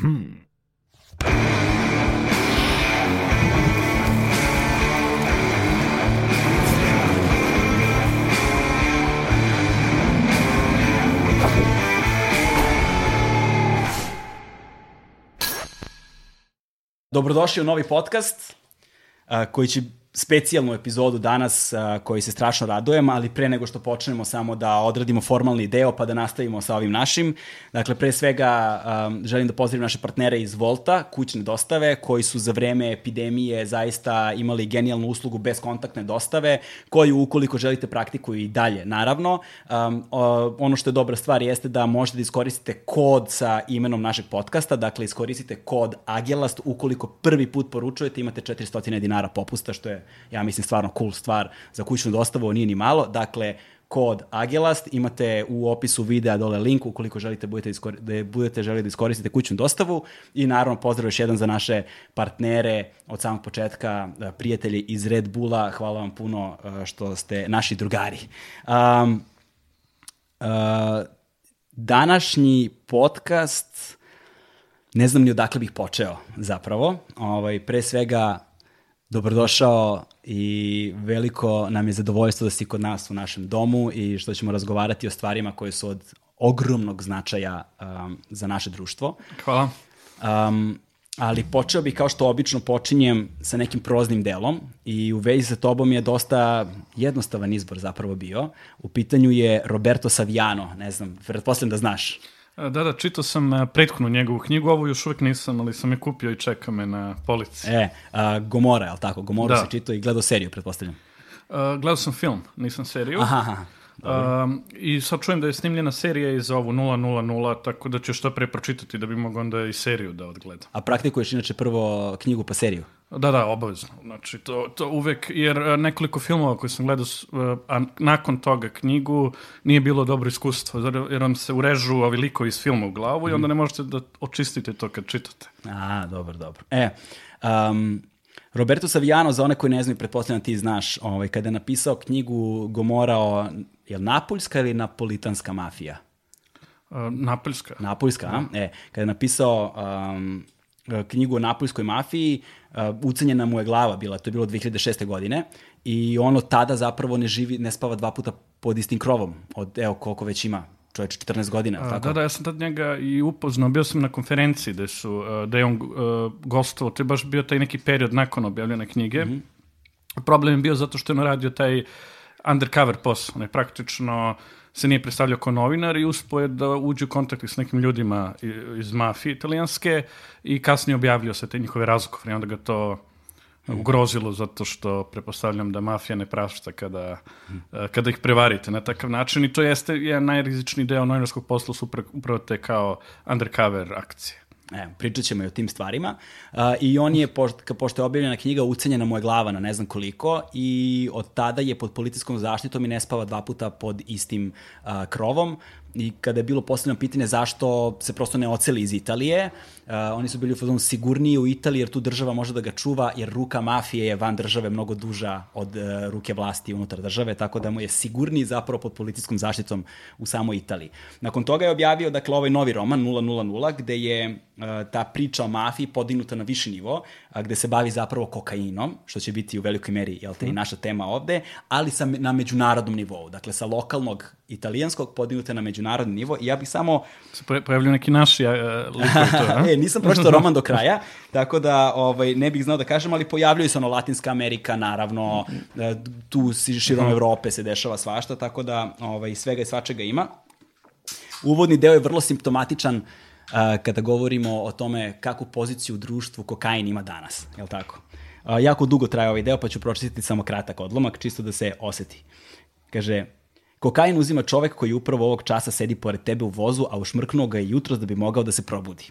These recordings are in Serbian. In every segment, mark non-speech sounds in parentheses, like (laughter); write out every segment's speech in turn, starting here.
Hmm. Dobrodošli u novi podcast koji će specijalnu epizodu danas koji se strašno radujem, ali pre nego što počnemo samo da odradimo formalni deo pa da nastavimo sa ovim našim. Dakle, pre svega želim da pozdravim naše partnere iz Volta, kućne dostave, koji su za vreme epidemije zaista imali genijalnu uslugu bez kontaktne dostave, koju ukoliko želite praktikuju i dalje, naravno. Ono što je dobra stvar jeste da možete da iskoristite kod sa imenom našeg podcasta, dakle iskoristite kod Agelast ukoliko prvi put poručujete imate 400 dinara popusta, što je ja mislim, stvarno cool stvar za kućnu dostavu, nije ni malo. Dakle, kod Agelast, imate u opisu videa dole link ukoliko želite budete, da budete želi da iskoristite kućnu dostavu i naravno pozdrav još jedan za naše partnere od samog početka, e, prijatelji iz Red Bulla, hvala vam puno e, što ste naši drugari. Um, uh, današnji podcast ne znam ni odakle bih počeo zapravo. Ovaj, pre svega Dobrodošao i veliko nam je zadovoljstvo da si kod nas u našem domu i što ćemo razgovarati o stvarima koje su od ogromnog značaja um, za naše društvo. Hvala. Um, ali počeo bih kao što obično počinjem sa nekim proznim delom i u vezi sa tobom je dosta jednostavan izbor zapravo bio. U pitanju je Roberto Saviano, ne znam, pretpostavljam da znaš. Da, da, čitao sam e, prethodnu njegovu knjigu, ovu još uvek nisam, ali sam je kupio i čeka me na polici. E, a, Gomora, je li tako? Gomoru da. si čitao i gledao seriju, pretpostavljam. Uh, gledao sam film, nisam seriju. Aha, aha. Um, I sad čujem da je snimljena serija i za ovu 000, tako da ću što pre pročitati da bi mogo onda i seriju da odgledam. A praktikuješ inače prvo knjigu pa seriju? Da, da, obavezno. Znači, to, to uvek, jer e, nekoliko filmova koje sam gledao, e, a nakon toga knjigu, nije bilo dobro iskustvo, jer vam se urežu ovi likovi iz filma u glavu mm. i onda ne možete da očistite to kad čitate. A, dobro, dobro. E, um, Roberto Saviano, za one koji ne znaju, pretpostavljam ti znaš, ovaj, kada je napisao knjigu Gomora o, je li napoljska ili napolitanska mafija? Uh, napoljska. Napoljska, a? Da. E, kada je napisao um, knjigu o napoljskoj mafiji, ucenjena mu je glava bila, to je bilo 2006. godine, i ono tada zapravo ne živi, ne spava dva puta pod istim krovom, od evo koliko već ima, čovječ 14 godina. A, tako? Da, da, ja sam tad njega i upoznao, bio sam na konferenciji gde su, da je on uh, gostovao, to je baš bio taj neki period nakon objavljene knjige. Mm -hmm. Problem je bio zato što je on radio taj undercover posao, on je praktično se nije predstavljao kao novinar i uspo je da uđe u kontakt s nekim ljudima iz mafije italijanske i kasnije objavljio se te njihove razgovore i onda ga to ugrozilo zato što prepostavljam da mafija ne prašta kada, kada ih prevarite na takav način i to jeste jedan najrizičniji deo novinarskog posla su upravo te kao undercover akcije. E, pričat ćemo i o tim stvarima. Uh, I on je, pošto, pošto je objavljena knjiga, ucenjena mu je glava na ne znam koliko i od tada je pod policijskom zaštitom i ne spava dva puta pod istim uh, krovom i kada je bilo postavljeno pitanje zašto se prosto ne oceli iz Italije, uh, oni su bili u fazonu sigurniji u Italiji jer tu država može da ga čuva jer ruka mafije je van države mnogo duža od uh, ruke vlasti unutar države, tako da mu je sigurniji zapravo pod policijskom zaštitom u samoj Italiji. Nakon toga je objavio dakle ovaj novi roman 000 gde je uh, ta priča o mafiji podignuta na viši nivo, uh, gde se bavi zapravo kokainom, što će biti u velikoj meri jel te, i naša tema ovde, ali sa, na međunarodnom nivou, dakle sa lokalnog italijanskog podignuta na međunarodni nivo i ja bih samo... Se pojavljaju neki naši uh, likovi (laughs) e, nisam pročitao (laughs) roman do kraja, tako da ovaj, ne bih znao da kažem, ali pojavljaju se ono Latinska Amerika, naravno, e, tu širom. Evrope se dešava svašta, tako da ovaj, svega i svačega ima. Uvodni deo je vrlo simptomatičan uh, kada govorimo o tome kakvu poziciju u društvu kokain ima danas, je li tako? Uh, jako dugo traje ovaj deo, pa ću pročitati samo kratak odlomak, čisto da se oseti. Kaže, Kokain uzima čovek koji upravo ovog časa sedi pored tebe u vozu, a ušmrknuo ga je jutros da bi mogao da se probudi.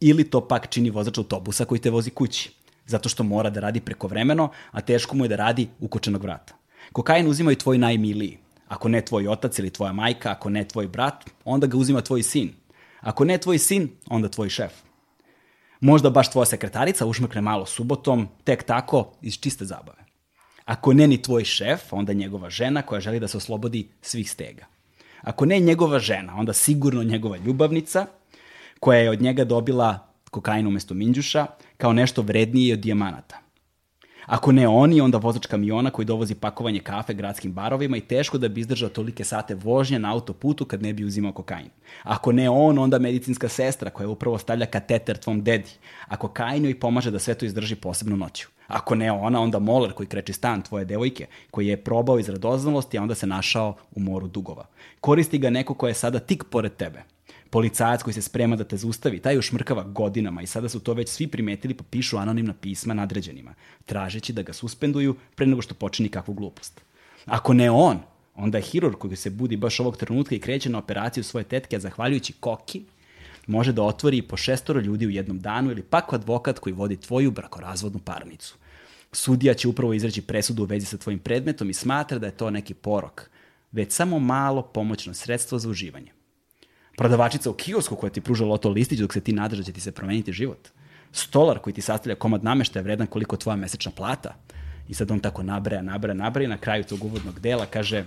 Ili to pak čini vozač autobusa koji te vozi kući, zato što mora da radi prekovremeno, a teško mu je da radi ukočenog vrata. Kokain uzima i tvoj najmiliji. Ako ne tvoj otac ili tvoja majka, ako ne tvoj brat, onda ga uzima tvoj sin. Ako ne tvoj sin, onda tvoj šef. Možda baš tvoja sekretarica ušmrkne malo subotom, tek tako, iz čiste zabave. Ako ne ni tvoj šef, onda njegova žena koja želi da se oslobodi svih stega. Ako ne njegova žena, onda sigurno njegova ljubavnica koja je od njega dobila kokain umesto minđuša, kao nešto vrednije od dijamanata. Ako ne oni, onda vozač kamiona koji dovozi pakovanje kafe gradskim barovima i teško da bi izdržao tolike sate vožnje na autoputu kad ne bi uzimao kokain. Ako ne on, onda medicinska sestra koja upravo stavlja kateter tvom dedi, a kokain joj pomaže da sve to izdrži posebno noću. Ako ne ona, onda moler koji kreči stan tvoje devojke, koji je probao iz radoznalosti, a onda se našao u moru dugova. Koristi ga neko ko je sada tik pored tebe policajac koji se sprema da te zaustavi, taj još mrkava godinama i sada su to već svi primetili pa pišu anonimna pisma nadređenima, tražeći da ga suspenduju pre nego što počini kakvu glupost. Ako ne on, onda je hirurg koji se budi baš ovog trenutka i kreće na operaciju svoje tetke, a zahvaljujući koki, može da otvori po šestoro ljudi u jednom danu ili pak advokat koji vodi tvoju brakorazvodnu parnicu. Sudija će upravo izreći presudu u vezi sa tvojim predmetom i smatra da je to neki porok, već samo malo pomoćno sredstvo za uživanje prodavačica u kiosku koja ti pruža loto listić dok se ti nadaš da će ti se promeniti život. Stolar koji ti sastavlja komad nameštaja vredan koliko tvoja mesečna plata. I sad on tako nabraja, nabraja, nabraja i na kraju tog uvodnog dela kaže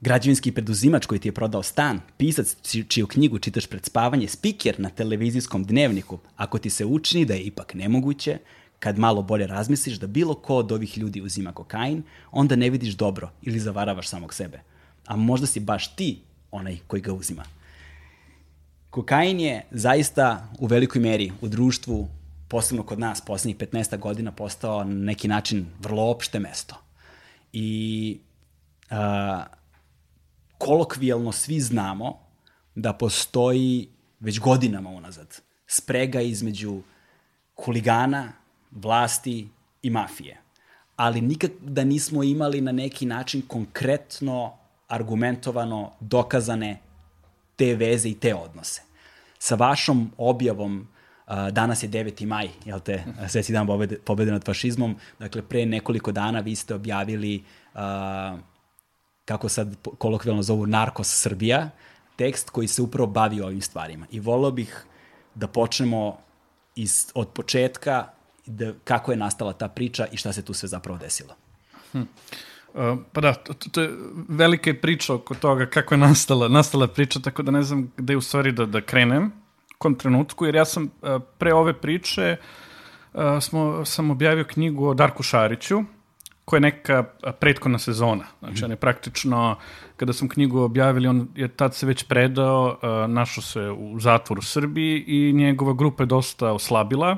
građevinski preduzimač koji ti je prodao stan, pisac čiju knjigu čitaš pred spavanje, spiker na televizijskom dnevniku, ako ti se učini da je ipak nemoguće, kad malo bolje razmisliš da bilo ko od ovih ljudi uzima kokain, onda ne vidiš dobro ili zavaravaš samog sebe. A možda si baš ti onaj koji ga uzima. Kokain je zaista u velikoj meri u društvu, posebno kod nas, poslednjih 15 godina, postao na neki način vrlo opšte mesto. I a, kolokvijalno svi znamo da postoji već godinama unazad sprega između huligana, vlasti i mafije. Ali nikak da nismo imali na neki način konkretno argumentovano dokazane te veze i te odnose. Sa vašom objavom danas je 9. maj, jel te, sveci dan pobede, pobede nad fašizmom. Dakle, pre nekoliko dana vi ste objavili, uh, kako sad kolokvijalno zovu, Narkos Srbija, tekst koji se upravo bavi ovim stvarima. I volio bih da počnemo iz, od početka da, kako je nastala ta priča i šta se tu sve zapravo desilo. Hm. Uh, pa da, to, to je velika priča oko toga kako je nastala, nastala priča, tako da ne znam gde u stvari da, da krenem kom trenutku, jer ja sam uh, pre ove priče uh, smo, sam objavio knjigu o Darku Šariću, koja je neka prethodna sezona. Znači, on je praktično, kada sam knjigu objavili, on je tad se već predao, našao se u zatvoru u Srbiji i njegova grupa je dosta oslabila.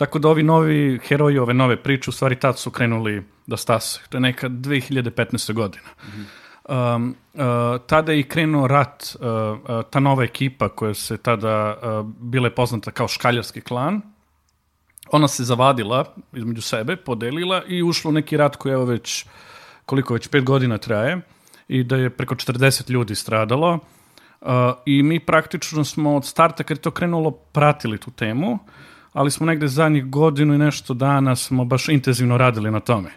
Tako da ovi novi heroji, ove nove priče, u stvari tad su krenuli da stase. To je neka 2015. godina. Mm -hmm. Um, uh, tada je i krenuo rat, uh, uh, ta nova ekipa koja se tada uh, bila poznata kao Škaljarski klan, ona se zavadila između sebe, podelila i ušla u neki rat koji je već, koliko već, pet godina traje i da je preko 40 ljudi stradalo. Uh, I mi praktično smo od starta, kad je to krenulo, pratili tu temu. Uh, ali smo negde zadnjih godinu i nešto dana smo baš intenzivno radili na tome.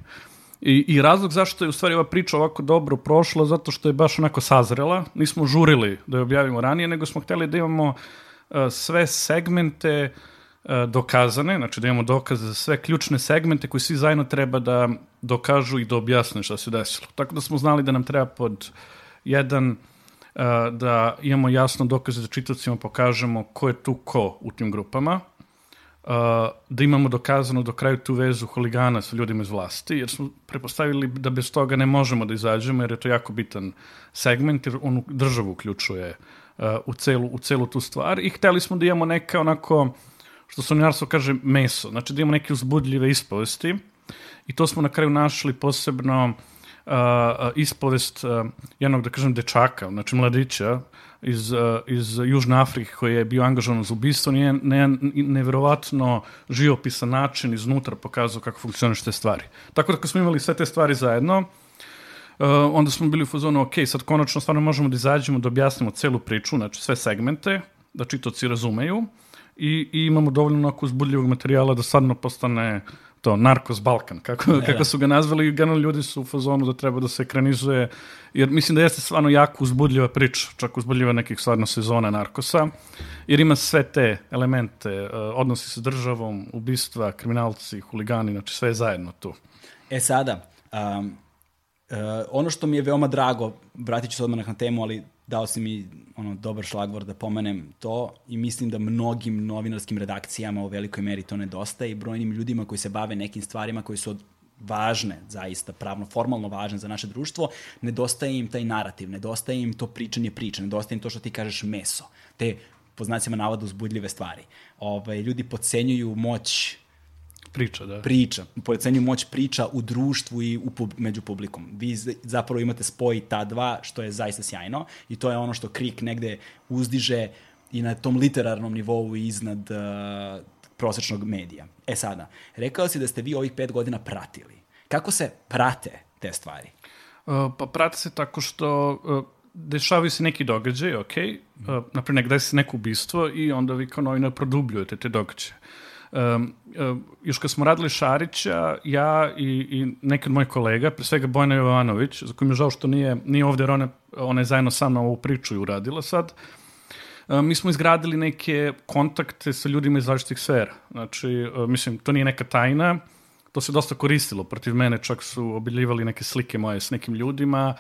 I, I razlog zašto je u stvari ova priča ovako dobro prošla, zato što je baš onako sazrela. Nismo žurili da je objavimo ranije, nego smo hteli da imamo uh, sve segmente uh, dokazane, znači da imamo dokaze za sve ključne segmente koji svi zajedno treba da dokažu i da objasne šta se desilo. Tako da smo znali da nam treba pod jedan uh, da imamo jasno dokaze da čitacima pokažemo ko je tu ko u tim grupama, Uh, da imamo dokazano do kraju tu vezu huligana sa ljudima iz vlasti, jer smo prepostavili da bez toga ne možemo da izađemo, jer je to jako bitan segment, jer on državu uključuje uh, u, celu, u celu tu stvar. I hteli smo da imamo neka onako, što se unjarstvo kaže, meso, znači da imamo neke uzbudljive ispovesti. I to smo na kraju našli posebno uh, ispovest uh, jednog, da kažem, dečaka, znači mladića, iz, uh, iz Južne Afrike koji je bio angažovan za ubistvo, nije ne, neverovatno živopisan način iznutra pokazao kako funkcioniš te stvari. Tako da kad smo imali sve te stvari zajedno, uh, onda smo bili u fazonu, ok, sad konačno stvarno možemo da izađemo, da objasnimo celu priču, znači sve segmente, da čitoci razumeju i, i imamo dovoljno onako uzbudljivog materijala da stvarno postane to, Narkos Balkan, kako, ne, kako da. su ga nazvali, generalno ljudi su u fazonu da treba da se ekranizuje, jer mislim da jeste stvarno jako uzbudljiva priča, čak uzbudljiva nekih stvarno sezona Narkosa, jer ima sve te elemente, uh, odnosi sa državom, ubistva, kriminalci, huligani, znači sve je zajedno tu. E sada, um, ono što mi je veoma drago, vratit ću se odmah na temu, ali dao si mi ono, dobar šlagvor da pomenem to i mislim da mnogim novinarskim redakcijama u velikoj meri to nedostaje i brojnim ljudima koji se bave nekim stvarima koji su od važne, zaista pravno, formalno važne za naše društvo, nedostaje im taj narativ, nedostaje im to pričanje priče, nedostaje im to što ti kažeš meso, te po znacima navoda uzbudljive stvari. Ove, ovaj, ljudi podcenjuju moć Priča, da. Priča. Pocenju moć priča u društvu i u, pub, među publikom. Vi zapravo imate spoj ta dva, što je zaista sjajno i to je ono što Krik negde uzdiže i na tom literarnom nivou iznad uh, prosečnog medija. E sada, rekao si da ste vi ovih pet godina pratili. Kako se prate te stvari? Uh, pa prate se tako što uh, dešavaju se neki događaj, ok, uh, napred negde se neko ubistvo i onda vi kao novinar produbljujete te događaje. Um, još kad smo radili Šarića, ja i, i neki od mojih kolega, pre svega Bojna Jovanović, za kojim je žao što nije, nije ovde, jer ona, ona je zajedno sa mnom ovu priču i uradila sad, mi smo izgradili neke kontakte sa ljudima iz različitih sfera. Znači, mislim, to nije neka tajna, to se dosta koristilo protiv mene, čak su obiljivali neke slike moje s nekim ljudima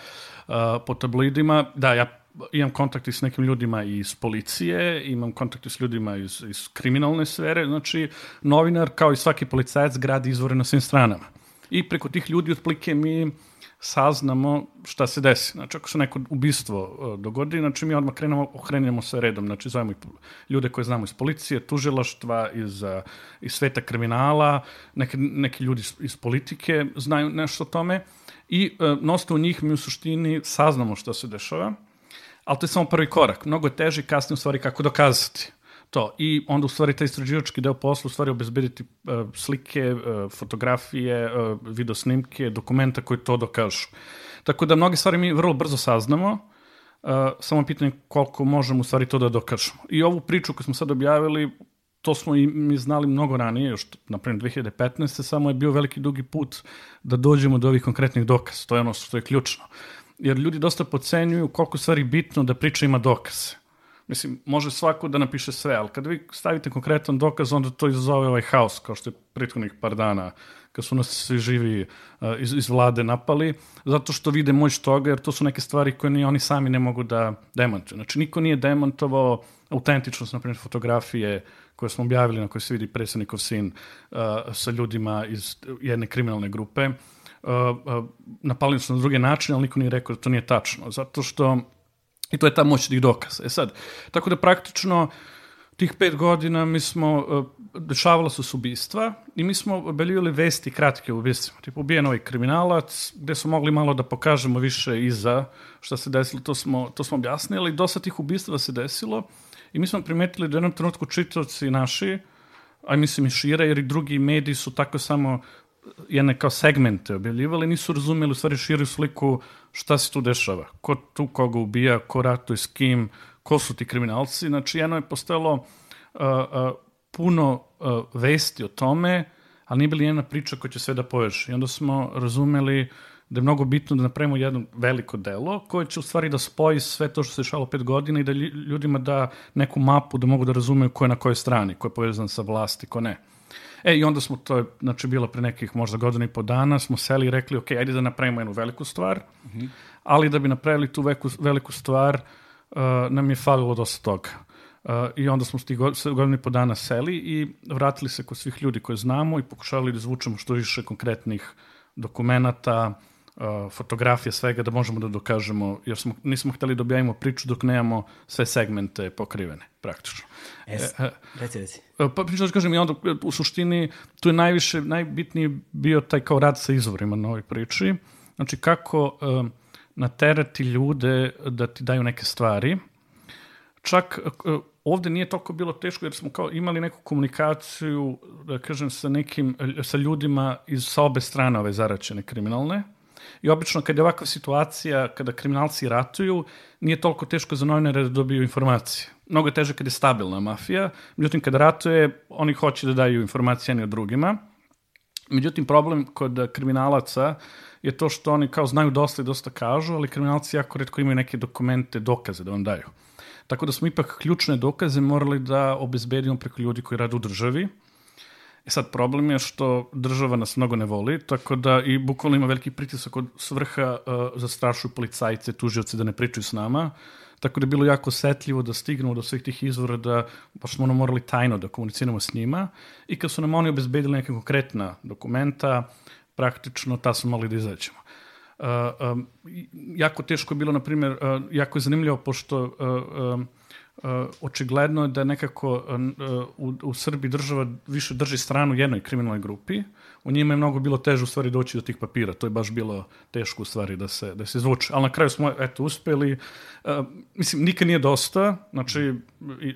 po tabloidima. Da, ja imam kontakti s nekim ljudima iz policije, imam kontakti s ljudima iz, iz kriminalne sfere, znači novinar kao i svaki policajac gradi izvore na svim stranama. I preko tih ljudi otplike mi saznamo šta se desi. Znači, ako se neko ubistvo uh, dogodi, znači mi odmah krenemo, okrenemo se redom. Znači, zovemo i ljude koje znamo iz policije, tužilaštva, iz, uh, iz sveta kriminala, neke, neki ljudi iz, iz politike znaju nešto o tome i na osnovu njih mi u suštini saznamo šta se dešava ali to je samo prvi korak. Mnogo je teži kasnije u stvari kako dokazati to. I onda u stvari taj istraživački deo posla u stvari obezbediti uh, slike, uh, fotografije, uh, videosnimke, dokumenta koji to dokažu. Tako da mnoge stvari mi vrlo brzo saznamo, uh, samo pitanje koliko možemo u stvari to da dokažemo. I ovu priču koju smo sad objavili, to smo i mi znali mnogo ranije, još na primjer 2015. samo je bio veliki dugi put da dođemo do ovih konkretnih dokaza. To je ono što je ključno jer ljudi dosta pocenjuju koliko stvari bitno da priča ima dokaze. Mislim, može svako da napiše sve, ali kad vi stavite konkretan dokaz, onda to izazove ovaj haos, kao što je prethodnih par dana, kad su nas svi živi uh, iz, iz vlade napali, zato što vide moć toga, jer to su neke stvari koje ni oni sami ne mogu da demontuju. Znači, niko nije demontovao autentičnost, na primjer, fotografije koje smo objavili, na kojoj se vidi predsednikov sin uh, sa ljudima iz jedne kriminalne grupe, uh, napali su na druge načine, ali niko nije rekao da to nije tačno, zato što i to je ta moć tih dokaza. E sad, tako da praktično tih pet godina mi smo, dešavala su se ubistva i mi smo obeljivali vesti kratke ubistvima. Tipo, ubijen ovaj kriminalac, gde smo mogli malo da pokažemo više iza šta se desilo, to smo, to smo objasnili. Dosta tih ubistva se desilo i mi smo primetili da u jednom trenutku čitavci naši, a mislim i šire, jer i drugi mediji su tako samo jedne kao segmente objavljivali, nisu razumeli u stvari širu sliku šta se tu dešava, ko tu koga ubija, ko ratuje s kim, ko su ti kriminalci. Znači, jedno je postojalo uh, uh, puno uh, vesti o tome, ali nije bila jedna priča koja će sve da poveže. I onda smo razumeli da je mnogo bitno da napravimo jedno veliko delo koje će u stvari da spoji sve to što se dešavalo pet godina i da ljudima da neku mapu da mogu da razumeju ko je na kojoj strani, ko je povezan sa vlasti, ko ne. E, i onda smo, to je, znači, bilo pre nekih možda godina i po dana, smo seli i rekli, ok, ajde da napravimo jednu veliku stvar, mm -hmm. ali da bi napravili tu veku, veliku stvar, uh, nam je falilo dosta toga. Uh, I onda smo sti godini po dana seli i vratili se kod svih ljudi koje znamo i pokušali da zvučemo što više konkretnih dokumenta, uh, fotografije, svega da možemo da dokažemo, jer smo, nismo hteli da objavimo priču dok nemamo sve segmente pokrivene, praktično. Es, e, e, reci, reci. E, pa pričao da kažem, i onda u suštini tu je najviše, najbitniji bio taj kao rad sa izvorima na ovoj priči. Znači kako uh, naterati ljude da ti daju neke stvari. Čak ovde nije toliko bilo teško jer smo kao imali neku komunikaciju, da kažem, sa nekim, sa ljudima iz sa obe strane ove zaračene kriminalne I obično kad je ovakva situacija, kada kriminalci ratuju, nije toliko teško za novinare da dobiju informacije. Mnogo je teže kada je stabilna mafija, međutim kada ratuje, oni hoće da daju informacije jedni od drugima. Međutim, problem kod kriminalaca je to što oni kao znaju dosta i dosta kažu, ali kriminalci jako redko imaju neke dokumente, dokaze da vam daju. Tako da smo ipak ključne dokaze morali da obezbedimo preko ljudi koji rade u državi, E sad, problem je što država nas mnogo ne voli, tako da i bukvalno ima veliki pritisak od svrha uh, zastrašuju policajce, tužioce da ne pričaju s nama, tako da je bilo jako osetljivo da stignemo do svih tih izvora, da baš smo ono morali tajno da komuniciramo s njima i kad su nam oni obezbedili neke konkretna dokumenta, praktično ta smo mogli da izađemo. Uh, um, jako teško je bilo, na primjer, uh, jako je zanimljivo, pošto uh, um, očigledno je da nekako uh, u, u Srbiji država više drži stranu jednoj kriminalnoj grupi. U njima je mnogo bilo teže u stvari doći do tih papira. To je baš bilo teško u stvari da se, da se izvuče. Ali na kraju smo eto uspeli. Uh, mislim, nikad nije dosta. Znači,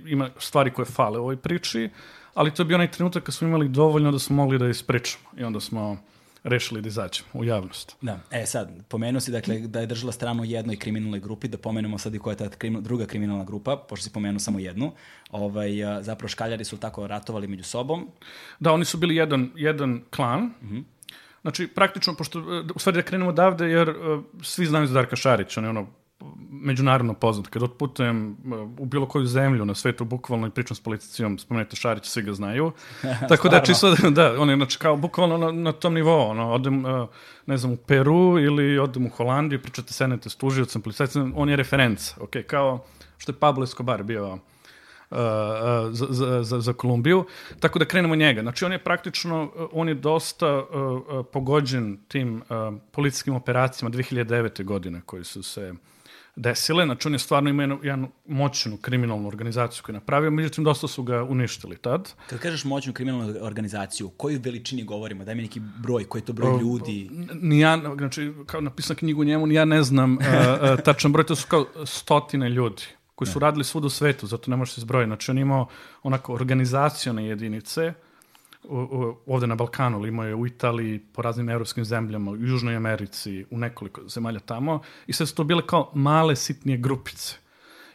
ima stvari koje fale u ovoj priči. Ali to je bio onaj trenutak kad smo imali dovoljno da smo mogli da ispričamo. I onda smo rešili da izađemo u javnost. Da, e sad, pomenuo si dakle da je držala stranu jednoj kriminalnoj grupi, da pomenemo sad i koja je ta kriminal, druga kriminalna grupa, pošto si pomenuo samo jednu. Ovaj, zapravo škaljari su tako ratovali među sobom. Da, oni su bili jedan, jedan klan. Mm -hmm. Znači, praktično, pošto, u stvari da krenemo odavde, jer uh, svi znaju za Darka Šarića, on je ono međunarodno poznat. Kad otputujem uh, u bilo koju zemlju na svetu, bukvalno i pričam s policijom, spomenete Šarić, svi ga znaju. (laughs) Tako da, čisto, da, on je znači, kao bukvalno na, na tom nivou. Ono, odem, uh, ne znam, u Peru ili odem u Holandiju, pričate, senete s tužiocem, policajcem, on je referenca. Ok, kao što je Pablo Escobar bio uh, za, za, za, za Kolumbiju. Tako da krenemo njega. Znači, on je praktično, on je dosta uh, pogođen tim uh, policijskim operacijama 2009. godine koji su se desile. Znači, on je stvarno imao jednu, jednu moćnu kriminalnu organizaciju koju je napravio, međutim, dosta su ga uništili tad. Kad kažeš moćnu kriminalnu organizaciju, koju veličini govorimo? Daj mi neki broj, koji je to broj ljudi? Ni ja, znači, kao napisam knjigu njemu, ni ja ne znam uh, uh, tačan broj, to su kao stotine ljudi koji su radili svud u svetu, zato ne može se zbrojiti. Znači, on imao onako organizacione jedinice, u, u, ovde na Balkanu, imao je u Italiji, po raznim evropskim zemljama, u Južnoj Americi, u nekoliko zemalja tamo, i sve su to bile kao male, sitnije grupice.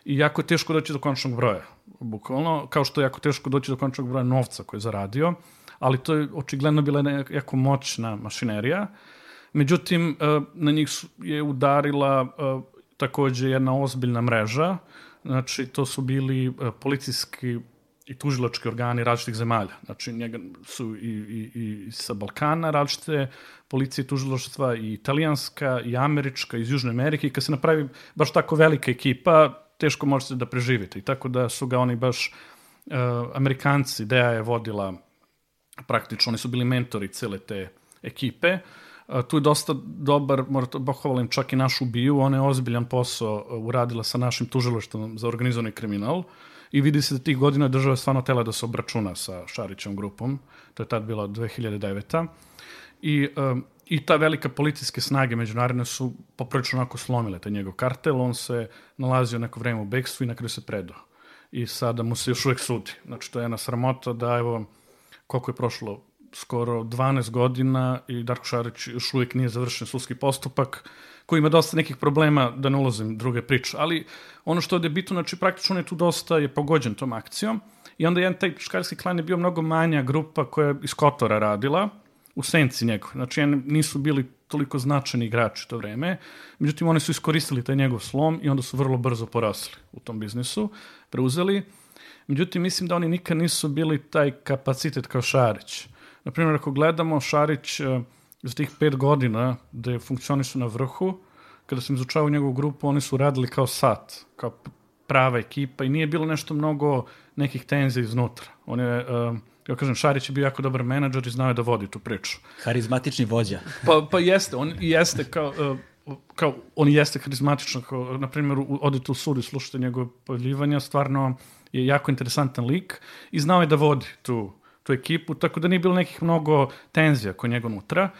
I jako je teško doći do končnog broja, bukvalno, kao što je jako teško doći do končnog broja novca koji je zaradio, ali to je očigledno bila jako moćna mašinerija. Međutim, e, na njih je udarila e, takođe jedna ozbiljna mreža, znači to su bili e, policijski i tužilački organi različitih zemalja. Znači, njega su i, i, i sa Balkana različite policije tužilaštva, i italijanska, i američka, iz Južne Amerike. I kad se napravi baš tako velika ekipa, teško možete da preživite. I tako da su ga oni baš, uh, Amerikanci, DEA je vodila praktično, oni su bili mentori cele te ekipe. Uh, tu je dosta dobar, morate pohvalim čak i našu biju, ona je ozbiljan posao uradila sa našim tužilaštvom za organizovani kriminal. Uh, i vidi se da tih godina država stvarno tela da se obračuna sa Šarićom grupom, to je tad bila 2009. I, um, i ta velika policijske snage međunarodne su poprilično onako slomile taj njegov kartel, on se nalazio neko vreme u bekstvu i na kraju se predao. I sada mu se još uvek sudi. Znači, to je jedna sramota da, evo, koliko je prošlo, skoro 12 godina i Darko Šarić još uvijek nije završen sudski postupak, koji ima dosta nekih problema, da ne ulazim druge priče, ali ono što je bitno, znači praktično on je tu dosta je pogođen tom akcijom i onda jedan taj škarski klan je bio mnogo manja grupa koja je iz Kotora radila, u senci njegov. Znači, nisu bili toliko značajni igrači to vreme, međutim, oni su iskoristili taj njegov slom i onda su vrlo brzo porasli u tom biznisu, preuzeli. Međutim, mislim da oni nikad nisu bili taj kapacitet kao Šarić. Naprimjer, ako gledamo Šarić, za tih pet godina gde funkcionišu na vrhu, kada sam izučavao njegovu grupu, oni su radili kao sat, kao prava ekipa i nije bilo nešto mnogo nekih tenzija iznutra. On je, uh, ja kažem, Šarić je bio jako dobar menadžer i znao je da vodi tu priču. Harizmatični vođa. (laughs) pa, pa jeste, on jeste kao, uh, kao, on jeste harizmatičan, kao, na primjer, odete u sud i slušate njegove pojavljivanja, stvarno je jako interesantan lik i znao je da vodi tu tu ekipu, tako da nije bilo nekih mnogo tenzija kod njega unutra.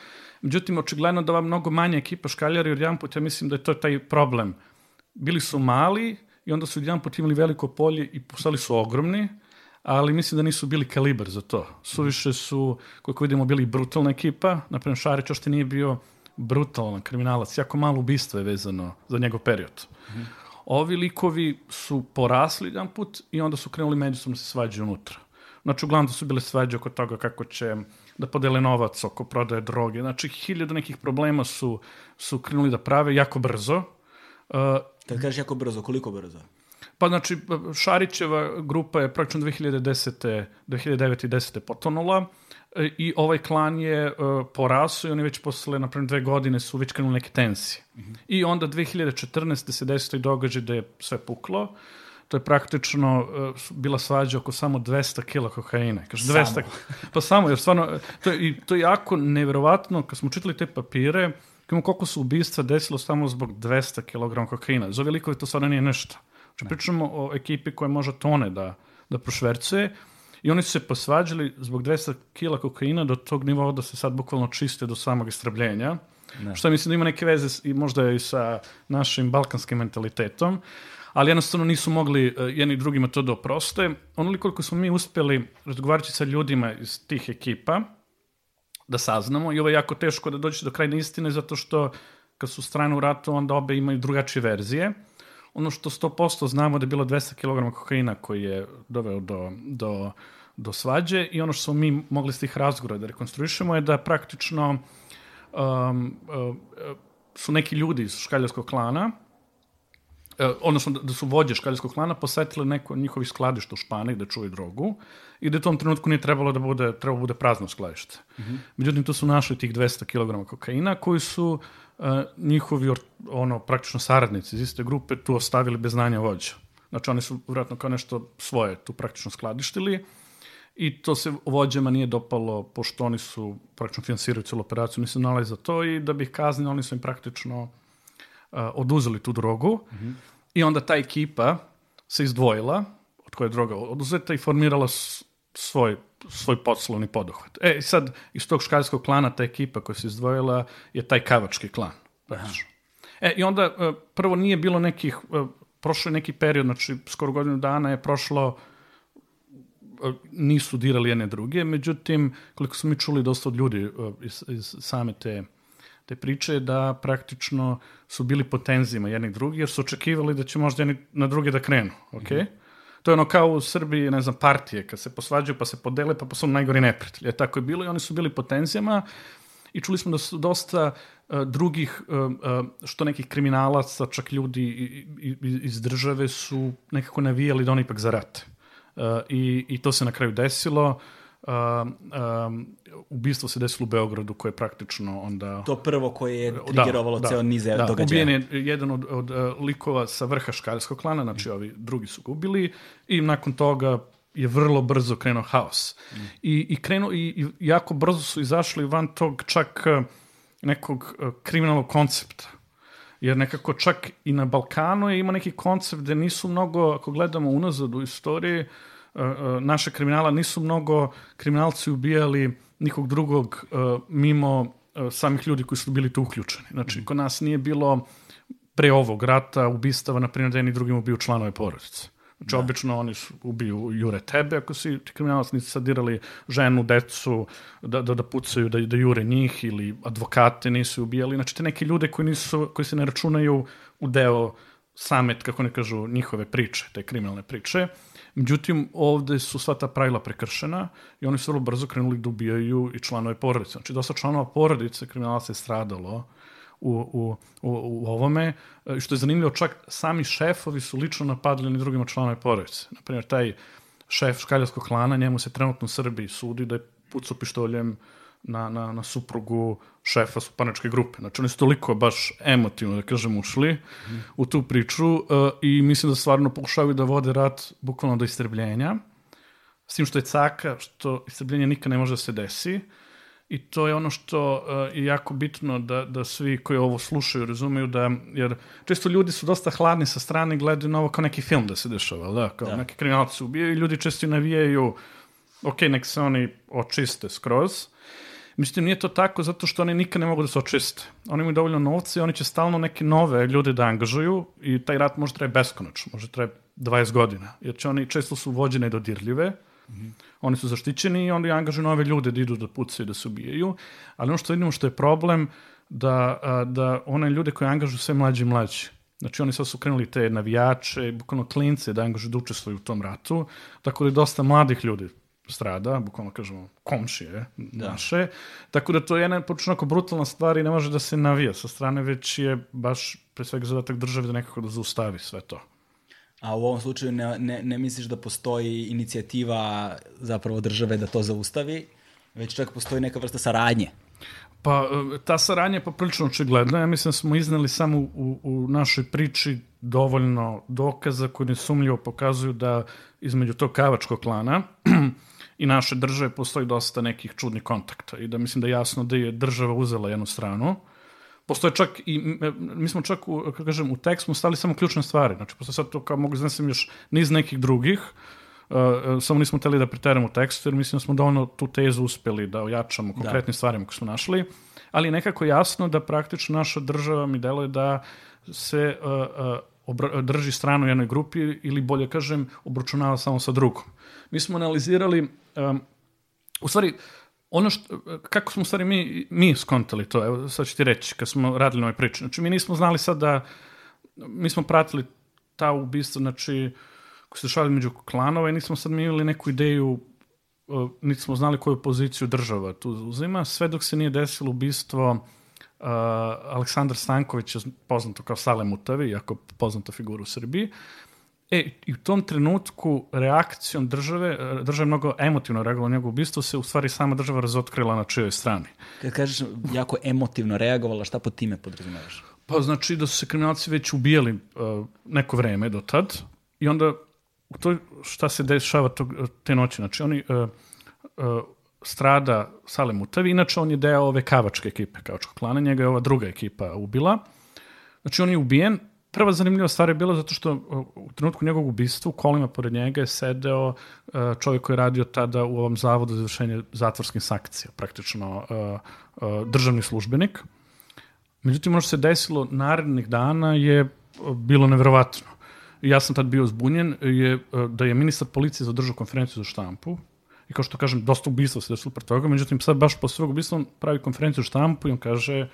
Međutim, očigledno da ova mnogo manja ekipa škaljari od jedan put, ja mislim da je to taj problem. Bili su mali i onda su jedan put imali veliko polje i postali su ogromni, ali mislim da nisu bili kalibar za to. Suviše su, koliko vidimo, bili brutalna ekipa. Naprimer, Šarić ošte nije bio brutalan kriminalac. Jako malo ubistva je vezano za njegov period. Mm -hmm. Ovi likovi su porasli jedan put i onda su krenuli međusobno da se svađaju unutra. Znači, uglavnom da su bile svađe oko toga kako će da podele novac oko prodaje droge. Znači, hiljada nekih problema su, su krenuli da prave jako brzo. Uh, Kad kažeš jako brzo, koliko brzo? Pa znači, Šarićeva grupa je praktično 2010. 2009. i 10. potonula e, i ovaj klan je uh, porasao i oni već posle, napravim, dve godine su već krenuli neke tensije. Mm -hmm. I onda 2014. se desio i događaj da je sve puklo. To je praktično uh, bila svađa oko samo 200 kila kokaina. Kaže, 200, samo. (laughs) pa samo, jer stvarno, to je, i to je jako neverovatno, kad smo čitali te papire, koliko su ubistva desilo samo zbog 200 kg kokaina. Za veliko to stvarno nije nešto. Znači, pričamo o ekipi koja može tone da, da prošvercuje i oni su se posvađali zbog 200 kila kokaina do tog nivoa da se sad bukvalno čiste do samog istrebljenja. Ne. Što mislim da ima neke veze i možda i sa našim balkanskim mentalitetom, ali jednostavno nisu mogli uh, jedni drugima to da oproste. Onoliko koliko smo mi uspeli razgovarati sa ljudima iz tih ekipa, da saznamo, i ovo je jako teško da dođe do krajne istine, zato što kad su strane u ratu, onda obe imaju drugačije verzije ono što 100% znamo da je bilo 200 kg kokaina koji je doveo do, do, do svađe i ono što smo mi mogli s tih razgovora da rekonstruišemo je da praktično um, uh, su neki ljudi iz škaljarskog klana odnosno da su vođe škaljarskog klana posetili neko njihovi skladište u Španiji da čuju drogu i da u tom trenutku nije trebalo da bude, trebalo da bude prazno skladište. Mm -hmm. Međutim, tu su našli tih 200 kg kokaina koji su njihovi ono praktično saradnici iz iste grupe tu ostavili bez znanja vođa. Znači oni su vjerojatno kao nešto svoje tu praktično skladištili i to se vođama nije dopalo pošto oni su praktično finansiraju celu operaciju, nisu nalazi za to i da bi ih kaznili oni su im praktično uh, oduzeli tu drogu mm -hmm. i onda ta ekipa se izdvojila od koje je droga oduzeta i formirala svoj svoj poslovni poduhvat. E, sad, iz tog škaljskog klana, ta ekipa koja se izdvojila je taj kavački klan. Znači. E, i onda, e, prvo nije bilo nekih, e, prošlo je neki period, znači, skoro godinu dana je prošlo, nisu dirali jedne druge, međutim, koliko smo mi čuli dosta od ljudi iz, iz same te, te priče, da praktično su bili po tenzijama jednih drugih, jer su očekivali da će možda jedni na druge da krenu? Okay? Mm -hmm. To je ono kao u Srbiji, ne znam, partije, kad se posvađaju pa se podele, pa su najgori neprijatelji. E, tako je bilo i oni su bili po tenzijama i čuli smo da su dosta uh, drugih, uh, uh, što nekih kriminalaca, čak ljudi iz države su nekako navijali da oni ipak zarate. Uh, i, I to se na kraju desilo um, um, ubistvo se desilo u Beogradu koje je praktično onda... To prvo koje je da, trigerovalo da, ceo niz da, događaja. Ubijen je jedan od, od uh, likova sa vrha škaljskog klana, znači mm. ovi drugi su ga ubili i nakon toga je vrlo brzo krenuo haos. Mm. I, i, krenuo, i, i jako brzo su izašli van tog čak uh, nekog uh, kriminalnog koncepta. Jer nekako čak i na Balkanu je ima neki koncept gde nisu mnogo, ako gledamo unazad u istoriji, uh, E, e, naše kriminala nisu mnogo kriminalci ubijali nikog drugog uh, mimo uh, samih ljudi koji su bili tu uključeni. Znači, mm. kod nas nije bilo pre ovog rata ubistava, na primjer, da jedni drugim ubiju članove porodice. Znači, da. obično oni su ubiju jure tebe, ako si ti kriminalac nisi sadirali ženu, decu, da, da, da pucaju, da, da jure njih, ili advokate nisu ubijali. Znači, te neke ljude koji, nisu, koji se ne računaju u deo samet, kako ne kažu, njihove priče, te kriminalne priče. Međutim, ovde su sva ta pravila prekršena i oni su vrlo brzo krenuli da ubijaju i članove porodice. Znači, dosta članova porodice kriminalaca je stradalo u, u, u, u ovome. I što je zanimljivo, čak sami šefovi su lično napadali ni drugima članove porodice. Naprimjer, taj šef škaljarskog klana, njemu se trenutno u Srbiji sudi da je pucao pištoljem uh, na, na, na suprugu šefa supanačke grupe. Znači, oni su toliko baš emotivno, da kažem, ušli mm. u tu priču uh, i mislim da stvarno pokušavaju da vode rat bukvalno do istrebljenja. S tim što je caka, što istrebljenje nikad ne može da se desi. I to je ono što uh, je jako bitno da, da svi koji ovo slušaju razumeju da, jer često ljudi su dosta hladni sa strane i gledaju na ovo kao neki film da se dešava, da, kao da. neki kriminalci ubijaju i ljudi često navijaju ok, nek se oni očiste skroz, Međutim, nije to tako zato što oni nikad ne mogu da se očiste. Oni imaju dovoljno novca i oni će stalno neke nove ljude da angažuju i taj rat može traje beskonačno, može traje 20 godina, jer će oni često su vođene i dodirljive, mm -hmm. oni su zaštićeni i oni angažuju nove ljude da idu da pucaju, da se ubijaju, ali ono što vidimo što je problem, da, da one ljude koje angažuju sve mlađi i mlađi, Znači oni sad su krenuli te navijače, bukvalno klince da angažuju da učestvuju u tom ratu, tako da je dosta mladih ljudi strada, bukvalno kažemo komšije da. naše, tako da to je jedna počinno ako brutalna stvar i ne može da se navija sa strane, već je baš pre svega zadatak države da nekako da zaustavi sve to. A u ovom slučaju ne, ne, ne misliš da postoji inicijativa zapravo države da to zaustavi, već čak postoji neka vrsta saradnje. Pa, ta saradnja je poprilično očigledna. Ja mislim da smo iznali samo u, u našoj priči dovoljno dokaza koji nesumljivo pokazuju da između tog kavačkog klana i naše države postoji dosta nekih čudnih kontakta i da mislim da je jasno da je država uzela jednu stranu. Postoje čak i, mi smo čak, u, kako kažem, u tekst smo stali samo ključne stvari. Znači, postoje sad to kao mogu znasim još niz nekih drugih, Uh, samo nismo teli da preteramo tekstu, jer mislim da smo dovoljno tu tezu uspeli da ojačamo konkretnim da. stvarima koje smo našli, ali nekako jasno da praktično naša država mi deluje da se uh, uh, drži stranu jednoj grupi ili bolje kažem obračunava samo sa drugom. Mi smo analizirali um, u stvari ono što, kako smo stvari mi, mi skontali to, evo sad ću ti reći, kad smo radili ove priče. Znači, mi nismo znali sad da, mi smo pratili ta ubistva, znači, koji se dešavali među klanova i nismo sad imali neku ideju, uh, niti smo znali koju poziciju država tu uzima, sve dok se nije desilo ubistvo uh, Aleksandar Stanković, poznato kao Sale Mutavi, jako poznata figura u Srbiji, E, i u tom trenutku reakcijom države, država je mnogo emotivno reagovala na njegovo ubistvo, se u stvari sama država razotkrila na čijoj strani. Kad kažeš jako emotivno reagovala, šta po time podrazumavaš? Pa znači da su se kriminalci već ubijali uh, neko vreme do tad i onda to šta se dešava tog, te noći, znači oni uh, uh, strada Sale Mutavi, inače on je deo ove kavačke ekipe, kavačkog klana, njega je ova druga ekipa ubila. Znači on je ubijen, Prva zanimljiva stvar je bila zato što u trenutku njegovog ubistva u kolima pored njega je sedeo čovjek koji je radio tada u ovom zavodu za izvršenje zatvorskih sankcija, praktično državni službenik. Međutim, ono što se desilo narednih dana je bilo neverovatno. Ja sam tad bio zbunjen je, da je ministar policije zadržao konferenciju za štampu i kao što kažem, dosta ubistva se desilo pre toga, međutim sad baš posle svog ubistva on pravi konferenciju štampu i on kaže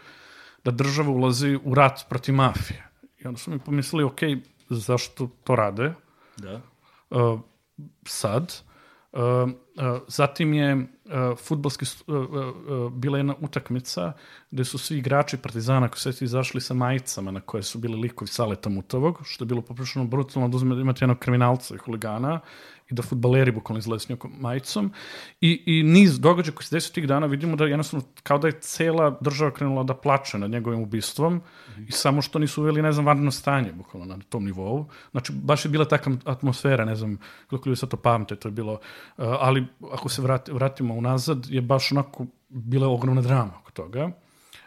da država ulazi u rat protiv mafije I onda su mi pomislili, ok, zašto to rade? Da. Uh, sad. Uh, uh, zatim je uh, futbalski, uh, uh, bila jedna utakmica gde su svi igrači Partizana koji su izašli sa majicama na koje su bili likovi Saleta Mutovog, što je bilo poprilično brutalno da uzmete, imate jednog kriminalca i huligana i da futbaleri bukvalno izlaze s njokom majicom. I, I niz događaja koji se desio tih dana vidimo da jednostavno kao da je cela država krenula da plače nad njegovim ubistvom mm i samo što nisu uveli, ne znam, vanredno stanje bukvalno na tom nivou. Znači, baš je bila takva atmosfera, ne znam koliko ljudi sad to pamte, to je bilo, uh, ali ako se vrati, vratimo unazad, je baš onako bila ogromna drama oko toga.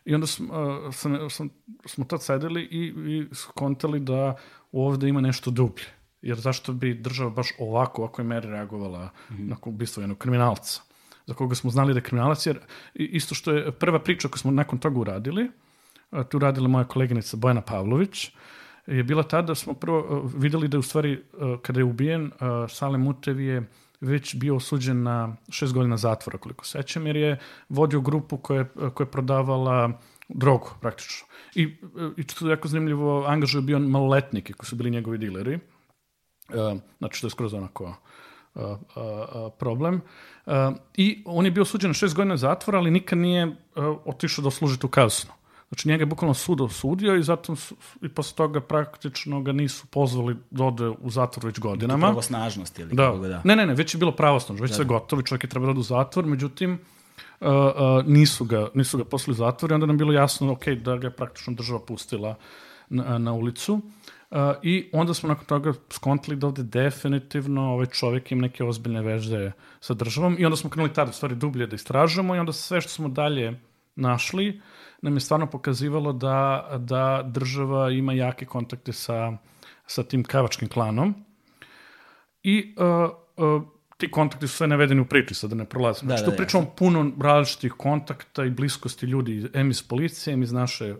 I onda sam, uh, sam, sam, smo tad sedeli i, i skontali da ovde ima nešto dublje jer zašto bi država baš ovako, je meri reagovala mm -hmm. na ubistvo jednog kriminalca, za koga smo znali da je kriminalac, jer isto što je prva priča koju smo nakon toga uradili, tu radila moja koleginica Bojana Pavlović, je bila tada da smo prvo videli da je u stvari, kada je ubijen, Sale Mutev je već bio osuđen na šest godina zatvora, koliko sećam, jer je vodio grupu koja je, koja je prodavala drogu, praktično. I, i što je jako zanimljivo, angažuje bio maloletnike koji su bili njegovi dileri znači, to je skroz onako uh, uh, problem. I on je bio suđen na šest godina zatvora, ali nikad nije otišao da služi tu kaznu. Znači, njega je bukvalno sud osudio i zato su, i posle toga praktično ga nisu pozvali da ode u zatvor već godinama. Pravo snažnost ili da. kako da. Ne, ne, ne, već je bilo pravosnažno, već da, sve da. gotovo i čovjek je trebao da ode u zatvor, međutim, uh, uh, nisu, ga, nisu ga poslali u zatvor i onda nam bilo jasno, ok, da ga je praktično država pustila na, na ulicu. Uh, I onda smo nakon toga skontali da ovde definitivno ovaj čovjek ima neke ozbiljne veže sa državom i onda smo krenuli tada stvari dublje da istražujemo i onda sve što smo dalje našli nam je stvarno pokazivalo da, da država ima jake kontakte sa, sa tim kavačkim klanom i uh, uh, ti kontakti su sve navedeni u priči, sad da ne prolazim. Da, znači, da, tu pričamo puno različitih kontakta i bliskosti ljudi, em iz policije, em iz naše uh,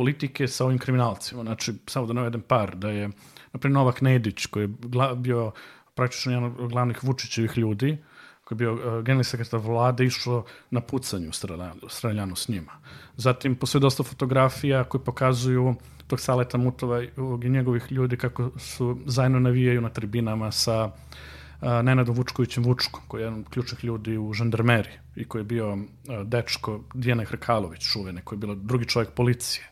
politike sa ovim kriminalcima. Znači, samo da navedem par, da je, naprijed, Novak Nedić, koji je bio praktično jedan od glavnih Vučićevih ljudi, koji je bio uh, generalni sekretar vlade, išao na pucanju streljanu, s njima. Zatim, postoje dosta fotografija koje pokazuju tog Saleta Mutova i njegovih ljudi kako su zajedno navijaju na tribinama sa uh, Nenadom Vučkovićem Vučkom, koji je jedan od ključnih ljudi u žandarmeriji i koji je bio uh, dečko Dijana Hrkalović, čuvene, koji je bila drugi čovjek policije.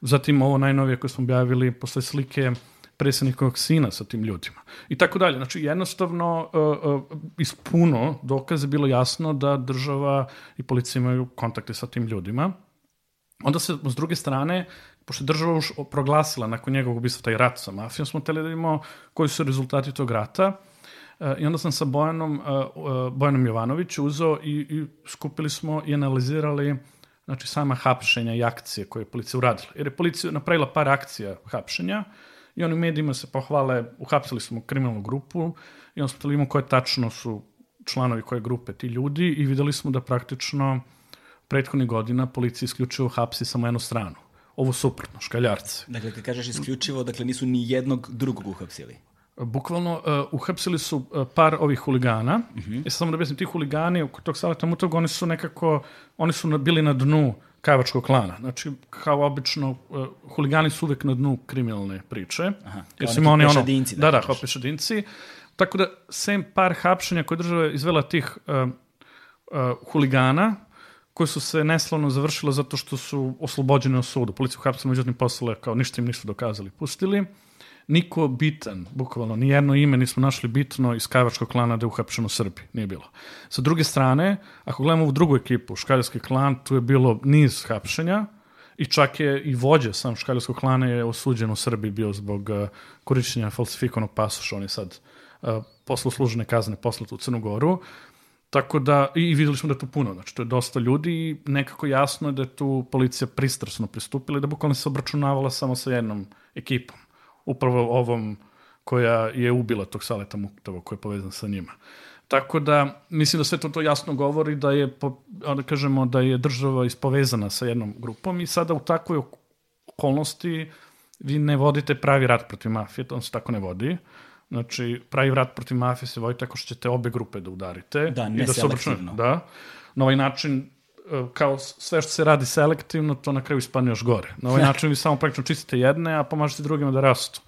Zatim ovo najnovije koje smo objavili, posle slike predsjednikovog sina sa tim ljudima. I tako dalje. Znači, jednostavno, uh, iz puno dokaze bilo jasno da država i policija imaju kontakte sa tim ljudima. Onda se, s druge strane, pošto je država už proglasila nakon njegovog ubistva taj rat sa mafijom, smo teli da koji su rezultati tog rata. Uh, I onda sam sa Bojanom, Bojanom Jovanović uzeo i, i skupili smo i analizirali znači sama hapšenja i akcije koje je policija uradila. Jer je policija napravila par akcija hapšenja i oni u medijima se pohvale, uhapsili smo kriminalnu grupu i onda smo tali koje tačno su članovi koje grupe ti ljudi i videli smo da praktično prethodnih godina policija isključivo hapsi samo jednu stranu. Ovo suprotno, škaljarce. Dakle, kad kažeš isključivo, dakle nisu ni jednog drugog uhapsili. Bukvalno uh, uhapsili su uh, par ovih huligana. Mm -hmm. I samo da objasnim, ti huligani oko tog saleta mutog, oni su nekako, oni su bili na dnu kavačkog klana. Znači, kao obično, uh, huligani su uvek na dnu kriminalne priče. Aha, kao neki oni, pešadinci. Ono, da, da, kao pešadinci. Tako da, sem par hapšenja koje država izvela tih uh, uh, huligana, koje su se neslavno završile zato što su oslobođene od sudu. Policiju hapsila, međutim, poslale kao ništa im nisu dokazali, pustili. Niko bitan, bukvalno, ni jedno ime nismo našli bitno iz Kajvačkog klana da je uhapšeno u Srbiji. Nije bilo. Sa druge strane, ako gledamo ovu drugu ekipu, Škaljski klan, tu je bilo niz hapšenja, i čak je i vođa sam Škaljskog klana je osuđen u Srbiji bio zbog uh, korišćenja falsifikovanog pasoša. On je sad uh, posle služene kazne poslatu u Crnu Goru. Tako da, i videli smo da je tu puno, znači to je dosta ljudi i nekako jasno je da je tu policija pristrasno pristupila i da bukvalno se obračunavala samo sa jednom ekipom. Upravo ovom koja je ubila tog Saleta Muktova, koja je povezan sa njima. Tako da, mislim da sve to, to jasno govori da je, da kažemo, da je država ispovezana sa jednom grupom i sada u takvoj okolnosti vi ne vodite pravi rat protiv mafije, to se tako ne vodi. Znači, pravi rat protiv mafije se vodi tako što ćete obe grupe da udarite. Da, ne i da selektivno. Da. Na ovaj način, kao sve što se radi selektivno, to na kraju ispadne još gore. Na ovaj (laughs) način vi samo praktično čistite jedne, a pomažete drugima da rastu.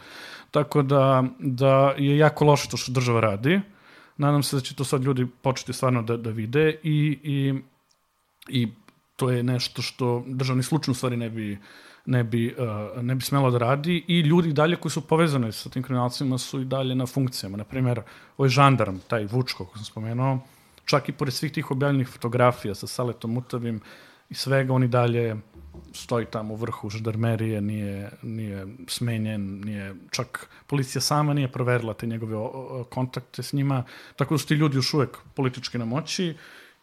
Tako da, da je jako loše to što država radi. Nadam se da će to sad ljudi početi stvarno da, da vide i, i, i to je nešto što državni slučaj u stvari ne bi ne bi, uh, ne bi smelo da radi i ljudi dalje koji su povezani sa tim kriminalcima su i dalje na funkcijama. Naprimer, ovaj žandarm, taj Vučko, koji sam spomenuo, čak i pored svih tih objavljenih fotografija sa Saletom Mutavim i svega, on i dalje stoji tamo u vrhu žandarmerije, nije, nije smenjen, nije, čak policija sama nije proverila te njegove o, o, kontakte s njima, tako da su ti ljudi još uvek politički na moći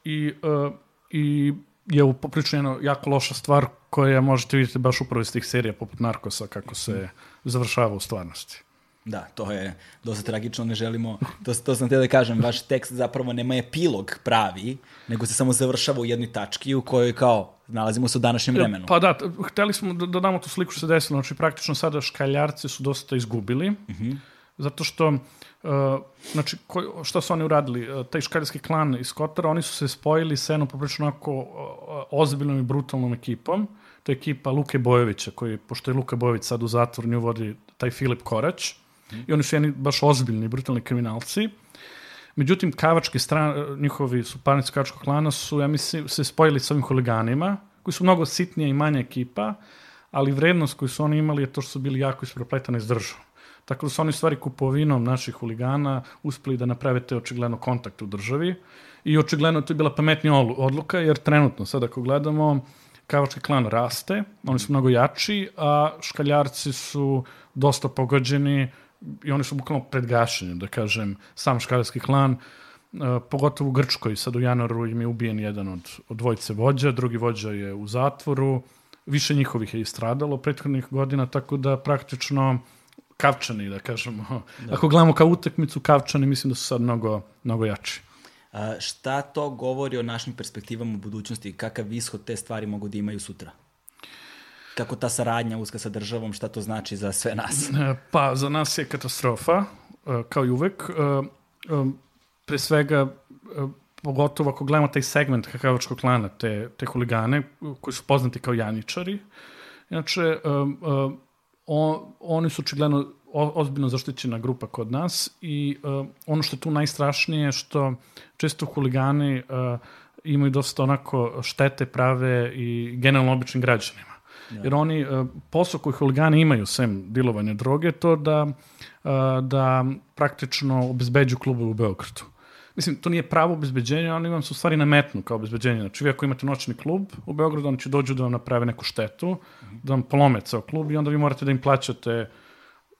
i, uh, i je poprično jako loša stvar koja možete vidjeti baš upravo iz tih serija poput Narkosa kako se završava u stvarnosti. Da, to je dosta tragično, ne želimo, to, to sam te da kažem, vaš tekst zapravo nema epilog pravi, nego se samo završava u jednoj tački u kojoj kao nalazimo se u današnjem vremenu. Pa da, hteli smo da, da damo tu sliku što se desilo, znači praktično sada škaljarci su dosta izgubili, uh Mhm. -huh. zato što Uh, znači, koji, šta su oni uradili? Uh, taj škaljski klan iz Kotara, oni su se spojili sa jednom poprično onako uh, ozbiljnom i brutalnom ekipom. To je ekipa Luke Bojovića, koji, pošto je Luka Bojović sad u zatvor, nju vodi taj Filip Korać. I oni su jedni baš ozbiljni, brutalni kriminalci. Međutim, kavački stran, njihovi suparnici kavačkog klana su, ja mislim, se spojili sa ovim huliganima, koji su mnogo sitnija i manja ekipa, ali vrednost koju su oni imali je to što su bili jako isprepletani s državom. Tako da su oni stvari kupovinom naših huligana uspeli da naprave te očigledno kontakt u državi i očigledno to je bila pametnija odluka, jer trenutno, sad ako gledamo, Kavački klan raste, oni su mnogo jači, a škaljarci su dosta pogođeni i oni su bukvalno pred gašenjem, da kažem, sam škaljarski klan, uh, pogotovo u Grčkoj, sad u januaru im je ubijen jedan od, od dvojice vođa, drugi vođa je u zatvoru, više njihovih je istradalo prethodnih godina, tako da praktično Kavčani, da kažemo. Da. Ako gledamo kao utakmicu, Kavčani mislim da su sad mnogo, mnogo jači. A, šta to govori o našim perspektivama u budućnosti? Kakav ishod te stvari mogu da imaju sutra? Kako ta saradnja uska sa državom, šta to znači za sve nas? (laughs) Pa, za nas je katastrofa, kao i uvek. Pre svega, pogotovo ako gledamo taj segment kakavačkog klana, te, te huligane, koji su poznati kao janičari. Inače, on, oni su očigledno ozbiljno zaštićena grupa kod nas i uh, ono što je tu najstrašnije je što često huligani uh, imaju dosta onako štete prave i generalno običnim građanima. Jer oni, uh, posao koji huligani imaju, sem dilovanja droge, to da, uh, da praktično obezbeđuju klube u Beogradu. Mislim, to nije pravo obezbeđenje, oni vam su u stvari nametnu kao obezbeđenje. Znači, vi ako imate noćni klub u Beogradu, oni će dođu da vam naprave neku štetu, da vam polome ceo klub i onda vi morate da im plaćate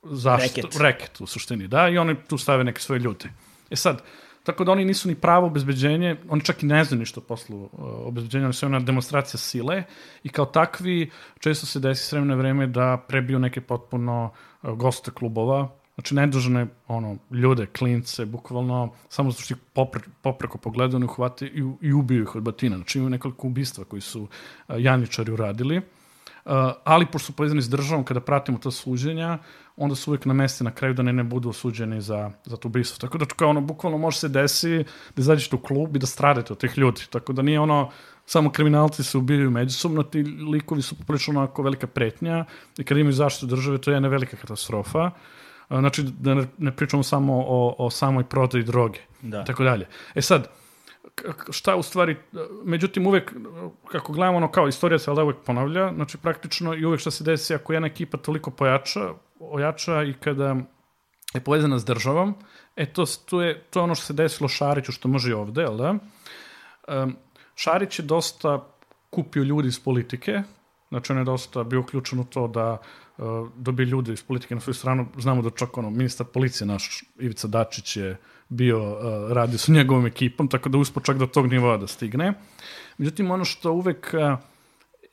zašto, Reket. reket u suštini, da, i oni tu stave neke svoje ljude. E sad, tako da oni nisu ni pravo obezbeđenje, oni čak i ne znaju ništa o poslu uh, obezbeđenja, oni su jedna demonstracija sile i kao takvi često se desi s vremena na vreme da prebiju neke potpuno uh, goste klubova, znači nedužne ono, ljude, klince, bukvalno samo zato što ih popre, popreko pogledaju, oni uhvate i, i ubiju ih od batina. Znači imaju nekoliko ubistva koji su uh, Janjičari uradili. Uh, ali pošto su povezani s državom, kada pratimo to suđenja, onda su uvijek na mesti na kraju da ne, ne budu osuđeni za, za to ubistvo. Tako da kao ono, bukvalno može se desi da izađete u klub i da stradete od tih ljudi. Tako da nije ono, samo kriminalci se ubijaju međusobno, ti likovi su poprilično onako velika pretnja i kada imaju zaštitu države, to je jedna velika katastrofa. Uh, Znači, da ne, ne pričamo samo o, o samoj prodaji droge. Da. Tako dalje. E sad, šta u stvari, međutim uvek, kako gledamo ono kao istorija se da uvek ponavlja, znači praktično i uvek šta se desi ako jedna ekipa toliko pojača, ojača i kada je povezana s državom, e to, to, je, to je ono što se desilo Šariću što može i ovde, jel da? Um, Šarić je dosta kupio ljudi iz politike, znači on je dosta bio uključen u to da uh, dobije ljude iz politike na svoju stranu. Znamo da čak ono, ministar policije naš, Ivica Dačić je bio, uh, radio sa njegovom ekipom, tako da uspo čak do tog nivoa da stigne. Međutim, ono što uvek, uh,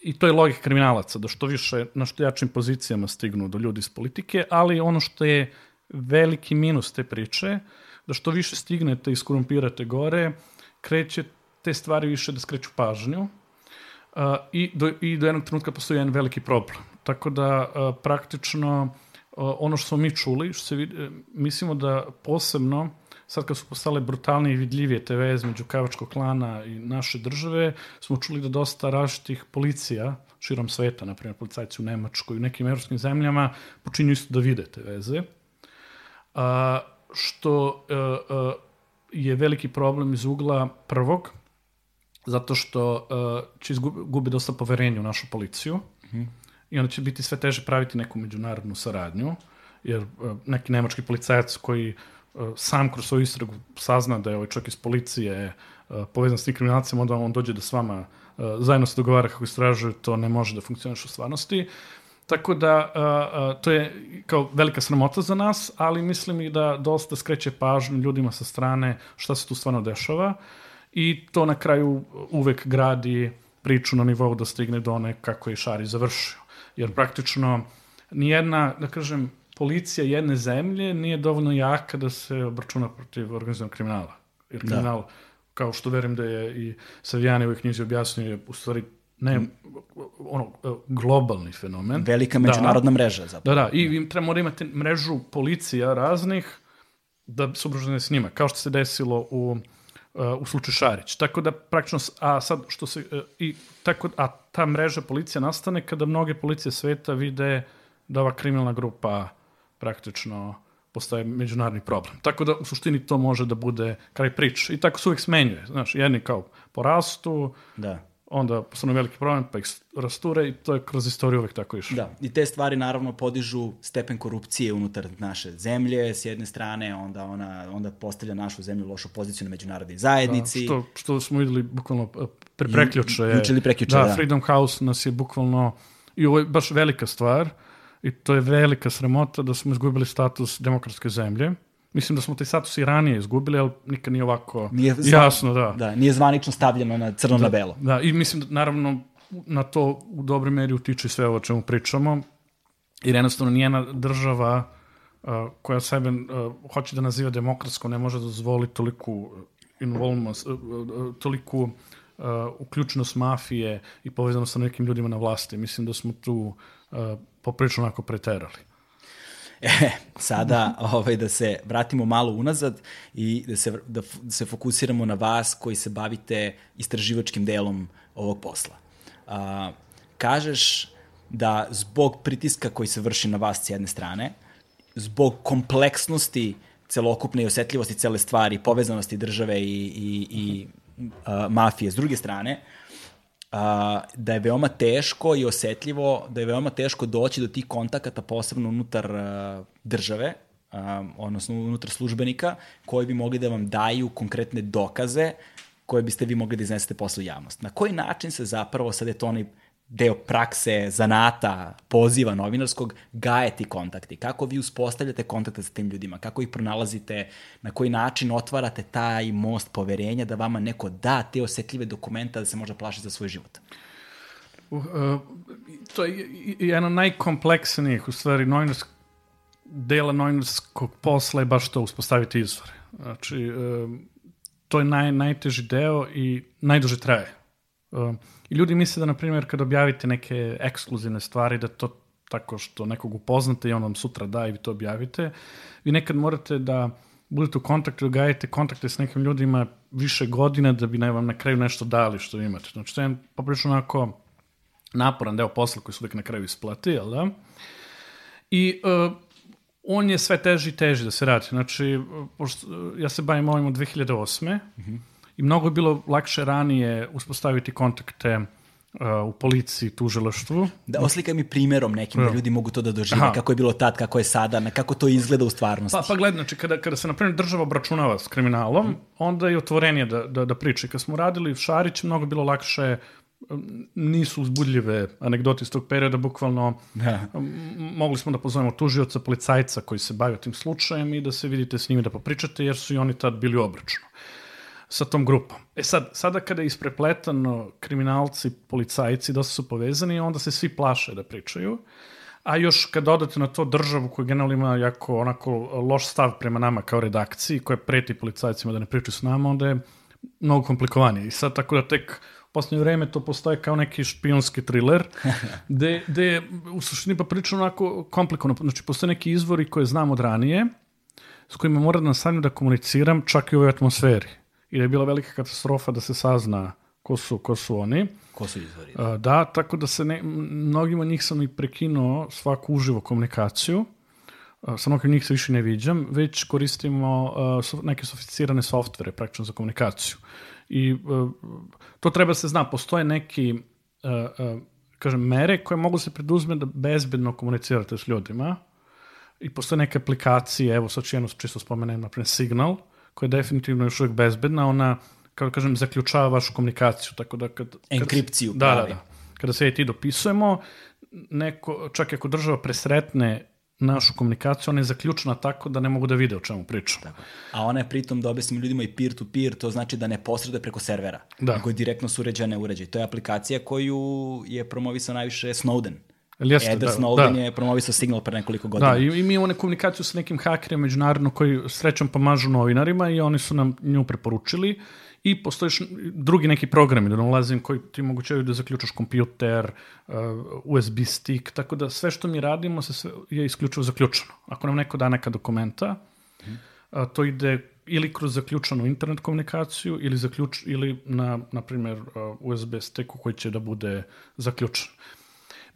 i to je logika kriminalaca, da što više, na što jačim pozicijama stignu do ljudi iz politike, ali ono što je veliki minus te priče, da što više stignete i skorumpirate gore, kreće te stvari više da skreću pažnju, i, do, i do jednog trenutka postoji jedan veliki problem. Tako da uh, praktično uh, ono što smo mi čuli, što se vidi, e, mislimo da posebno sad kad su postale brutalnije i vidljivije te veze među Kavačkog klana i naše države, smo čuli da dosta različitih policija širom sveta, na primjer policajci u Nemačkoj i u nekim evropskim zemljama, počinju isto da vide te veze. A, što a, a, je veliki problem iz ugla prvog, zato što uh, će izgubiti dosta poverenja u našu policiju mm i onda će biti sve teže praviti neku međunarodnu saradnju, jer uh, neki nemački policajac koji uh, sam kroz svoju istragu sazna da je ovaj čovjek iz policije uh, povezan s tim kriminalcima, onda on dođe da s vama uh, zajedno se dogovara kako istražuje, to ne može da funkcioniš u stvarnosti. Tako da, uh, uh, to je kao velika sramota za nas, ali mislim i da dosta skreće pažnju ljudima sa strane šta se tu stvarno dešava i to na kraju uvek gradi priču na nivou da stigne do one kako je Šari završio. Jer praktično nijedna, da kažem, policija jedne zemlje nije dovoljno jaka da se obračuna protiv organizovanog kriminala. Jer kriminal, da. kao što verujem da je i Savijani u ovoj knjizi objasnio, je u stvari ne, ono, globalni fenomen. Velika međunarodna da. mreža zapravo. Da, da, i vi treba morate imati mrežu policija raznih da se obražene s njima, kao što se desilo u u slučaju Šarić. Tako da praktično, a sad što se, i tako, a ta mreža policija nastane kada mnoge policije sveta vide da ova kriminalna grupa praktično postaje međunarodni problem. Tako da u suštini to može da bude kraj priče. I tako se uvijek smenjuje. Znaš, jedni kao porastu, da onda postane veliki problem, pa ih rasture i to je kroz istoriju uvek tako išlo. Da, i te stvari naravno podižu stepen korupcije unutar naše zemlje, s jedne strane, onda ona onda postavlja našu zemlju lošu poziciju na međunarodnoj zajednici. Da, što, što smo videli bukvalno pre, preključe. Ju, juče ili preključe, da, da. Freedom House nas je bukvalno, i ovo je baš velika stvar, i to je velika sramota da smo izgubili status demokratske zemlje. Mislim da smo taj status i ranije izgubili, ali nikad nije ovako nije zvan, jasno, da. Da, nije zvanično stavljeno na crno da, na belo. Da, i mislim da naravno na to u dobroj meri utiče sve ovo o čemu pričamo, jer jednostavno nijena država uh, koja sebe uh, hoće da naziva demokratsko ne može da dozvoli toliku involvement, uh, uh, toliku uh, uključenost mafije i povezano sa nekim ljudima na vlasti. Mislim da smo tu uh, poprično onako preterali. E, sada ovaj, da se vratimo malo unazad i da se, da se fokusiramo na vas koji se bavite istraživačkim delom ovog posla. A, kažeš da zbog pritiska koji se vrši na vas s jedne strane, zbog kompleksnosti celokupne i osetljivosti cele stvari, povezanosti države i, i, i a, mafije s druge strane, a, da je veoma teško i osetljivo, da je veoma teško doći do tih kontakata, posebno unutar a, države, a, odnosno unutar službenika, koji bi mogli da vam daju konkretne dokaze koje biste vi mogli da iznesete posle javnost. Na koji način se zapravo, sad je to onaj deo prakse, zanata, poziva novinarskog, gaje ti kontakti? Kako vi uspostavljate kontakte sa tim ljudima? Kako ih pronalazite? Na koji način otvarate taj most poverenja da vama neko da te osetljive dokumenta da se možda plaši za svoj život? Uh, uh, to je jedan najkompleksnijih, u stvari, novinarskog dela novinarskog posla je baš to uspostaviti izvore. Znači, uh, to je naj, najteži deo i najduže traje. Uh, I ljudi misle da, na primjer, kad objavite neke ekskluzivne stvari, da to tako što nekog upoznate i on vam sutra da i vi to objavite, vi nekad morate da budete u kontaktu, da gajete kontakte s nekim ljudima više godina da bi ne vam na kraju nešto dali što imate. Znači, to je poprično onako naporan deo posla koji se uvijek na kraju isplati, jel da? I uh, on je sve teži i teži da se radi. Znači, pošto, ja se bavim ovim od 2008. Mm -hmm i mnogo je bilo lakše ranije uspostaviti kontakte uh, u policiji, tužilaštvu. Da, oslikaj mi primerom nekim da ljudi mogu to da dožive, Aha. kako je bilo tad, kako je sada, na kako to izgleda u stvarnosti. Pa, pa gled, znači, kada, kada se, na primjer, država obračunava s kriminalom, mm. onda je otvorenije da, da, da priče. Kad smo radili Šarić, mnogo bilo lakše nisu uzbudljive anegdote iz tog perioda, bukvalno da. Mogli smo da pozovemo tužioca, policajca koji se bavio tim slučajem i da se vidite s njimi da popričate, jer su i oni tad bili obračuno sa tom grupom. E sad, sada kada je isprepletano kriminalci, policajci, dosta su povezani, onda se svi plaše da pričaju. A još kad dodate na to državu koja generalno ima jako onako loš stav prema nama kao redakciji, koja preti policajcima da ne pričaju s nama, onda je mnogo komplikovanije. I sad tako da tek u poslednje vreme to postoje kao neki špionski thriller, (laughs) gde, gde u suštini pa priča onako komplikovano. Znači, postoje neki izvori koje znam od ranije, s kojima moram da nastavim da komuniciram čak i u ovoj atmosferi i da je bila velika katastrofa da se sazna ko su, ko su oni. Ko su izvori? Da, da tako da se ne, mnogima njih sam i prekinuo svaku uživo komunikaciju. Sa mnogim njih se više ne viđam, već koristimo neke sofisticirane softvere praktično za komunikaciju. I to treba se zna, postoje neki kažem, mere koje mogu se preduzme da bezbedno komunicirate s ljudima i postoje neke aplikacije, evo sad ću jedno čisto spomenem, naprimjer Signal, uh, koja je definitivno još uvijek bezbedna, ona, kako da kažem, zaključava vašu komunikaciju, tako da kad... kad Enkripciju da, pravi. Da, da. Kada se i ti dopisujemo, neko, čak ako država presretne našu komunikaciju, ona je zaključena tako da ne mogu da vide o čemu pričam. Tako. A ona je pritom da objasnim ljudima i peer-to-peer, -peer, to znači da ne posreduje preko servera, da. nego je direktno su uređene uređaj. To je aplikacija koju je promovisao najviše Snowden. Jeste, Eder da, Snowden da. je promovisao signal pre nekoliko godina. Da, i, i mi imamo komunikaciju sa nekim hakerima međunarodno koji srećom pomažu novinarima i oni su nam nju preporučili i postoje drugi neki programi, da ne ulazim, koji ti mogućaju da zaključaš kompjuter, uh, USB stick, tako da sve što mi radimo se sve, je isključivo zaključeno. Ako nam neko da neka dokumenta, hmm. uh, to ide ili kroz zaključanu internet komunikaciju ili, zaključ, ili na, na primjer, uh, USB sticku koji će da bude zaključen.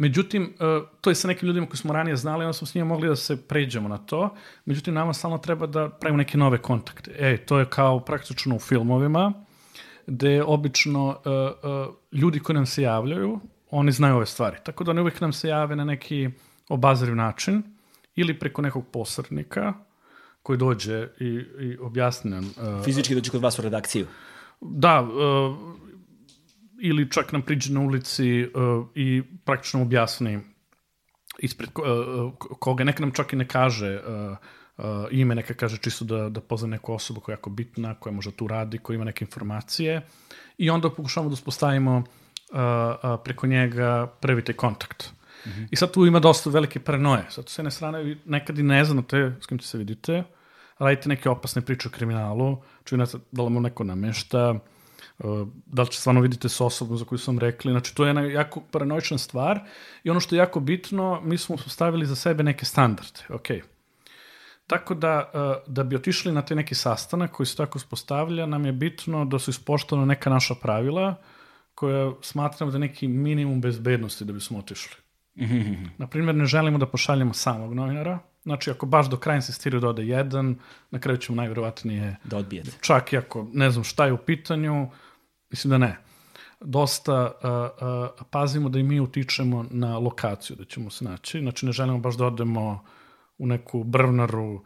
Međutim, e, to je sa nekim ljudima koji smo ranije znali, onda smo s njima mogli da se pređemo na to. Međutim, nama stalno treba da pravimo neke nove kontakte. E, to je kao praktično u filmovima, gde obično uh, uh, ljudi koji nam se javljaju, oni znaju ove stvari. Tako da oni uvek nam se jave na neki obazriv način ili preko nekog posrednika koji dođe i, i objasni nam... Fizički dođe kod vas u redakciju? Da, ili čak nam priđe na ulici uh, i praktično objasni ispred uh, koga, neka nam čak i ne kaže uh, uh, ime, neka kaže čisto da, da pozna neku osobu koja je jako bitna, koja možda tu radi, koja ima neke informacije i onda pokušamo da uspostavimo uh, uh, preko njega prvi taj kontakt. Mm -hmm. I sad tu ima dosta velike paranoje. Sad s jedne strane nekad i ne znate s kim se vidite, radite neke opasne priče o kriminalu, čujete da li mu neko namešta, Uh, da li će stvarno vidite s osobom za koju sam rekli, znači to je jedna jako paranoična stvar i ono što je jako bitno, mi smo stavili za sebe neke standarde, ok. Tako da, uh, da bi otišli na te neki sastanak koji se tako uspostavlja, nam je bitno da su ispoštovane neka naša pravila koja smatramo da neki minimum bezbednosti da bismo otišli. Naprimjer, ne želimo da pošaljemo samog novinara, Znači, ako baš do kraja insistiraju da ode jedan, na kraju ćemo najverovatnije... Da odbijete. Čak i ako ne znam šta je u pitanju, Mislim da ne. dosta uh, uh, pazimo da i mi utičemo na lokaciju da ćemo se naći. Znači ne želimo baš da odemo u neku brvnaru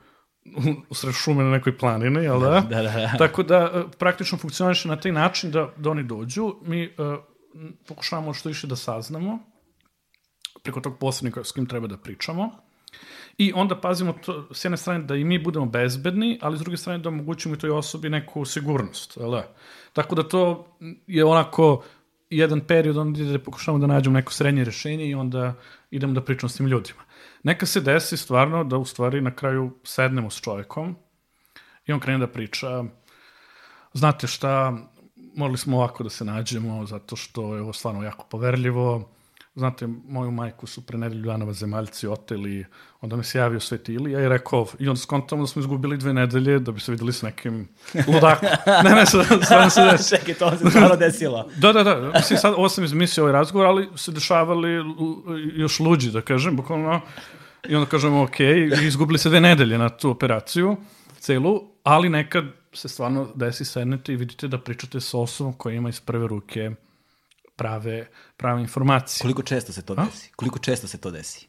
u sred šume na nekoj planini, jel da? Da, da, da. Tako da praktično funkcioniše na taj način da, da oni dođu. Mi uh, pokušavamo što više da saznamo preko tog posrednika s kim treba da pričamo. I onda pazimo to, s jedne strane da i mi budemo bezbedni, ali s druge strane da omogućimo i toj osobi neku sigurnost. Jel da? Tako da to je onako jedan period onda da pokušamo da nađemo neko srednje rešenje i onda idemo da pričamo s tim ljudima. Neka se desi stvarno da u stvari na kraju sednemo s čovekom i on krene da priča znate šta, morali smo ovako da se nađemo zato što je ovo stvarno jako poverljivo, znate, moju majku su pre nedelju dana zemaljci oteli, onda mi se javio Sveti Ilija i rekao, i onda skontamo da smo izgubili dve nedelje da bi se videli s nekim ludakom. (laughs) ne, ne, stvarno se (laughs) desi. Čekaj, to se stvarno desilo. (laughs) da, da, da, mislim, sad, ovo sam izmislio ovaj razgovor, ali se dešavali još luđi, da kažem, bukvalno, i onda kažemo, ok, izgubili se dve nedelje na tu operaciju, celu, ali nekad se stvarno desi sednete i vidite da pričate sa osobom koja ima iz prve ruke prave, prave informacije. Koliko često se to desi? Koliko često se to desi?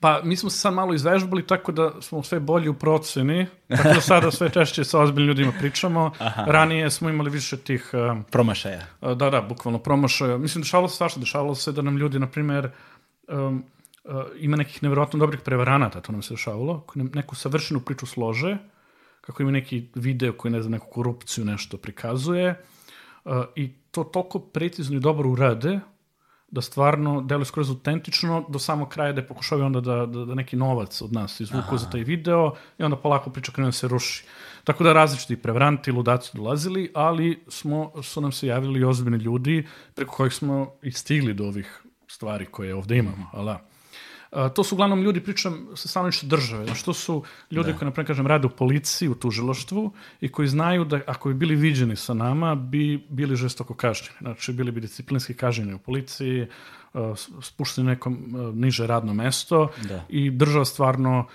Pa, mi smo se sad malo izvežbali tako da smo sve bolji u proceni, tako da sada sve češće sa ozbiljnim ljudima pričamo. Aha. Ranije smo imali više tih... Uh, promašaja. Uh, da, da, bukvalno promašaja. Mislim, dešavalo se svašta, dešavalo se da nam ljudi, na primer, um, uh, ima nekih nevjerojatno dobrih prevaranata, to nam se dešavalo, koji nam neku savršenu priču slože, kako ima neki video koji, ne znam, neku korupciju nešto prikazuje, uh, i to toliko precizno i dobro urade, da stvarno deluje skroz autentično do samog kraja da pokušavaju onda da, da, da neki novac od nas izvuku Aha. za taj video i onda polako priča krenu da se ruši. Tako da različiti prevaranti, ludaci dolazili, ali smo, su nam se javili ozbiljni ljudi preko kojih smo i stigli do ovih stvari koje ovde imamo. Ali da to su uglavnom ljudi, pričam sa stanovišta države, znači to su ljudi da. koji, naprimjer, kažem, rade u policiji, u tužiloštvu i koji znaju da ako bi bili viđeni sa nama, bi bili žestoko kažnjeni. Znači, bili bi disciplinski kažnjeni u policiji, spušteni nekom niže radno mesto da. i država stvarno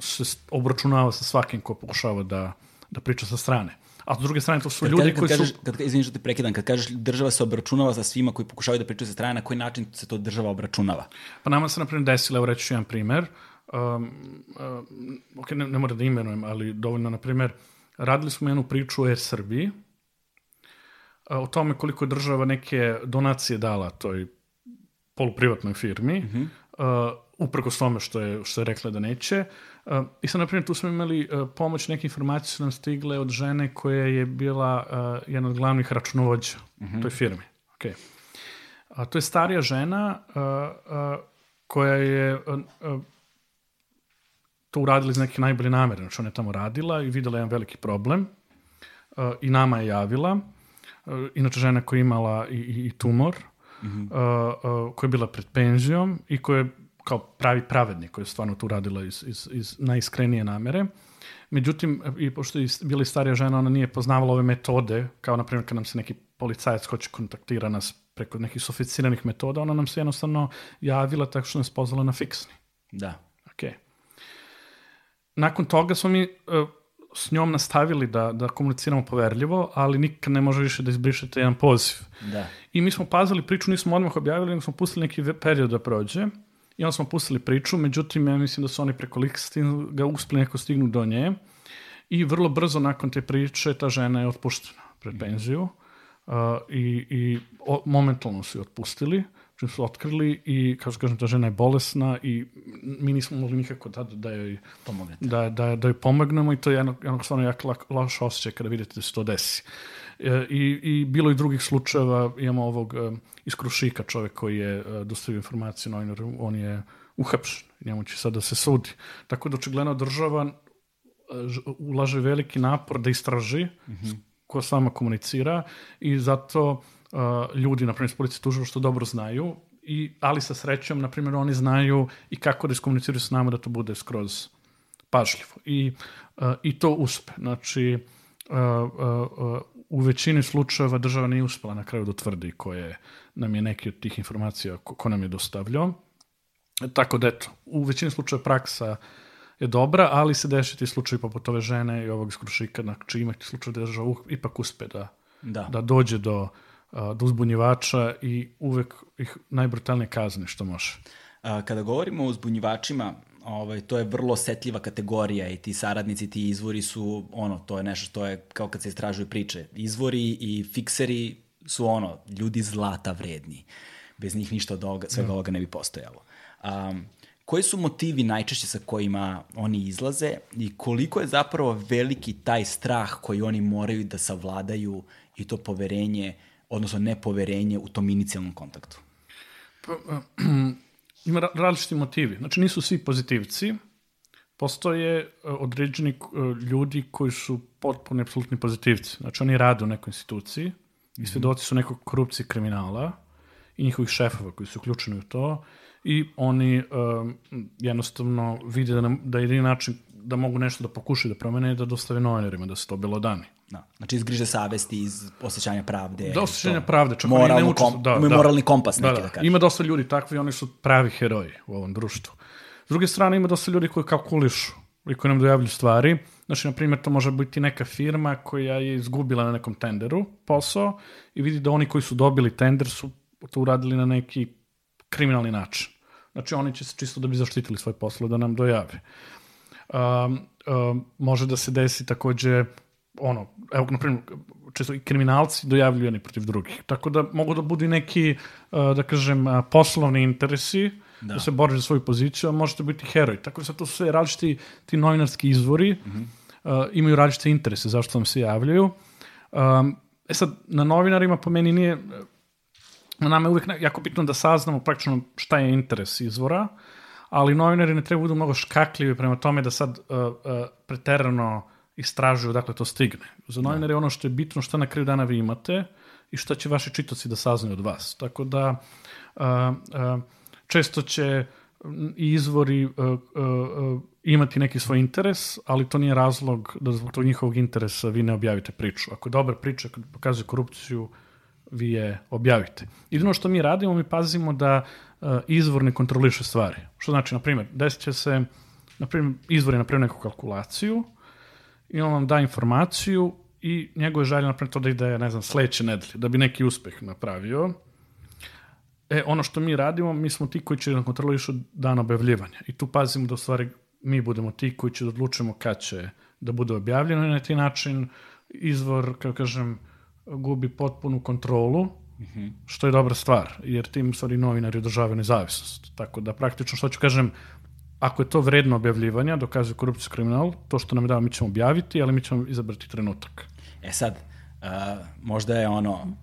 se obračunava sa svakim ko pokušava da, da priča sa strane. A s druge strane, to su kad ljudi kad koji kažeš, su... Kad, izviniš da te prekidam, kad kažeš država se obračunava sa svima koji pokušavaju da pričaju sa strane, na koji način se to država obračunava? Pa nama se, na primjer, desilo, evo reći ću jedan primer, um, um, ok, ne, ne mora da imenujem, ali dovoljno, na primjer, radili smo jednu priču o Air Srbiji, o tome koliko je država neke donacije dala toj poluprivatnoj firmi, mm -hmm. uh, uprkos tome što je, što je rekla da neće. Uh, I sad, na primjer, tu smo imali uh, pomoć, neke informacije su nam stigle od žene koja je bila uh, jedna od glavnih računovođa mm -hmm. toj firmi. Okay. A, to je starija žena uh, uh, koja je to uradila iz neke najbolje namere. Znači, ona je tamo radila i videla jedan veliki problem i nama je javila. Inače, žena koja je imala i, i, i tumor, mm -hmm. koja je bila pred penzijom i koja je kao pravi pravednik koji je stvarno tu radila iz, iz, iz najiskrenije namere. Međutim, i pošto je bila starija žena, ona nije poznavala ove metode, kao na primjer kad nam se neki policajac hoće kontaktira nas preko nekih sofisticiranih metoda, ona nam se jednostavno javila tako što nas pozvala na fiksni. Da. Ok. Nakon toga smo mi uh, s njom nastavili da, da komuniciramo poverljivo, ali nikad ne može više da izbrišete jedan poziv. Da. I mi smo pazali priču, nismo odmah objavili, nego smo pustili neki period da prođe I onda smo pustili priču, međutim, ja mislim da su oni preko ga uspeli neko stignu do nje i vrlo brzo nakon te priče ta žena je otpuštena pred penziju uh, i, i o, momentalno su je otpustili, čim su otkrili i, kao što kažem, ta žena je bolesna i mi nismo mogli nikako da, da joj Pomognete. da, da, da joj pomognemo i to je jedno, jedno stvarno jako loš osjećaj kada vidite da se to desi. E, I, I bilo i drugih slučajeva, imamo ovog e, iz Krušika, čovek koji je e, dostavio informacije novinaru, on je uhapšen, njemu će sad da se sudi. Tako da očigledno država ulaže veliki napor da istraži mm -hmm. ko sama komunicira i zato uh, ljudi, na primjer, s policije tuživo što dobro znaju, i, ali sa srećom, na primjer, oni znaju i kako da iskomuniciraju s nama da to bude skroz pažljivo. I, uh, i to uspe. Znači, uh, uh, u većini slučajeva država nije uspela na kraju da tvrdi koje nam je neki od tih informacija ko, ko nam je dostavljao. Tako da eto, u većini slučajeva praksa je dobra, ali se dešiti slučaj poput ove žene i ovog iz Krušika, znači ima slučaj da država ipak uspe da, da. da dođe do do uzbunjivača i uvek ih najbrutalnije kazne što može. Kada govorimo o uzbunjivačima, ovaj, to je vrlo osetljiva kategorija i ti saradnici, ti izvori su, ono, to je nešto što je kao kad se istražuju priče. Izvori i fikseri su ono, ljudi zlata vredni. Bez njih ništa od ovoga, svega ovoga ne bi postojalo. Um, koji su motivi najčešće sa kojima oni izlaze i koliko je zapravo veliki taj strah koji oni moraju da savladaju i to poverenje, odnosno nepoverenje u tom inicijalnom kontaktu? Pa, (clears throat) ima različiti motivi. Znači nisu svi pozitivci, postoje e, određeni e, ljudi koji su potpuno apsolutni pozitivci. Znači oni rade u nekoj instituciji i mhm. svedoci su nekog korupcije kriminala i njihovih šefova koji su uključeni u to i oni um, jednostavno vide da, nam, da jedini način da mogu nešto da pokušaju da promene je da dostave novinarima da se to bilo dani. Da. Znači izgriže savesti iz osjećanja pravde. Da, osjećanja to, pravde. Čak moralni, ne uče, kom, da, da, moralni kompas neki da, da, da Ima dosta ljudi takvi, oni su pravi heroji u ovom društvu. S druge strane ima dosta ljudi koji kalkulišu i koji nam dojavljuju stvari. Znači, na primjer, to može biti neka firma koja je izgubila na nekom tenderu posao i vidi da oni koji su dobili tender su to uradili na neki kriminalni način. Znači, oni će se čisto da bi zaštitili svoj posao da nam dojave. Um, um, može da se desi takođe ono, evo, na primjer, često i kriminalci dojavljuju jedni protiv drugih. Tako da mogu da budu neki, uh, da kažem, uh, poslovni interesi, da. da se boriš za svoju poziciju, a možete biti heroj. Tako da sad to su sve različiti ti novinarski izvori, mm -hmm. uh, imaju različite interese zašto vam se javljaju. Um, e sad, na novinarima po meni nije, na nama je uvijek jako bitno da saznamo praktično šta je interes izvora, ali novinari ne treba budu mnogo škakljivi prema tome da sad uh, uh, preterano istražuju dakle to stigne. Za da. novinare je ono što je bitno šta na kraju dana vi imate i šta će vaši čitoci da saznaju od vas. Tako da često će i izvori uh, uh, uh, imati neki svoj interes, ali to nije razlog da zbog tog njihovog interesa vi ne objavite priču. Ako je dobra priča, kad pokazuje korupciju, vi je objavite. Jedino što mi radimo, mi pazimo da izvor ne kontroliše stvari. Što znači, na primjer, desit će se, na primjer, izvor je napravio neku kalkulaciju i on vam da informaciju i njegove želje, na primjer, to da ide, ne znam, sledeće nedelje, da bi neki uspeh napravio. E, ono što mi radimo, mi smo ti koji će da kontrolišu dan objavljivanja. I tu pazimo da u stvari mi budemo ti koji će da odlučimo kad će da bude objavljeno i na taj način izvor, kao kažem, gubi potpunu kontrolu, Mm -hmm. što je dobra stvar, jer tim stvari novinari održavaju nezavisnost. Tako da praktično, što ću kažem, ako je to vredno objavljivanja, dokazuje korupciju kriminal, to što nam je dao mi ćemo objaviti, ali mi ćemo izabrati trenutak. E sad, uh, možda je ono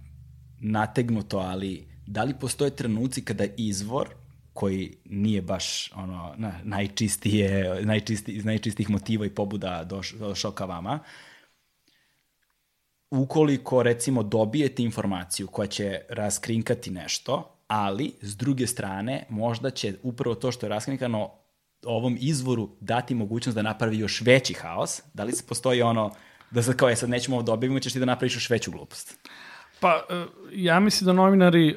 nategnuto, ali da li postoje trenuci kada izvor koji nije baš ono na, najčistije, najčisti, iz najčistih motiva i pobuda došao ka vama, ukoliko recimo dobijete informaciju koja će raskrinkati nešto, ali s druge strane možda će upravo to što je raskrinkano ovom izvoru dati mogućnost da napravi još veći haos, da li se postoji ono da sad kao je sad nećemo ovo dobiti, ćeš ti da napraviš još veću glupost? Pa, e, ja mislim da novinari e,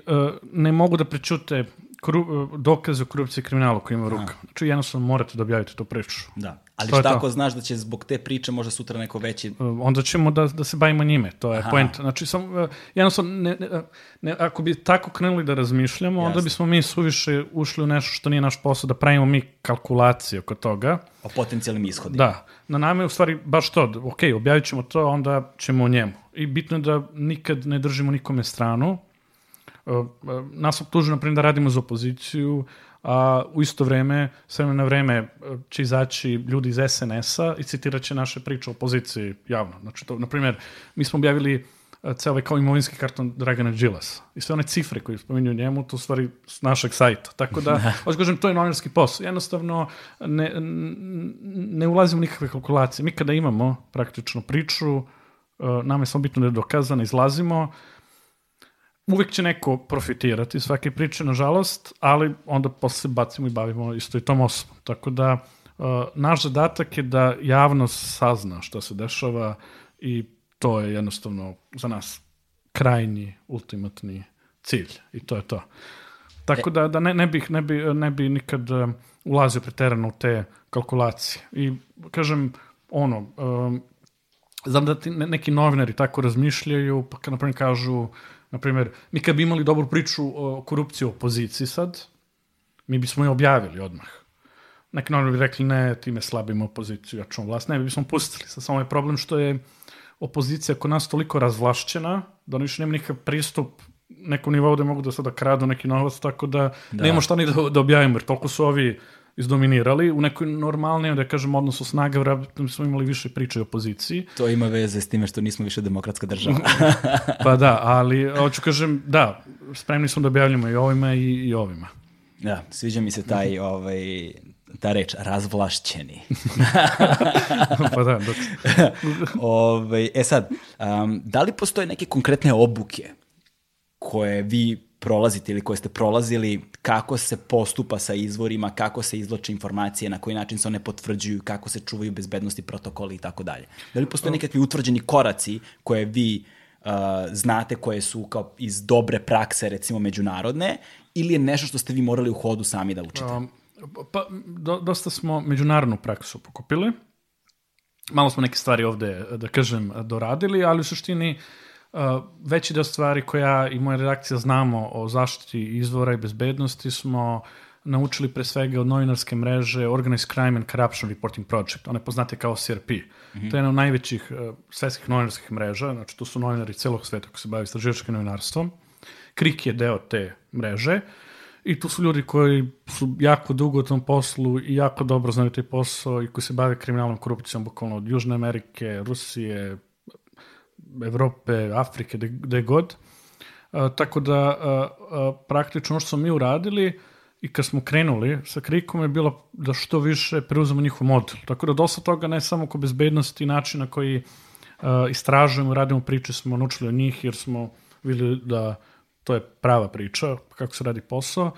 ne mogu da prečute kru, dokaze o korupciji i kriminalu koji ima u ruka. Znači, jednostavno morate da objavite tu priču. Da. Ali to šta ako znaš da će zbog te priče možda sutra neko veći... E, onda ćemo da, da se bavimo njime, to je Aha. point. Znači, sam, e, jednostavno, ne, ne, ne, ako bi tako krenuli da razmišljamo, Jasne. onda bismo mi suviše ušli u nešto što nije naš posao, da pravimo mi kalkulacije oko toga. O potencijalnim ishodima. Da. Na nama je u stvari baš to, ok, objavit ćemo to, onda ćemo o njemu. I bitno je da nikad ne držimo nikome stranu, nas optužuju, na primjer, da radimo za opoziciju, a u isto vreme, s vremena na vreme će izaći ljudi iz SNS-a i citirat će naše priče o opoziciji javno. Znači, to, na primjer, mi smo objavili ceo ovaj kao imovinski karton Dragana Đilas. I sve one cifre koje spominju njemu, to u stvari s našeg sajta. Tako da, (laughs) hoću kažem, to je novinarski posao. Jednostavno, ne, ne ulazimo u nikakve kalkulacije. Mi kada imamo praktično priču, nama je samo bitno da je dokazano, izlazimo, uvek će neko profitirati svake priče, nažalost, ali onda posle bacimo i bavimo isto i tom osobom. Tako da, uh, naš zadatak je da javnost sazna šta se dešava i to je jednostavno za nas krajnji, ultimatni cilj i to je to. Tako da, da ne, ne, bih, ne, bi, ne bi nikad uh, ulazio preterano u te kalkulacije. I kažem, ono, um, znam da ti neki novinari tako razmišljaju, pa kad napravim kažu Naprimjer, mi kad bi imali dobru priču o korupciji u opoziciji sad, mi bismo je objavili odmah. Neki novinari bi rekli, ne, time slabimo opoziciju, ja ćemo vlast. Ne, mi bismo pustili. Sad samo je problem što je opozicija kod nas toliko razvlašćena, da oni više nema nikakav pristup nekom nivou da mogu da sada kradu neki novac, tako da, da. nema šta ni da, da objavimo, jer toliko su ovi izdominirali u nekoj normalnoj, da kažem, odnosu snaga, vjerojatno smo imali više priče o opoziciji. To ima veze s time što nismo više demokratska država. (laughs) pa da, ali hoću kažem, da, spremni smo da objavljamo i ovima i, i ovima. Da, sviđa mi se taj, ovaj, ta reč, razvlašćeni. (laughs) pa da, dok... Ove, (laughs) ovaj, e sad, um, da li postoje neke konkretne obuke koje vi prolazite ili koje ste prolazili, kako se postupa sa izvorima, kako se izloče informacije, na koji način se one potvrđuju, kako se čuvaju bezbednosti protokoli i tako dalje. Da li postoje nekakvi utvrđeni koraci koje vi uh, znate koje su kao iz dobre prakse, recimo međunarodne, ili je nešto što ste vi morali u hodu sami da učite? Um, pa, do, dosta smo međunarodnu praksu pokupili. Malo smo neke stvari ovde, da kažem, doradili, ali u suštini uh, veći deo stvari koje ja i moja redakcija znamo o zaštiti izvora i bezbednosti smo naučili pre svega od novinarske mreže Organized Crime and Corruption Reporting Project, one poznate kao CRP. Mm -hmm. To je jedna od najvećih uh, svetskih novinarskih mreža, znači tu su novinari celog sveta koji se bavi istraživačkim novinarstvom. KRIK je deo te mreže i tu su ljudi koji su jako dugo u tom poslu i jako dobro znaju taj posao i koji se bave kriminalnom korupcijom bukvalno od Južne Amerike, Rusije, Evrope, Afrike, gde god. A, tako da a, a, praktično što smo mi uradili i kad smo krenuli sa krikom je bilo da što više preuzemo njihov model. Tako da dosta toga ne samo ko bezbednosti i način na koji a, istražujemo, radimo priče smo naučili od njih jer smo videli da to je prava priča, kako se radi posao,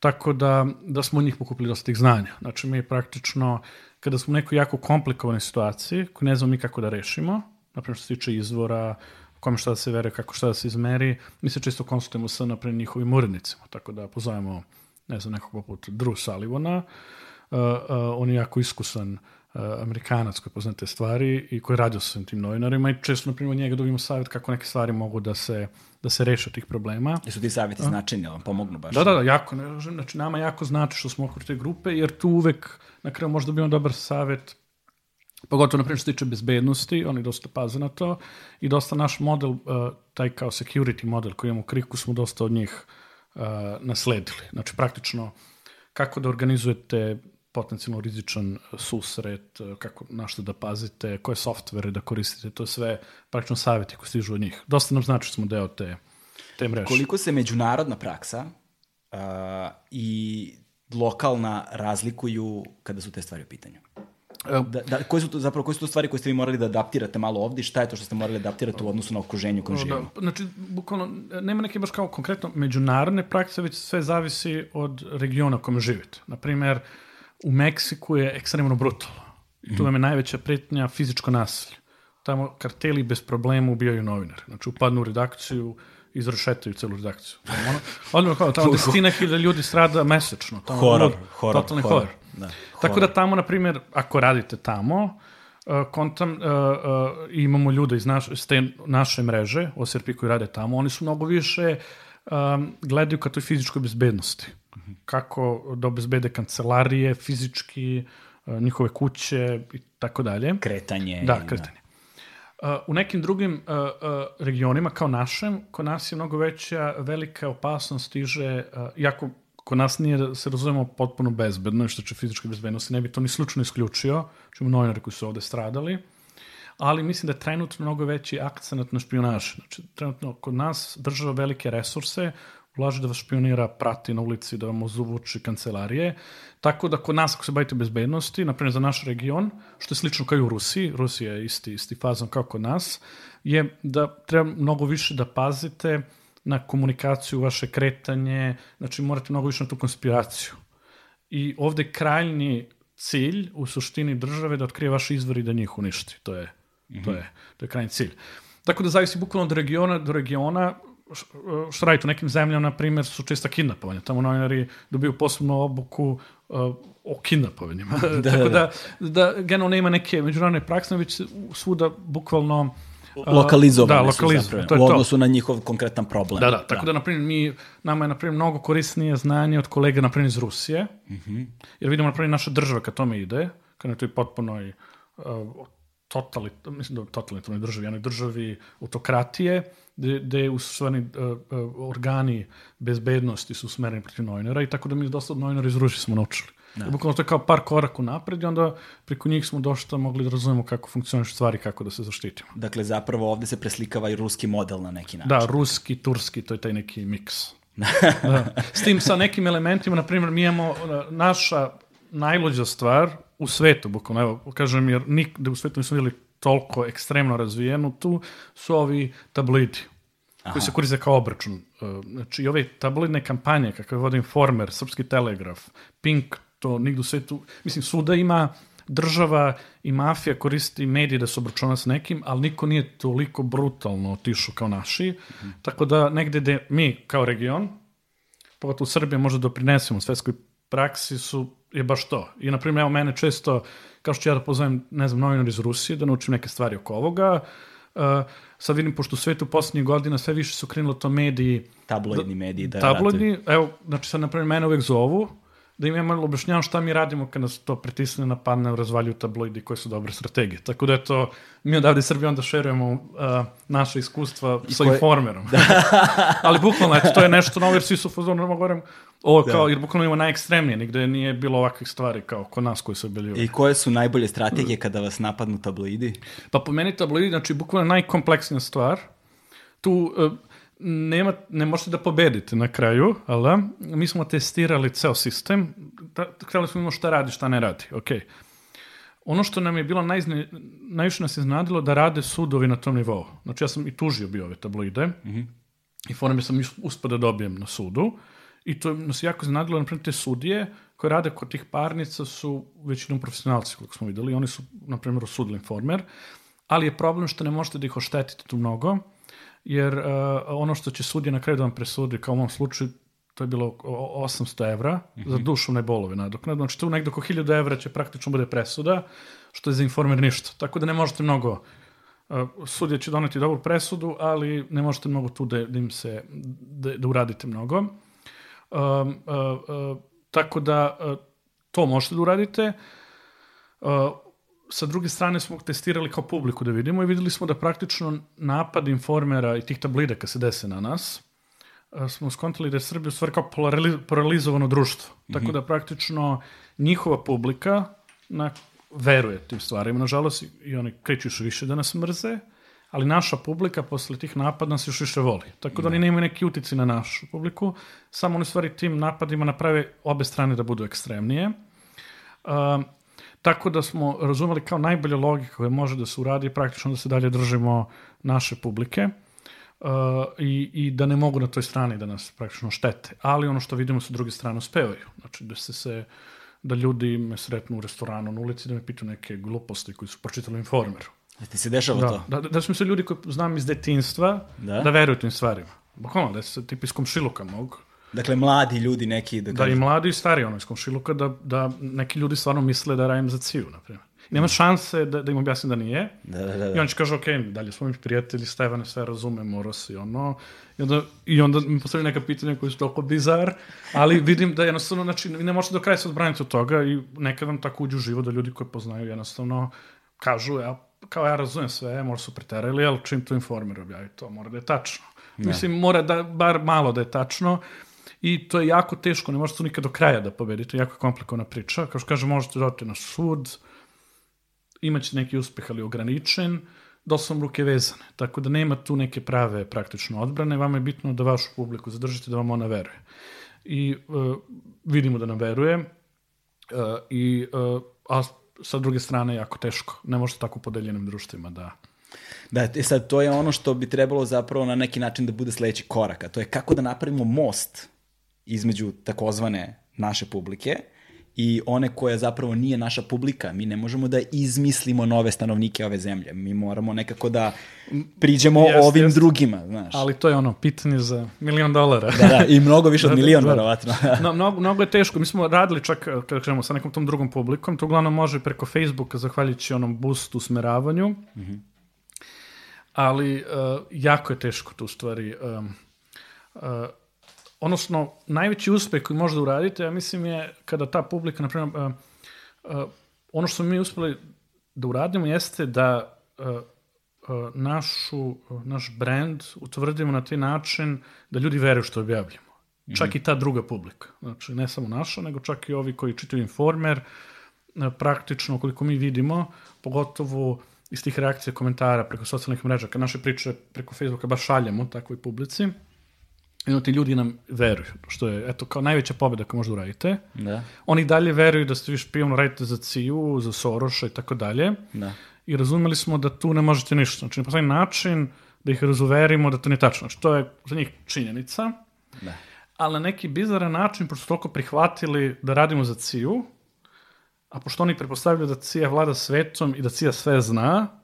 tako da, da smo od njih pokupili dosta tih znanja. Znači mi praktično, kada smo u nekoj jako komplikovanoj situaciji, koju ne znamo mi kako da rešimo, naprimjer što se tiče izvora, kome šta da se vere, kako šta da se izmeri, mi se često konsultujemo sa, naprimjer, njihovim urednicima, tako da pozovemo, ne znam, nekog poput Drew Sullivana, uh, uh, on je jako iskusan uh, Amerikanac koji pozna te stvari i koji radio sa tim novinarima i često, na primjer, njega dobijemo savjet kako neke stvari mogu da se da se reše tih problema. Jesu ti savjeti značajni, vam pomognu baš? Da, da, da, jako. Znači, nama jako znači što smo okolo te grupe, jer tu uvek na kraju možda dobijemo dobar savjet Pogotovo, na primjer, što tiče bezbednosti, oni dosta paze na to i dosta naš model, uh, taj kao security model koji imamo u Kriku, smo dosta od njih uh, nasledili. Znači, praktično, kako da organizujete potencijalno rizičan susret, uh, kako na što da pazite, koje softvere da koristite, to je sve praktično savjeti koji stižu od njih. Dosta nam znači smo deo te, te mreže. Koliko se međunarodna praksa uh, i lokalna razlikuju kada su te stvari u pitanju? Da, da, koje su to, zapravo, koje su to stvari koje ste vi morali da adaptirate malo ovde? Šta je to što ste morali da adaptirate u odnosu na okruženje u kojem da, živimo? Da, znači, bukvalno, nema neke baš kao konkretno međunarodne prakse, već sve zavisi od regiona u kojem živite. Naprimer, u Meksiku je ekstremno brutalno. I tu vam je najveća pretnja fizičko nasilje. Tamo karteli bez problema ubijaju novinare. Znači, upadnu u redakciju, izrašetaju celu redakciju. Ono, odmah kao, tamo desetina (laughs) hiljada ljudi strada mesečno. Tamo, horor, horor, totalni horor. horor. Da, Tako da tamo, na primjer, ako radite tamo, uh, kontam, uh, uh, imamo ljude iz naš, iz te naše mreže, OSRP koji rade tamo, oni su mnogo više um, gledaju ka toj fizičkoj bezbednosti. Kako da obezbede kancelarije, fizički, uh, njihove kuće i tako dalje. Kretanje. Da, kretanje. U nekim drugim regionima, kao našem, kod nas je mnogo veća, velika opasnost stiže, jako kod nas nije, da se razumemo, potpuno bezbedno, što će fizičke bezbednosti, ne bi to ni slučajno isključio, imamo novinari koji su ovde stradali, ali mislim da je trenutno mnogo veći akcenat na špionaž. Znači, trenutno kod nas država velike resurse, ulaže da vas špionira, prati na ulici, da vam ozuvuči kancelarije. Tako da kod nas, ako se bavite bezbednosti, naprimjer za naš region, što je slično kao i u Rusiji, Rusija je isti, isti fazon kao kod nas, je da treba mnogo više da pazite na komunikaciju, vaše kretanje, znači morate mnogo više na tu konspiraciju. I ovde krajnji cilj u suštini države da otkrije vaše izvor i da njih uništi. To je, mm -hmm. to je, to je krajnji cilj. Tako da zavisi bukvalno od regiona do regiona, što radite u nekim zemljama, na primjer, su česta kidnapovanja. Tamo novinari dobiju posebnu obuku uh, o kidnapovanjima. (laughs) da, (laughs) Tako da, da, da generalno nema neke međunarodne prakse, već svuda bukvalno lokalizovane da, su lokaliz- zapravo, to je u to. odnosu na njihov konkretan problem. Da, da, tako da, na primjer, mi, nama je, na primjer, mnogo korisnije znanje od kolega, na primjer, iz Rusije, jer vidimo, na primjer, naša država kad tome ide, kad je to i potpunoj uh, totalit, mislim da u totalitarnoj državi, jednoj državi autokratije, gde, u stvari uh, uh, organi bezbednosti su smereni protiv novinara i tako da mi dosta od novinara iz Rusije smo naučili. Da. Bukvalno to je kao par koraka napred i onda preko njih smo došta mogli da razumemo kako funkcionišu stvari, kako da se zaštitimo. Dakle, zapravo ovde se preslikava i ruski model na neki način. Da, ruski, turski, to je taj neki miks. (laughs) da. S tim sa nekim elementima, na primjer, mi imamo uh, naša najluđa stvar u svetu, bukvalno, evo, kažem, jer nikde u svetu nismo vidjeli toliko ekstremno razvijenu, tu su ovi tabloidi koji se koriste kao obračun. Uh, Znači, i ove tabloidne kampanje, kakve vode Informer, Srpski telegraf, Pink, to nigde u svetu, mislim, svuda ima država i mafija koristi medije da se obračuna s nekim, ali niko nije toliko brutalno otišao kao naši, tako da negde gde mi kao region, pogotovo u Srbiji možda doprinesemo svetskoj praksi su, je baš to. I, na primjer, evo mene često, kao što ću ja da pozovem, ne znam, novinar iz Rusije, da naučim neke stvari oko ovoga, uh, sad vidim, pošto u svetu poslednjih godina sve više su krenuli to mediji, Tabloidni mediji. Da tabloidni, evo, znači sad, na primjer, mene uvek zovu, da im ja malo objašnjavam šta mi radimo kad nas to pritisne, napadne, razvaljuju tabloidi koje su dobre strategije. Tako da je to, mi odavde iz Srbije onda šerujemo uh, naše iskustva sa koje- informerom. Da. (laughs) Ali bukvalno, eto, to je nešto novo, jer svi su fazonu, da govorim, ovo kao, jer bukvalno ima najekstremnije, nigde nije bilo ovakvih stvari kao kod nas koji su bili. I koje su najbolje strategije kada vas napadnu tabloidi? Pa po meni tabloidi, znači, bukvalno najkompleksnija stvar. Tu uh, nema, ne možete da pobedite na kraju, ali da? mi smo testirali ceo sistem, da, htjeli smo imamo šta radi, šta ne radi, ok. Ono što nam je bilo najzne, najviše nas iznadilo da rade sudovi na tom nivou. Znači ja sam i tužio bio ove tabloide mm -hmm. i forum sam us- uspio da dobijem na sudu i to nas je jako iznadilo, na primjer te sudije koje rade kod tih parnica su većinom profesionalci, koliko smo videli, oni su, na primjer, osudili informer, ali je problem što ne možete da ih oštetite tu mnogo, jer uh, ono što će sudija na kraju da vam presudi, kao u ovom slučaju, to je bilo o- 800 evra mm -hmm. za duševne bolove nadoknadu. Znači tu negde oko 1000 evra će praktično bude presuda, što je za informer ništa. Tako da ne možete mnogo Uh, sudija će doneti dobru presudu, ali ne možete mnogo tu da, da im se, da, da uradite mnogo. Um, uh, uh, tako da uh, to možete da uradite. Uh, sa druge strane smo testirali kao publiku da vidimo i videli smo da praktično napad informera i tih tablida kad se dese na nas, smo skontali da je Srbija u stvari kao polariz- polarizovano društvo. Tako da praktično njihova publika na, veruje tim stvarima. Nažalost, i oni kreću još više da nas mrze, ali naša publika posle tih napada nas još više voli. Tako da oni nemaju neki utici na našu publiku, samo oni stvari tim napadima naprave obe strane da budu ekstremnije. Um, tako da smo razumeli kao najbolja logika koja može da se uradi praktično da se dalje držimo naše publike uh, i, i da ne mogu na toj strani da nas praktično štete. Ali ono što vidimo sa druge strane uspevaju. Znači da se se da ljudi me sretnu u restoranu na ulici da me pitaju neke gluposti koji su pročitali u informeru. Da ti se dešava Da, to? da, da, da su mi se ljudi koji znam iz detinstva Da? da, veruju tim stvarima. Bukvalno, da se tip iz komšiluka mogu. Dakle, mladi ljudi neki, da Da i mladi i stari ono iz komšiluka, da, da neki ljudi stvarno misle da radim za ciju, na primjer. Nema šanse da, da im objasnim da nije. Da, da, da. I on će kaže, ok, dalje smo mi prijatelji, Stevane sve razume, mora si ono. I onda, I onda mi postavljaju neka pitanja koji su toliko bizar, ali vidim da jednostavno, znači, vi ne možete do kraja se odbraniti od toga i nekad vam tako uđu u život da ljudi koji poznaju jednostavno kažu, ja, kao ja razumem sve, možda su preterali, ali čim to informer objavi, to mora da je tačno. Mislim, mora da, bar malo da je tačno, I to je jako teško, ne možete to nikad do kraja da pobedite, jako je komplikovana priča. Kao što kaže, možete odete na sud, imaće neki uspeh, ali ograničen, da su vam ruke vezane. Tako da nema tu neke prave praktično odbrane, vama je bitno da vašu publiku zadržite, da vam ona veruje. I uh, vidimo da nam veruje, uh, i, uh, a sa druge strane jako teško. Ne možete tako u podeljenim društvima da... Da, sad, to je ono što bi trebalo zapravo na neki način da bude sledeći korak, a to je kako da napravimo most između takozvane naše publike i one koja zapravo nije naša publika. Mi ne možemo da izmislimo nove stanovnike ove zemlje. Mi moramo nekako da priđemo Jeste, ovim jeste. drugima, znaš. Ali to je ono, pitanje za milion dolara. Da, da, i mnogo više od Da, da, miliona, da. verovatno. (laughs) no, mnogo, mnogo je teško. Mi smo radili čak, eh, kada kažemo, sa nekom tom drugom publikom, to uglavnom može preko Facebooka, zahvaljujući onom boost usmeravanju. ali uh, jako je teško tu stvari. Um, uh, odnosno, najveći uspeh koji možda uradite, ja mislim je kada ta publika, na primjer, uh, uh, ono što smo mi uspeli da uradimo jeste da našu, naš brand utvrdimo na taj način da ljudi veruju što objavljamo. Mm -hmm. Čak i ta druga publika. Znači, ne samo naša, nego čak i ovi koji čitaju Informer, praktično, koliko mi vidimo, pogotovo iz tih reakcija, komentara preko socijalnih mreža, kad naše priče preko Facebooka baš šaljamo takvoj publici, ti ljudi nam veruju, što je, eto, kao najveća pobjeda koju možda uradite. Da. Oni dalje veruju da ste vi špijun, radite za CIA, za Soroša i tako dalje. Da. I razumeli smo da tu ne možete ništa. Znači, ne postoji način da ih razuverimo da to nije tačno. Znači, to je za njih činjenica. Da. Ali na neki bizaran način, pošto su toliko prihvatili da radimo za CIA, a pošto oni prepostavljaju da CIA vlada svetom i da CIA sve zna,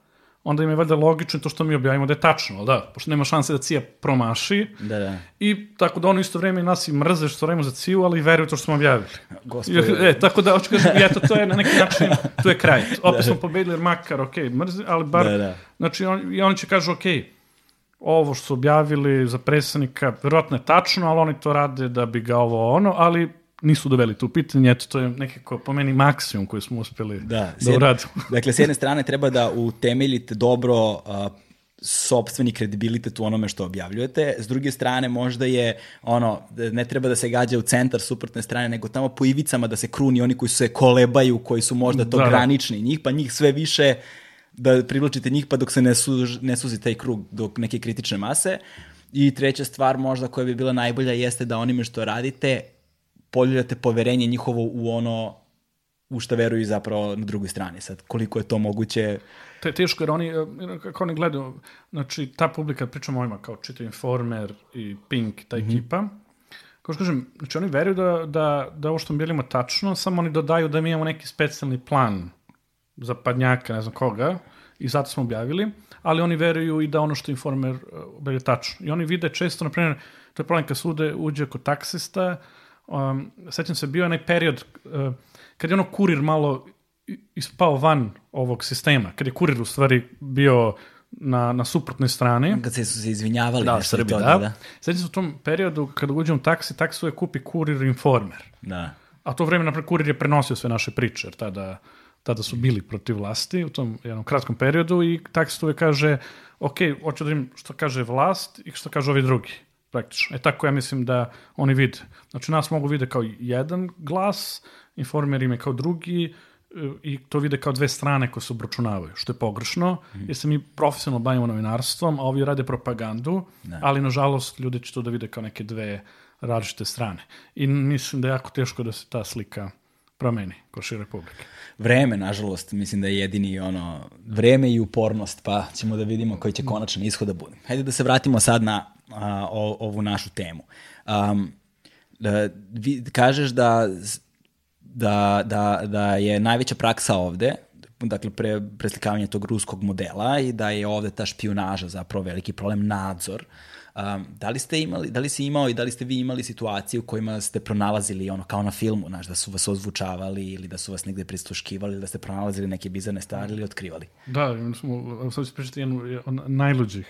onda im je valjda logično to što mi objavimo da je tačno, da, pošto nema šanse da CIA promaši. Da, da. I tako da ono isto vreme nas i mrze što radimo za CIA, ali veruju to što smo objavili. Gospode. E, tako da, hoću kažem, eto, to je na neki način, tu je kraj. (laughs) Opet smo pobedili, jer makar, ok, mrze, ali bar, Da, da. znači, on, i oni će kažu, ok, ovo što su objavili za predsednika, verovatno je tačno, ali oni to rade da bi ga ovo ono, ali nisu doveli tu pitanje, eto, to je nekako po meni maksimum koji smo uspeli Da, da uradimo. (laughs) Dakle, s jedne strane treba da utemeljite dobro uh, sopstveni kredibilitet u onome što objavljujete, s druge strane možda je ono, ne treba da se gađa u centar suprotne strane, nego tamo po ivicama da se kruni oni koji se kolebaju, koji su možda to Da, da. granični njih, pa njih sve više da privlačite njih pa dok se ne, suž, ne suzi taj krug dok neke kritične mase. I treća stvar možda koja bi bila najbolja jeste da onime što radite poljuljate poverenje njihovo u ono u šta veruju zapravo na drugoj strani. Sad, koliko je to moguće, To je teško jer oni, eh, kako oni gledaju, znači ta publika, pričamo o ovima kao čitaju Informer i Pink, ta ekipa, kao što kažem, znači oni veruju da, da, da ovo što mi bilimo tačno, samo oni dodaju da mi imamo neki specijalni plan za padnjaka, ne znam koga, i zato smo objavili, ali oni veruju i da ono što Informer eh, objavlja tačno. I oni vide često, na primjer, to je problem kad sude uđe kod taksista, um, sećam se, bio je onaj period uh, kad je ono kurir malo ispao van ovog sistema, kad je kurir u stvari bio na, na suprotnoj strani. kad se su se izvinjavali Da, nešto Srbi, to, da. da. Sećam se u tom periodu kada uđem u taksi, taksi je kupi kurir informer. da. A to vreme, naprijed, kurir je prenosio sve naše priče, jer tada, tada su bili protiv vlasti u tom jednom kratkom periodu i taksi uvek kaže, ok, hoću da vidim što kaže vlast i što kaže ovi drugi, praktično. E tako ja mislim da oni vide. Znači nas mogu vide kao jedan glas, informer im je kao drugi, e, i to vide kao dve strane koje se obračunavaju, što je pogrešno, jer se mi profesionalno bavimo novinarstvom, a ovi rade propagandu, ali nažalost ljudi će to da vide kao neke dve različite strane. I mislim da je jako teško da se ta slika promeni ko šire publike. Vreme, nažalost, mislim da je jedini ono, vreme i upornost, pa ćemo da vidimo koji će konačan ishod da bude. Hajde da se vratimo sad na a, o, ovu našu temu. Um, da, vi, kažeš da, da, da, da je najveća praksa ovde, dakle pre, preslikavanje tog ruskog modela i da je ovde ta špionaža zapravo veliki problem, nadzor. Um, da li ste imali, da li si imao i da li ste vi imali situacije u kojima ste pronalazili ono kao na filmu, znaš, da su vas ozvučavali ili da su vas negde prisluškivali ili da ste pronalazili neke bizarne stvari ili otkrivali? Da, smo, sad ću pričati jednu od najluđih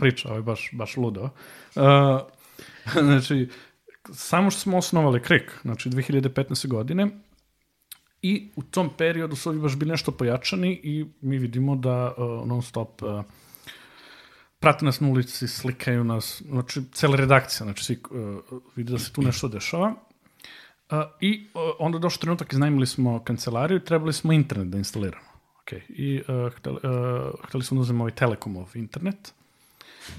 priča, ovo je baš, baš ludo. Uh, (laughs) znači, samo što smo osnovali KRIK, znači 2015. godine, i u tom periodu su ovi baš bili nešto pojačani i mi vidimo da uh, non stop uh, prate nas na ulici, slikaju nas, znači cela redakcija, znači svi uh, vidi da se tu nešto dešava. Uh, I uh, onda došao trenutak, iznajmili smo kancelariju trebali smo internet da instaliramo. Okay. I uh, hteli, uh, hteli smo da uzmemo ovaj Telekomov internet.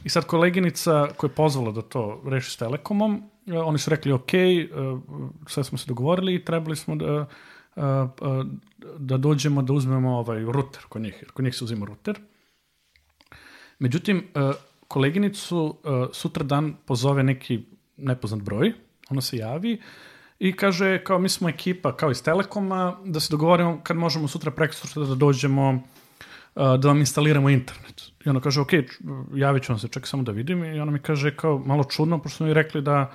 I sad koleginica koja je pozvala da to reši s Telekomom, uh, oni su rekli ok, uh, sve smo se dogovorili i trebali smo da, uh, uh, da dođemo da uzmemo ovaj ruter kod njih, jer kod njih se uzima ruter. Međutim, uh, koleginicu uh, sutra dan pozove neki nepoznat broj, ona se javi i kaže kao mi smo ekipa kao iz Telekoma da se dogovorimo kad možemo sutra preko sutra da dođemo uh, da vam instaliramo internet. I ona kaže, ok, javit ću vam se, čekaj samo da vidim. I ona mi kaže, kao, malo čudno, pošto mi rekli da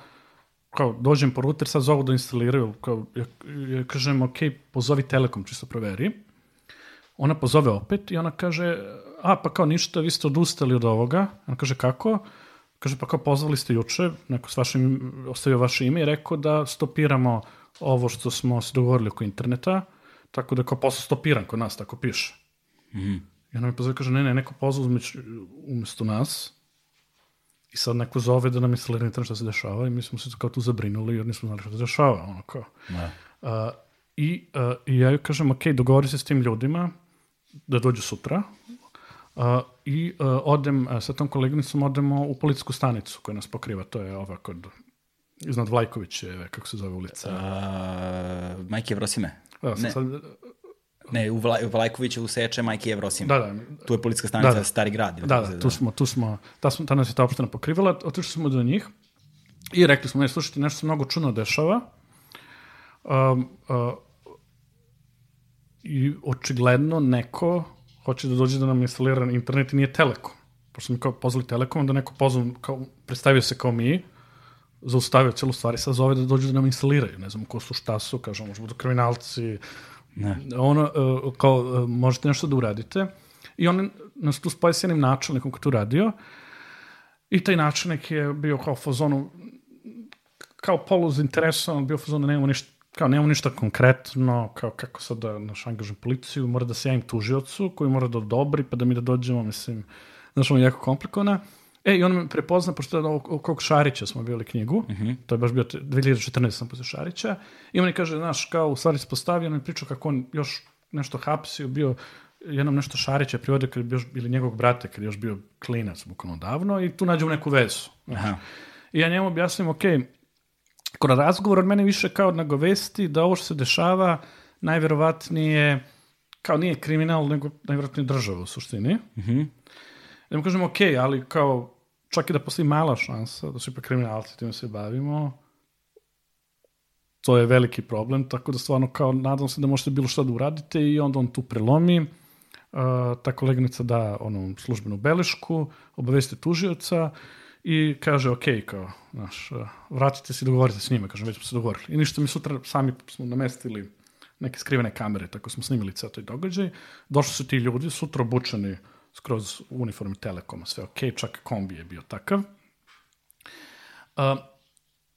kao, dođem po router, sad zovu da instaliraju. Kao, ja, ja kažem, ok, pozovi Telekom, čisto proveri. Ona pozove opet i ona kaže, a pa kao ništa, vi ste odustali od ovoga. On kaže, kako? Kaže, pa kao pozvali ste juče, neko s vašim, ostavio vaše ime i rekao da stopiramo ovo što smo se dogovorili oko interneta, tako da kao posao stopiran kod nas, tako piše. Mhm. I ona mi pozove, kaže, ne, ne, neko pozvao umesto nas, i sad neko zove da nam instalira internet šta se dešava i mi smo se kao tu zabrinuli jer nismo znali šta se dešava, ono kao. Da. A, i, a, I ja joj kažem, ok, dogovori se s tim ljudima da dođu sutra a, i a, odem, a, sa tom koleginicom odemo u policijsku stanicu koja nas pokriva, to je ova kod iznad Vlajkovićeve, kako se zove ulica. A, Majke Evrosime. Da, sam ne. sad, Ne, u, Vla, u Vlajkoviću useče Majke Evrosime. da, da, Tu je policijska stanica Da, da. Stari grad. ili Da, da, tu smo, tu smo, ta, smo, ta nas je ta opština pokrivala, otišli smo do njih i rekli smo, ne, slušajte, nešto se mnogo čudno dešava. Um, uh, I očigledno neko hoće da dođe da nam instalira internet i nije Telekom. Pošto mi kao pozvali Telekom, onda neko pozvao, kao, predstavio se kao mi, zaustavio celu stvari, sad zove da dođu da nam instaliraju. Ne znam ko su, šta su, kažemo, možda budu kriminalci, Ne. ono, uh, kao, uh, možete nešto da uradite. I on nas tu spoje s jednim načelnikom koji tu radio. I taj načelnik je bio kao fazonu, kao polu zainteresovan, bio fazonu, nemamo ništa, kao nemamo ništa konkretno, kao kako sad da naš angažujem policiju, mora da se javim tužiocu koji mora da odobri, pa da mi da dođemo, mislim, znaš, ono je jako komplikovana. E, i on me prepozna, pošto je oko kog Šarića smo bili knjigu, to je baš bio te- 2014. sam posle Šarića, i on mi kaže, znaš, kao u stvari se postavio, on mi pričao kako on još nešto hapsio, bio jednom nešto Šarića privode kad je bio, ili njegovog brata kad je još bio klinac, bukvalno davno, i tu nađemo neku vezu. znaš. Aha. I ja njemu objasnim, ok, kod razgovor od mene više kao nagovesti da ovo što se dešava najverovatnije kao nije kriminal, nego najverovatnije država u suštini. Mhm. Da mu kažem, ok, ali kao čak i da postoji mala šansa da su ipak kriminalci, time se bavimo, to je veliki problem, tako da stvarno kao nadam se da možete bilo šta da uradite i onda on tu prelomi, uh, ta koleginica da onu službenu belešku, obaveste tužioca i kaže, ok, kao, znaš, uh, vratite se i dogovorite s njima, kažem, već smo se dogovorili. I ništa mi sutra sami smo namestili neke skrivene kamere, tako smo snimili ceo taj događaj. Došli su ti ljudi, sutra obučeni skroz u uniformi Telekoma, sve ok, čak kombi je bio takav. Uh,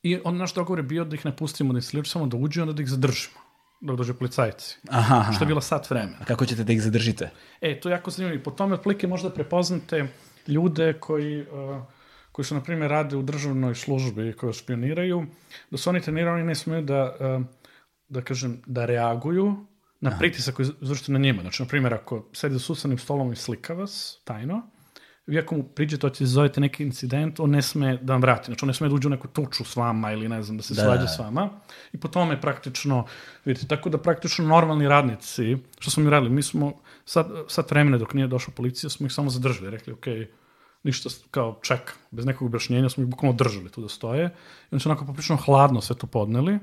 I on naš dogovor je bio da ih ne pustimo da instaliraju, samo da uđu i onda da ih zadržimo, dok dođe policajci. Aha, aha. Što je bilo sat vremena. A kako ćete da ih zadržite? E, to je jako zanimljivo. I po tome otprilike možda prepoznate ljude koji, uh, koji su, na primjer, rade u državnoj službi i koji špioniraju, da su oni trenirani, ne smeju da, uh, da kažem, da reaguju na pritisak koji izvršite na njima. Znači, na primjer, ako sedi za susanim stolom i slika vas, tajno, vi ako mu priđete, hoćete da zovete neki incident, on ne sme da vam vrati. Znači, on ne sme da uđe u neku tuču s vama ili ne znam, da se Da, svađa da. s vama. I po tome praktično, vidite, tako da praktično normalni radnici, što smo mi radili, mi smo sad, sad vremena dok nije došla policija, smo ih samo zadržali, rekli, ok, ništa, kao čeka, bez nekog objašnjenja smo ih bukvalno držali tu da stoje. I oni su onako poprično hladno sve to podneli.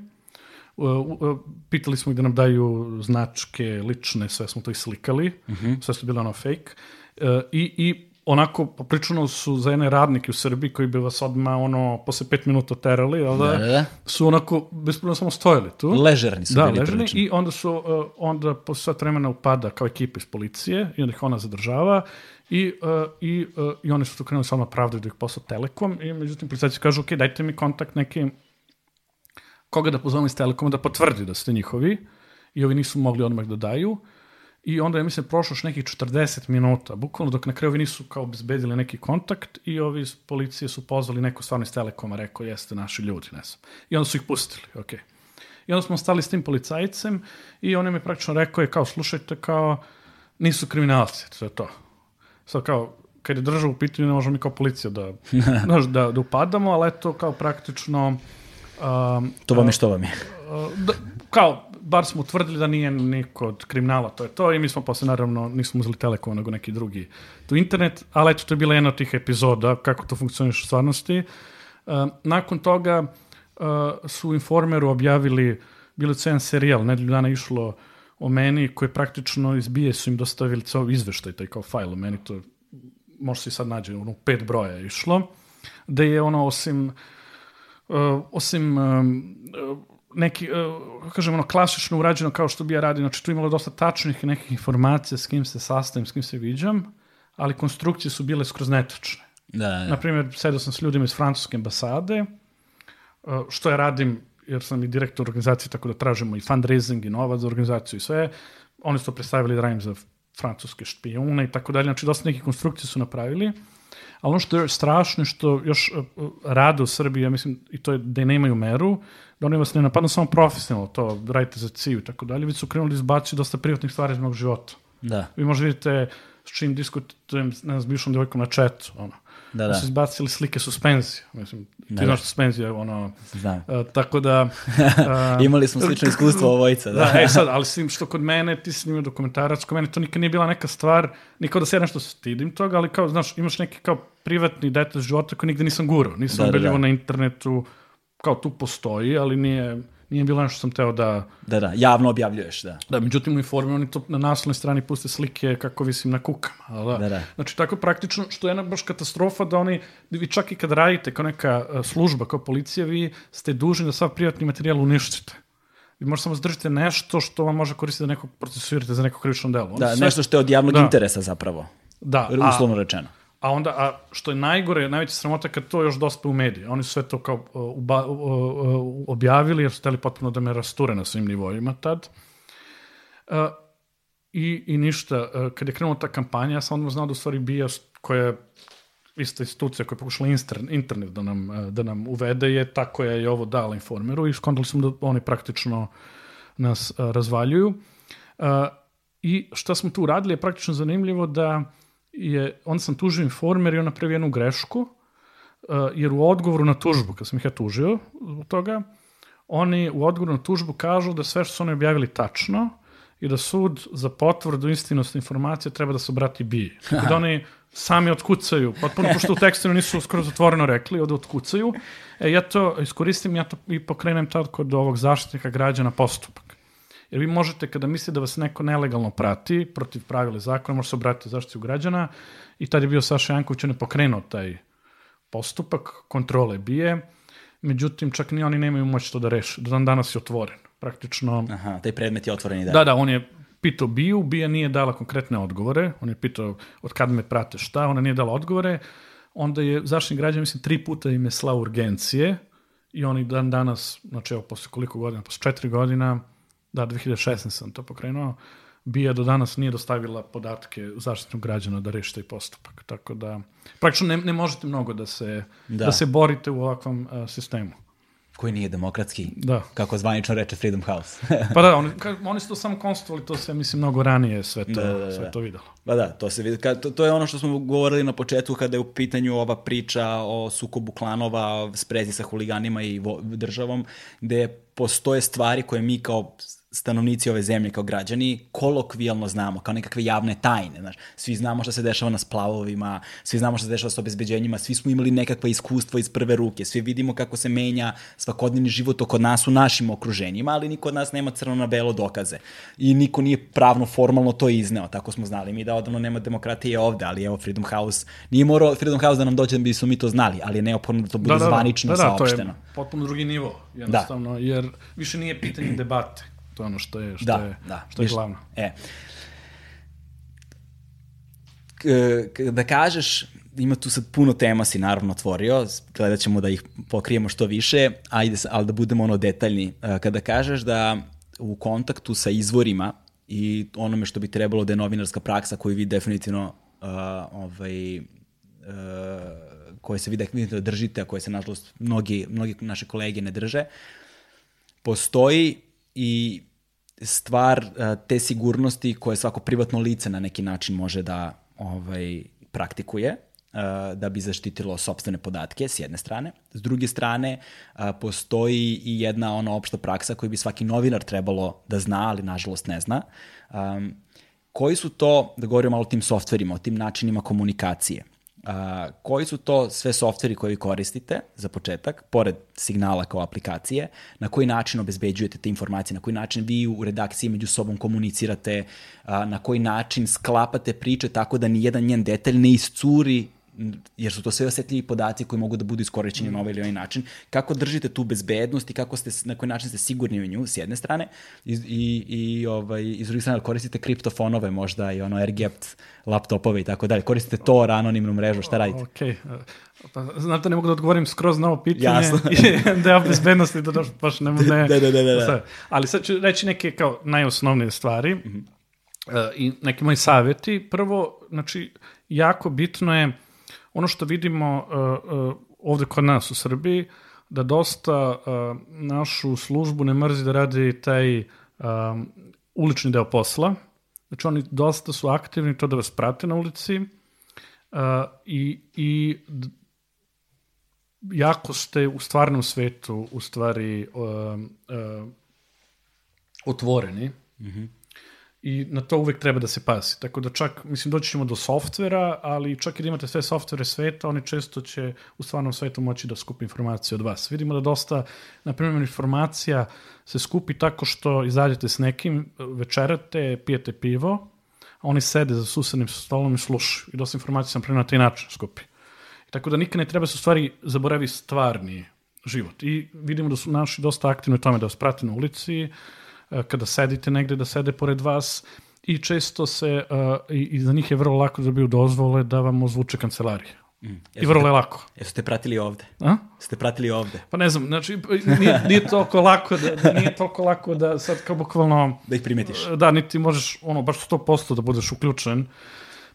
U- u- pitali smo ih da nam daju značke, lične, sve smo to i slikali, sve su bile ono fake. E, I, i onako poprično su za jedne radnike u Srbiji koji bi vas odmah ono posle pet minuta terali, jel da, Da, da, da. su onako bez problema samo stojali tu. Ležerni su da, bili ležani prilično. i onda su uh, onda posle sat vremena upada kao ekipa iz policije i onda ih ona zadržava i, uh, i, uh, i oni su tu krenuli samo pravdaju da ih posao Telekom i međutim policajci kažu ok, dajte mi kontakt neki koga da pozovemo iz Telekoma da potvrdi da ste njihovi i ovi nisu mogli odmah da daju i onda je mislim prošlo još nekih 40 minuta, bukvalno dok na kraju ovi nisu kao obezbedili neki kontakt i ovi iz policije su pozvali neko stvarno iz Telekoma, rekao jeste naši ljudi, ne znam. I onda su ih pustili, okej. I onda smo stali s tim policajcem i on je mi praktično rekao je kao slušajte kao nisu kriminalci, to je to. Sad kao kad je država u pitanju ne možemo mi kao policija da, (laughs) znaš, da, da upadamo, ali eto kao praktično um, To vam je što vam je. uh, da, kao bar smo utvrdili da nije niko od kriminala, to je to i mi smo posle naravno nismo uzeli Telekom nego neki drugi tu internet, ali eto to je bila jedna od tih epizoda kako to funkcioniše u stvarnosti. Uh, nakon toga uh, su u Informeru objavili bilo je jedan serijal, nedelju dana išlo o meni koji praktično iz bije su im dostavili ceo izveštaj, taj kao fajl o meni, to može se i sad nađe, ono pet broja je išlo, da je ono osim uh, osim um, uh, neki, uh, kažem, ono, klasično urađeno kao što bi ja radio, znači tu imalo dosta tačnih nekih informacija s kim se sastavim, s kim se viđam, ali konstrukcije su bile skroz netačne. Da, da. Naprimjer, sedao sam s ljudima iz francuske ambasade, što ja radim, jer sam i direktor organizacije, tako da tražimo i fundraising i novac za organizaciju i sve. Oni su to predstavili da radim za francuske špijune i tako dalje. Znači, dosta nekih konstrukcije su napravili. Ali ono što je strašno što još uh, rade u Srbiji, ja mislim, i to je da nemaju meru, da oni vas ne napadnu samo profesionalno, to radite za ciju i tako dalje, već su krenuli da izbacuju dosta privatnih stvari iz mog života. Da. Vi možda vidite s čim diskutujem ne znam, s bivšom devojkom na četu, ono. Da, da. su izbacili slike suspenzije. Mislim, ti Da, znaš da. suspenzije, ono... Znam. Uh, tako da... Uh, (laughs) Imali smo slično iskustvo ovojica, da. da, e sad, ali svim što kod mene, ti si snimio dokumentarac, kod mene to nikad nije bila neka stvar, ni kao da se ja nešto stidim toga, ali kao, znaš, imaš neki kao privatni detalj života koji nigde nisam gurao, nisam Da, da, da. na internetu, kao tu postoji, ali nije, nije bilo nešto što sam teo da... Da, da, javno objavljuješ, da. Da, međutim u informi oni to na naslovnoj strani puste slike kako visim na kukama. ali Da. Da, da. Znači tako praktično, što je jedna baš katastrofa da oni, vi čak i kad radite kao neka e, služba, kao policija, vi ste dužni da sav privatni materijal uništite. Vi možete samo zadržite nešto što vam može koristiti da nekog procesuirate za neko krivično delo. Da, sve- nešto što je od javnog Da. interesa zapravo. Da, a, Uslovno rečeno. A onda, a što je najgore, najveća sramota kad to još dospe u medije. Oni su sve to kao uh, uba, uh, uh, objavili jer su hteli potpuno da me rasture na svim nivoima tad. Uh, i, I ništa, uh, kad je krenula ta kampanja, ja sam odmah znao da u stvari bija koja je ista institucija koja je pokušala internet da nam, uh, da nam uvede je ta koja je ovo dala informeru i skontali smo da oni praktično nas uh, razvaljuju. Uh, I šta smo tu uradili je praktično zanimljivo da je, onda sam tužio informer i on napravio jednu grešku, uh, jer u odgovoru na tužbu, kad sam ih ja tužio zbog toga, oni u odgovoru na tužbu kažu da sve što su oni objavili tačno i da sud za potvrdu istinosti informacije treba da se obrati BI. Tako da (laughs) oni sami otkucaju, potpuno, pošto u tekstu nisu skoro zatvoreno rekli, ovde otkucaju. E, ja to iskoristim, ja to i pokrenem tad kod ovog zaštitnika građana postupak. Jer vi možete, kada mislite da vas neko nelegalno prati, protiv pravila i zakona, možete se obratiti zaštitu građana i tad je bio Saša Janković, on je pokrenuo taj postupak, kontrole bije, međutim, čak ni oni nemaju moć to da reše. Do dan danas je otvoren. Praktično, Aha, taj predmet je otvoren i da. da, da, on je pitao Biju, Bija nije dala konkretne odgovore, on je pitao od kad me prate šta, ona nije dala odgovore, onda je zaštitnik građana, mislim, tri puta im je slao urgencije i oni dan danas, znači evo, posle koliko godina, posle četiri godina, da, 2016 sam to pokrenuo, Bija do danas nije dostavila podatke zaštitnog građana da reši taj postupak. Tako da, praktično ne, ne možete mnogo da se, da. Da. da se borite u ovakvom uh, sistemu. Koji nije demokratski, Da. kako zvanično reče Freedom House. (laughs) Pa da, oni, ka, oni su to samo konstatovali, to se, mislim, mnogo ranije sve to, Da, da, da. sve to videlo. Pa da, to se vidi. Ka, to, to je ono što smo govorili na početku kada je u pitanju ova priča o sukobu klanova, sprezi sa huliganima i vo, državom, gde postoje stvari koje mi kao stanovnici ove zemlje, kao građani, kolokvijalno znamo, kao nekakve javne tajne. Znaš. Svi znamo šta se dešava na splavovima, svi znamo šta se dešava sa obezbeđenjima, svi smo imali nekakva iskustva iz prve ruke, svi vidimo kako se menja svakodnevni život oko nas u našim okruženjima, ali niko od nas nema crno na belo dokaze. I niko nije pravno, formalno to izneo, tako smo znali. Mi da odavno nema demokratije ovde, ali evo Freedom House, nije morao Freedom House da nam dođe da bismo mi to znali, ali je neophodno da to bude zvanično da, da, to saopšteno. je potpuno drugi nivo, jednostavno, jer više nije pitanje debate. To je ono što je, što Da, je, da. što je Viš- glavno. E. Da kažeš, ima tu sad puno tema si naravno otvorio, gledat ćemo da ih pokrijemo što više, ajde, ali da budemo ono detaljni. E, Kada kažeš da u kontaktu sa izvorima i onome što bi trebalo da je novinarska praksa koju vi definitivno uh, ovaj, uh, koje se vi definitivno držite, a koje se nažalost mnogi, mnogi naše kolege ne drže, postoji i stvar a, te sigurnosti koje svako privatno lice na neki način može da ovaj praktikuje a, da bi zaštitilo sopstvene podatke s jedne strane. S druge strane, a, postoji i jedna ona opšta praksa koju bi svaki novinar trebalo da zna, ali nažalost ne zna. Koji su to, da govorimo malo o tim softverima, o tim načinima komunikacije? A, koji su to sve softveri koje koristite za početak, pored signala kao aplikacije, na koji način obezbeđujete te informacije, na koji način vi u redakciji među sobom komunicirate, a, na koji način sklapate priče tako da ni jedan njen detalj ne iscuri jer su to sve osetljivi podaci koji mogu da budu iskorišćeni na ovaj ili onaj način. Kako držite tu bezbednost i kako ste, na koji način ste sigurni u nju, s jedne strane, i, i, i ovaj, iz druge strane, koristite kriptofonove možda i ono AirGapped laptopove i tako dalje. Koristite Tor, anonimnu mrežu, šta radite? Ok, pa, znate, ne mogu da odgovorim skroz na ovo pitanje. Jasno. (laughs) I deo bezbednosti da doš, baš ne mogu ne... Da, da, da, da, da. Ali sad ću reći neke kao najosnovnije stvari mm -hmm. uh, i neki moji savjeti. Prvo, znači, jako bitno je ono što vidimo uh, uh, ovde kod nas u Srbiji, da dosta uh, našu službu ne mrzi da radi taj um, ulični deo posla. Znači oni dosta su aktivni to da vas prate na ulici uh, i, i jako ste u stvarnom svetu u stvari uh, otvoreni. Mm -hmm i na to uvek treba da se pazi. Tako da čak, mislim, doći ćemo do softvera, ali čak i da imate sve softvere sveta, oni često će u stvarnom svetu moći da skupi informacije od vas. Vidimo da dosta, na primjer, informacija se skupi tako što izađete s nekim, večerate, pijete pivo, a oni sede za susednim stolom i slušaju. I dosta informacija sam primjer na taj način skupi. I tako da nikad ne treba se u stvari zaboravi stvarni život. I vidimo da su naši dosta aktivni u tome da vas prate na ulici, E, kada sedite negde da sede pored vas i često se, uh, i, i za njih je vrlo lako da dobiju dozvole da vam ozvuče kancelarije. Mm. I vrlo je lako. Jesu ste pratili ovde? A? Ste pratili ovde? Pa ne znam, znači, nije, nije toliko lako da, da, nije toliko lako da sad kao bukvalno... Da ih primetiš. Da, niti možeš, ono, baš 100% da budeš uključen,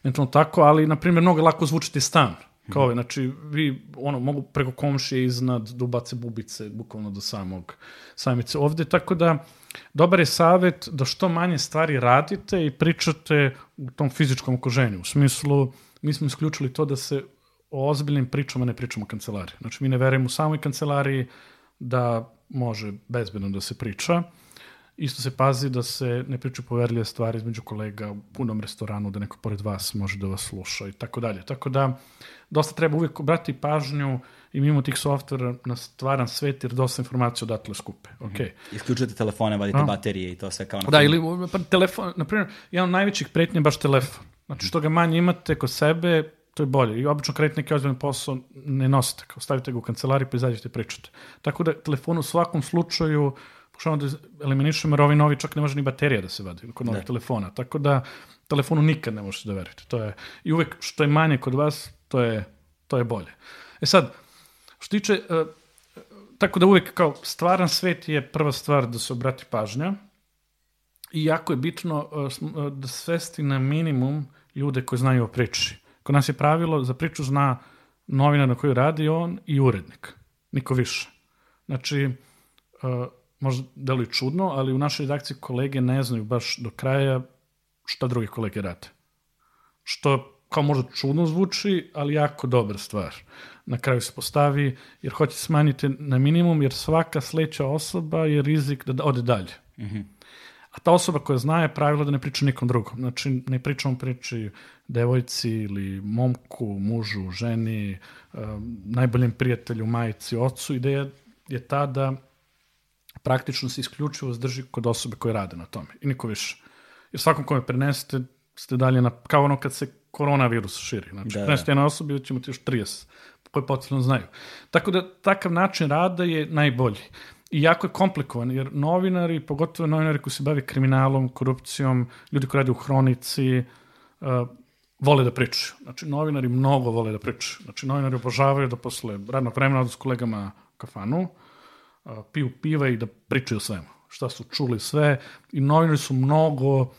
mentalno tako, ali, na primjer, mnogo lako zvučiti stan. Kao ovaj, znači, vi, ono, mogu preko komšije iznad da ubace bubice, bukvalno do samog samice ovde, tako da, dobar je savet da što manje stvari radite i pričate u tom fizičkom okruženju. U smislu, mi smo isključili to da se o ozbiljnim pričama ne pričamo u kancelariji. Znači, mi ne verujemo u samoj kancelariji da može bezbedno da se priča. Isto se pazi da se ne pričaju poverljive stvari između kolega u punom restoranu, da neko pored vas može da vas sluša i tako dalje. Tako da, dosta treba uvijek obrati pažnju i mimo tih softvera na stvaran svet, jer dosta informacija odatle skupe. Okay. Mm -hmm. Isključujete telefone, vadite A? baterije i to sve kao na Da, ili pa, telefon, na primjer, jedan od najvećih pretnje je baš telefon. Znači, što ga manje imate kod sebe, to je bolje. I obično kad neki ozbiljan posao ne nosite, kao stavite ga u kancelariju pa izađete i pričate. Tako da telefon u svakom slučaju pokušavamo da eliminišemo, jer ovi novi čak ne može ni baterija da se vadi kod novih da. telefona. Tako da telefonu nikad ne možete da verujete. To je, I uvek što je manje kod vas, to je, to je bolje. E sad, što tiče, uh, tako da uvek kao stvaran svet je prva stvar da se obrati pažnja i jako je bitno uh, da svesti na minimum ljude koji znaju o priči. Kod nas je pravilo, za priču zna novina na kojoj radi on i urednik. Niko više. Znači, uh, možda deluje čudno, ali u našoj redakciji kolege ne znaju baš do kraja šta drugi kolege rade. Što kao možda čudno zvuči, ali jako dobra stvar. Na kraju se postavi, jer hoće smanjiti na minimum, jer svaka sledeća osoba je rizik da ode dalje. Mm -hmm. A ta osoba koja zna je pravilo da ne priča nikom drugom. Znači, ne pričamo priči devojci ili momku, mužu, ženi, um, najboljem prijatelju, majici, ocu. Ideja je ta da praktično se isključivo zdrži kod osobe koje rade na tome i niko više. Jer svakom kome prenesete ste dalje na, kao ono kad se koronavirus širi. Znači, da, prenesete da. jednoj osobi, da ćemo ti još 30 koji potencijalno znaju. Tako da takav način rada je najbolji. I jako je komplikovan, jer novinari, pogotovo novinari koji se bave kriminalom, korupcijom, ljudi koji rade u hronici, uh, vole da pričaju. Znači, novinari mnogo vole da pričaju. Znači, novinari obožavaju da posle radnog vremena odu s kolegama u kafanu, piju piva i da pričaju o svemu. Šta su čuli sve i novinari su mnogo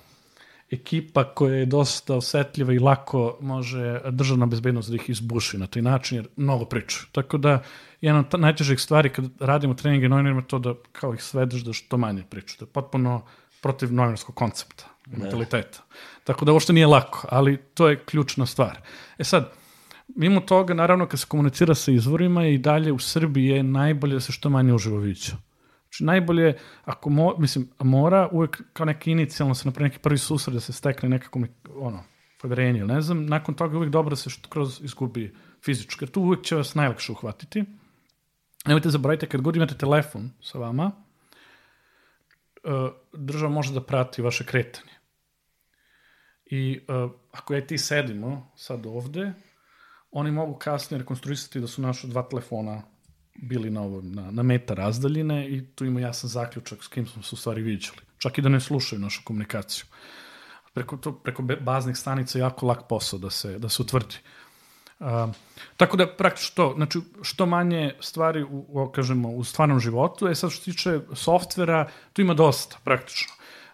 ekipa koja je dosta osetljiva i lako može državna bezbednost da ih izbuši na taj način, jer mnogo pričaju. Tako da, jedna od najtežih stvari kad radimo treninge novinarima to da kao ih svedeš da što manje pričaju. To je potpuno protiv novinarskog koncepta, da. mentaliteta. Tako da uopšte nije lako, ali to je ključna stvar. E sad, mimo toga, naravno, kad se komunicira sa izvorima i dalje u Srbiji je najbolje da se što manje uživo viđa. Znači, najbolje, ako mo, mislim, mora uvek kao neki inicijalno se napravi neki prvi susret da se stekne nekako, ono, poverenje ili ne znam, nakon toga uvek dobro da se što kroz izgubi fizički, jer tu uvek će vas najlakše uhvatiti. Nemojte zaboravite, kad god imate telefon sa vama, e, država može da prati vaše kretanje. I uh, ako ja ti sedimo sad ovde, oni mogu kasnije rekonstruisati da su naša dva telefona bili na, ovom, na, na meta razdaljine i tu ima jasan zaključak s kim smo se u stvari viđali. Čak i da ne slušaju našu komunikaciju. Preko, to, preko baznih stanica je jako lak posao da se, da se utvrdi. Uh, tako da praktično to, znači što manje stvari u, u, kažemo, u stvarnom životu, je sad što tiče softvera, tu ima dosta praktično.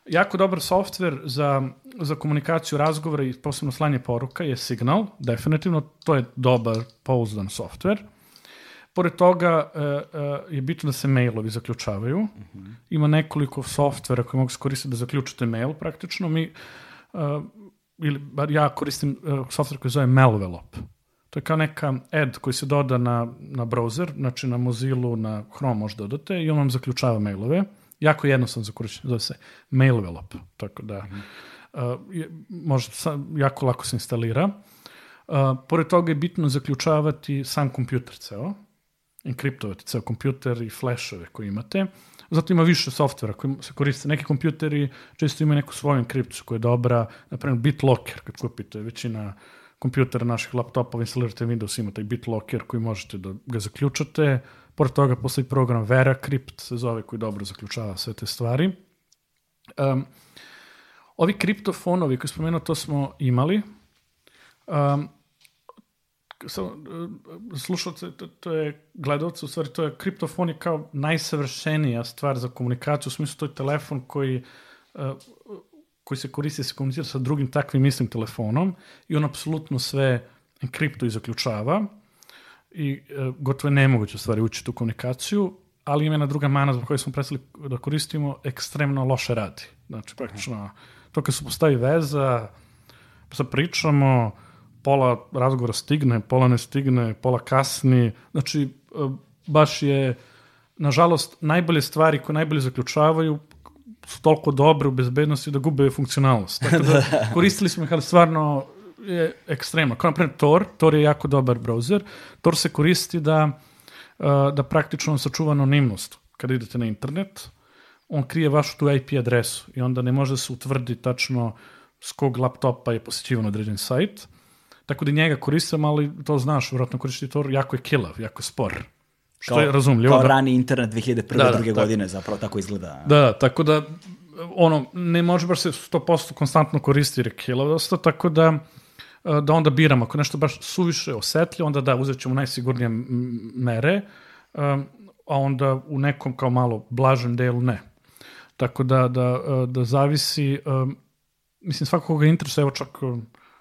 Jako dobar softver za, za komunikaciju razgovora i posebno slanje poruka je Signal, definitivno, to je dobar, pouzdan softver. Pored toga uh, uh, je bitno da se mailovi zaključavaju. -huh. Ima nekoliko softvera koje mogu se koristiti da zaključite mail praktično. Mi, uh, ili bar ja koristim softver koji zove Melvelop. To je kao neka ad koji se doda na, na browser, znači na Mozilla, na Chrome možda dodate i on vam zaključava mailove. Jako jednostavno za korišćenje, zove se Mailvelop, tako da mm -hmm. uh, je, može sa, jako lako se instalira. Uh, pored toga je bitno zaključavati sam kompjuter ceo, enkriptovati ceo kompjuter i flashove koje imate. Zato ima više softvera koji se koriste. Neki kompjuteri često imaju neku svoju enkripciju koja je dobra, na primjer BitLocker kad kupite, većina kompjutera naših laptopova instalirate Windows, ima taj BitLocker koji možete da ga zaključate. Pored toga postoji program VeraCrypt, se zove, koji dobro zaključava sve te stvari. Um, ovi kriptofonovi koji spomenuo, to smo imali. Um, slušalce, to, to je gledalce, u stvari to je kriptofon je kao najsavršenija stvar za komunikaciju, u smislu to je telefon koji uh, koji se koristi se komunicira sa drugim takvim istim telefonom i on apsolutno sve enkriptuje i zaključava i e, gotovo je nemoguće u stvari ući tu komunikaciju, ali ima jedna druga mana zbog koje smo prestali da koristimo, ekstremno loše radi. Znači, praktično, to kad se postavi veza, pa sad pričamo, pola razgovora stigne, pola ne stigne, pola kasni, znači, e, baš je, nažalost, najbolje stvari koje najbolje zaključavaju su toliko dobre u bezbednosti da gube funkcionalnost. Tako da (laughs) koristili smo ih, ali stvarno je ekstremno. Kao naprimjer Tor, Tor je jako dobar browser. Tor se koristi da, uh, da praktično sačuva anonimnost. Kada idete na internet, on krije vašu tu IP adresu i onda ne može da se utvrdi tačno s kog laptopa je posjećivan određen sajt. Tako da njega koristim, ali to znaš, vjerojatno koristi Tor, jako je kilav, jako je spor. Što kao, je razumljivo. Kao da. rani internet 2001. Da, da, druge tako. godine, zapravo tako izgleda. Da, tako da ono, ne može baš se 100% konstantno koristiti jer je kilav dosta, tako da da onda biramo, ako nešto baš suviše osetljivo, onda da, uzet ćemo najsigurnije mere, a onda u nekom kao malo blažem delu ne. Tako da, da, da zavisi, mislim svakoga interesuje, evo čak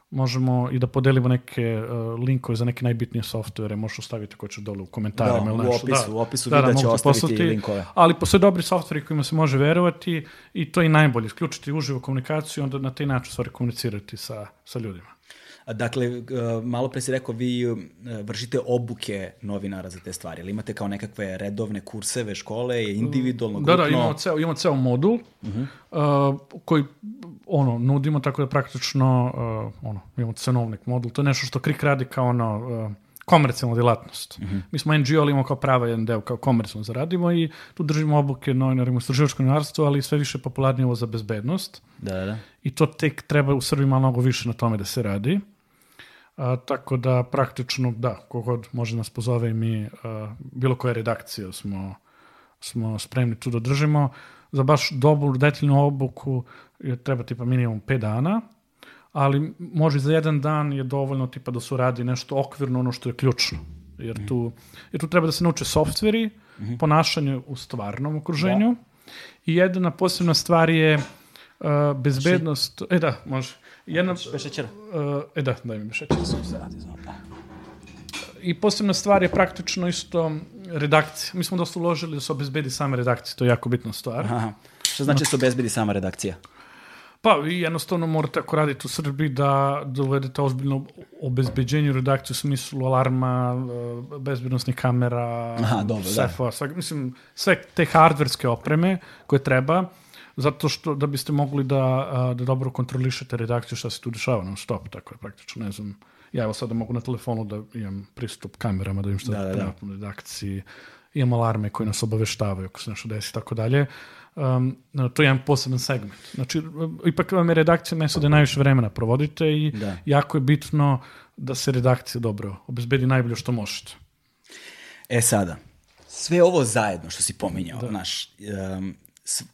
možemo i da podelimo neke uh, linkove za neke najbitnije softvere, možeš ostaviti ko će dole u komentarima da, ili nešto. U opisu, da, u opisu da, videa da, će ostaviti poslati, linkove. Ali postoje dobri softveri kojima se može verovati i to je najbolje, isključiti uživo komunikaciju i onda na taj način stvari komunicirati sa, sa ljudima. Dakle, malo pre si rekao, vi vršite obuke novinara za te stvari. Ali imate kao nekakve redovne kurseve škole, individualno, grupno? Da, da, imamo ceo, imamo ceo modul uh -huh. uh, koji ono, nudimo tako da praktično uh, ono, imamo cenovnik modul. To je nešto što KRIK radi kao ono, uh, komercijalna djelatnost. Uh -huh. Mi smo NGO, ali imamo kao prava jedan deo kao komercijalno zaradimo i tu držimo obuke novinarima u istraživačko novinarstvo, ali sve više popularnije ovo za bezbednost. Da, da. I to tek treba u Srbiji malo mnogo više na tome da se radi. A, tako da praktično, da, kogod može nas pozove i mi, a, bilo koja redakcija smo, smo spremni tu da držimo. Za baš dobru detaljnu obuku je treba tipa minimum 5 dana, ali može za jedan dan je dovoljno tipa da se radi nešto okvirno ono što je ključno. Jer tu, jer tu treba da se nauče softveri, mm -hmm. ponašanje u stvarnom okruženju da. i jedna posebna stvar je uh, bezbednost, e da, može, Jedna, Bez šećera? Uh, e da, daj mi šećer. Se radi, znam, da. I posebna stvar je praktično isto redakcija. Mi smo dosta uložili da se obezbedi same redakcije, to je jako bitna stvar. Aha. Što znači da se obezbedi sama redakcija? Pa, vi jednostavno morate, ako radite u Srbiji, da dovedete ozbiljno obezbeđenje redakcije u smislu alarma, bezbednostnih kamera, Aha, dobro, sefa, da. sve, mislim, sve te hardverske opreme koje treba, zato što da biste mogli da, da dobro kontrolišete redakciju šta se tu dešava non stop, tako je praktično, ne znam, ja evo sada mogu na telefonu da imam pristup kamerama, da im šta da, da, da. u redakciji, imam alarme koje nas obaveštavaju ako se nešto desi, tako dalje. Um, to je jedan poseban segment. Znači, ipak vam je redakcija mesto da najviše vremena provodite i da. jako je bitno da se redakcija dobro obezbedi najbolje što možete. E sada, sve ovo zajedno što si pominjao, da. naš, um,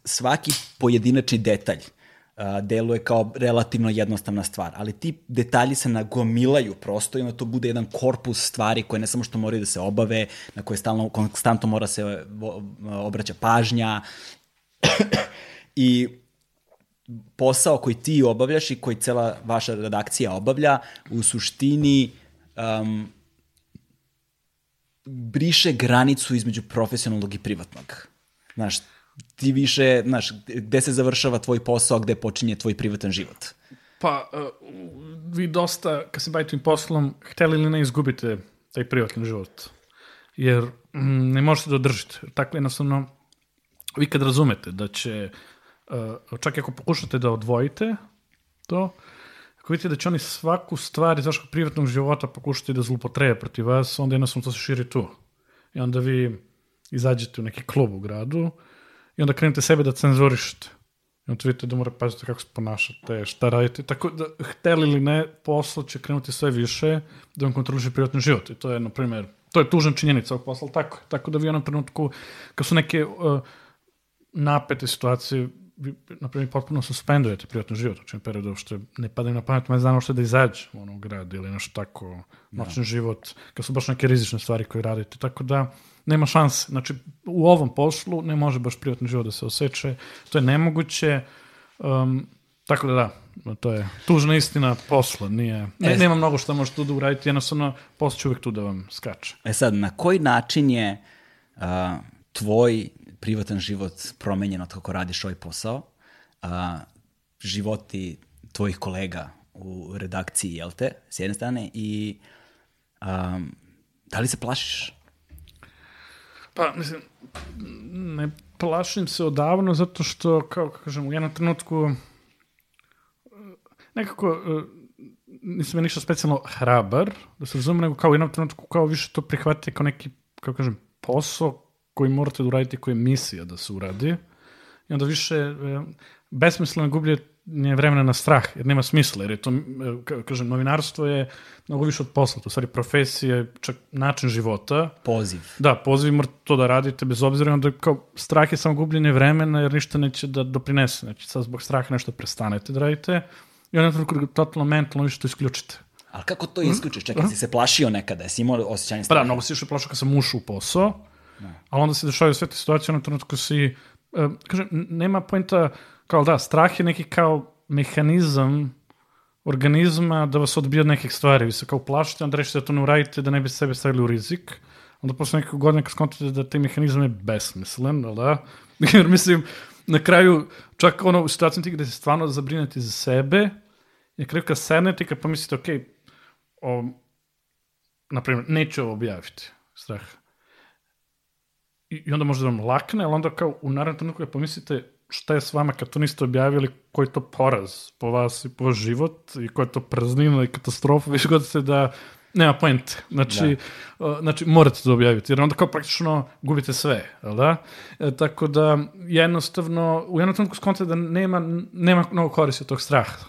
svaki pojedinačni detalj uh, deluje kao relativno jednostavna stvar, ali ti detalji se nagomilaju prosto i onda to bude jedan korpus stvari koje ne samo što moraju da se obave, na koje stalno, konstantno mora se obraća pažnja (clears throat) i posao koji ti obavljaš i koji cela vaša redakcija obavlja u suštini um, briše granicu između profesionalnog i privatnog. Znaš, ti više, znaš, gde se završava tvoj posao, gde počinje tvoj privatan život? Pa, uh, vi dosta, kad se bavite tim poslom, hteli li ne izgubite taj privatni život. Jer mm, ne možete da održite. Tako jednostavno, vi kad razumete da će, uh, čak ako pokušate da odvojite to, ako vidite da će oni svaku stvar iz vašeg privatnog života pokušati da zlupotrebe protiv vas, onda jednostavno to se širi tu. I onda vi izađete u neki klub u gradu i onda krenete sebe da cenzurišete. I onda vidite da morate paziti kako se ponašate, šta radite. Tako da, hteli ili ne, posao će krenuti sve više da vam kontroliše privatni život. I to je, na primjer, to je tužna činjenica ovog posla, tako Tako da vi u jednom trenutku, kad su neke uh, napete situacije, vi, na primjer, potpuno suspendujete privatni život u čem periodu što ne pada na pamet mesec dana što da izađe u onom grad ili nešto tako, noćni da. život, kad su baš neke rizične stvari koje radite. Tako da, nema šanse. Znači, u ovom poslu ne može baš privatni život da se osjeća. To je nemoguće. Um, tako da da, to je tužna istina posla. Nije, ne, e, nema mnogo što možete tu da uraditi, jednostavno posao će uvek tu da vam skače. E sad, na koji način je uh, tvoj privatan život promenjen od kako radiš ovaj posao? Uh, životi tvojih kolega u redakciji, jel te, s jedne strane, i um, da li se plašiš Pa, mislim, ne plašim se odavno zato što, kao kažem, u jednom trenutku nekako nisam ja ništa specijalno hrabar, da se razumem, nego kao u jednom trenutku kao više to prihvatite kao neki, kao kažem, posao koji morate da uradite, koji je misija da se uradi. I onda više besmisleno gublje nije vremena na strah, jer nema smisla, jer je to, kažem, novinarstvo je mnogo više od posla, to stvari profesija, čak način života. Poziv. Da, poziv morate to da radite bez obzira, onda kao strah je samo gubljenje vremena, jer ništa neće da doprinese, znači sad zbog straha nešto prestanete da radite i onda totalno mentalno više to isključite. Ali kako to isključiš? Čekaj, si se plašio nekada, si imao osjećanje straha? Pa da, mnogo si još plašio kad sam ušao u posao, da. ali onda se dešavaju sve te situacije, na trenutku si, uh, kažem, nema pojenta, kao da, strah je neki kao mehanizam organizma da vas odbije od nekih stvari. Vi se kao plašite, onda rešite da to ne uradite, da ne biste sebe stavili u rizik. Onda posle nekog godina kad skontite da taj mehanizam je besmislen, da? (laughs) Jer mislim, na kraju, čak ono u situaciji gde se stvarno zabrinete za sebe, na kraju kad sednete i kad pomislite, ok, o, naprimjer, neću ovo objaviti, strah. I, I onda možda vam lakne, ali onda kao u naravnom trenutku kad pomislite, šta je s vama kad to niste objavili, koji je to poraz po vas i po vaš život i koja je to praznina i katastrofa, više god se da nema poente. Znači, da. Uh, znači, morate to objaviti, jer onda kao praktično gubite sve, jel da? E, tako da, jednostavno, u jednom trenutku skontate da nema, nema mnogo koristi od tog straha.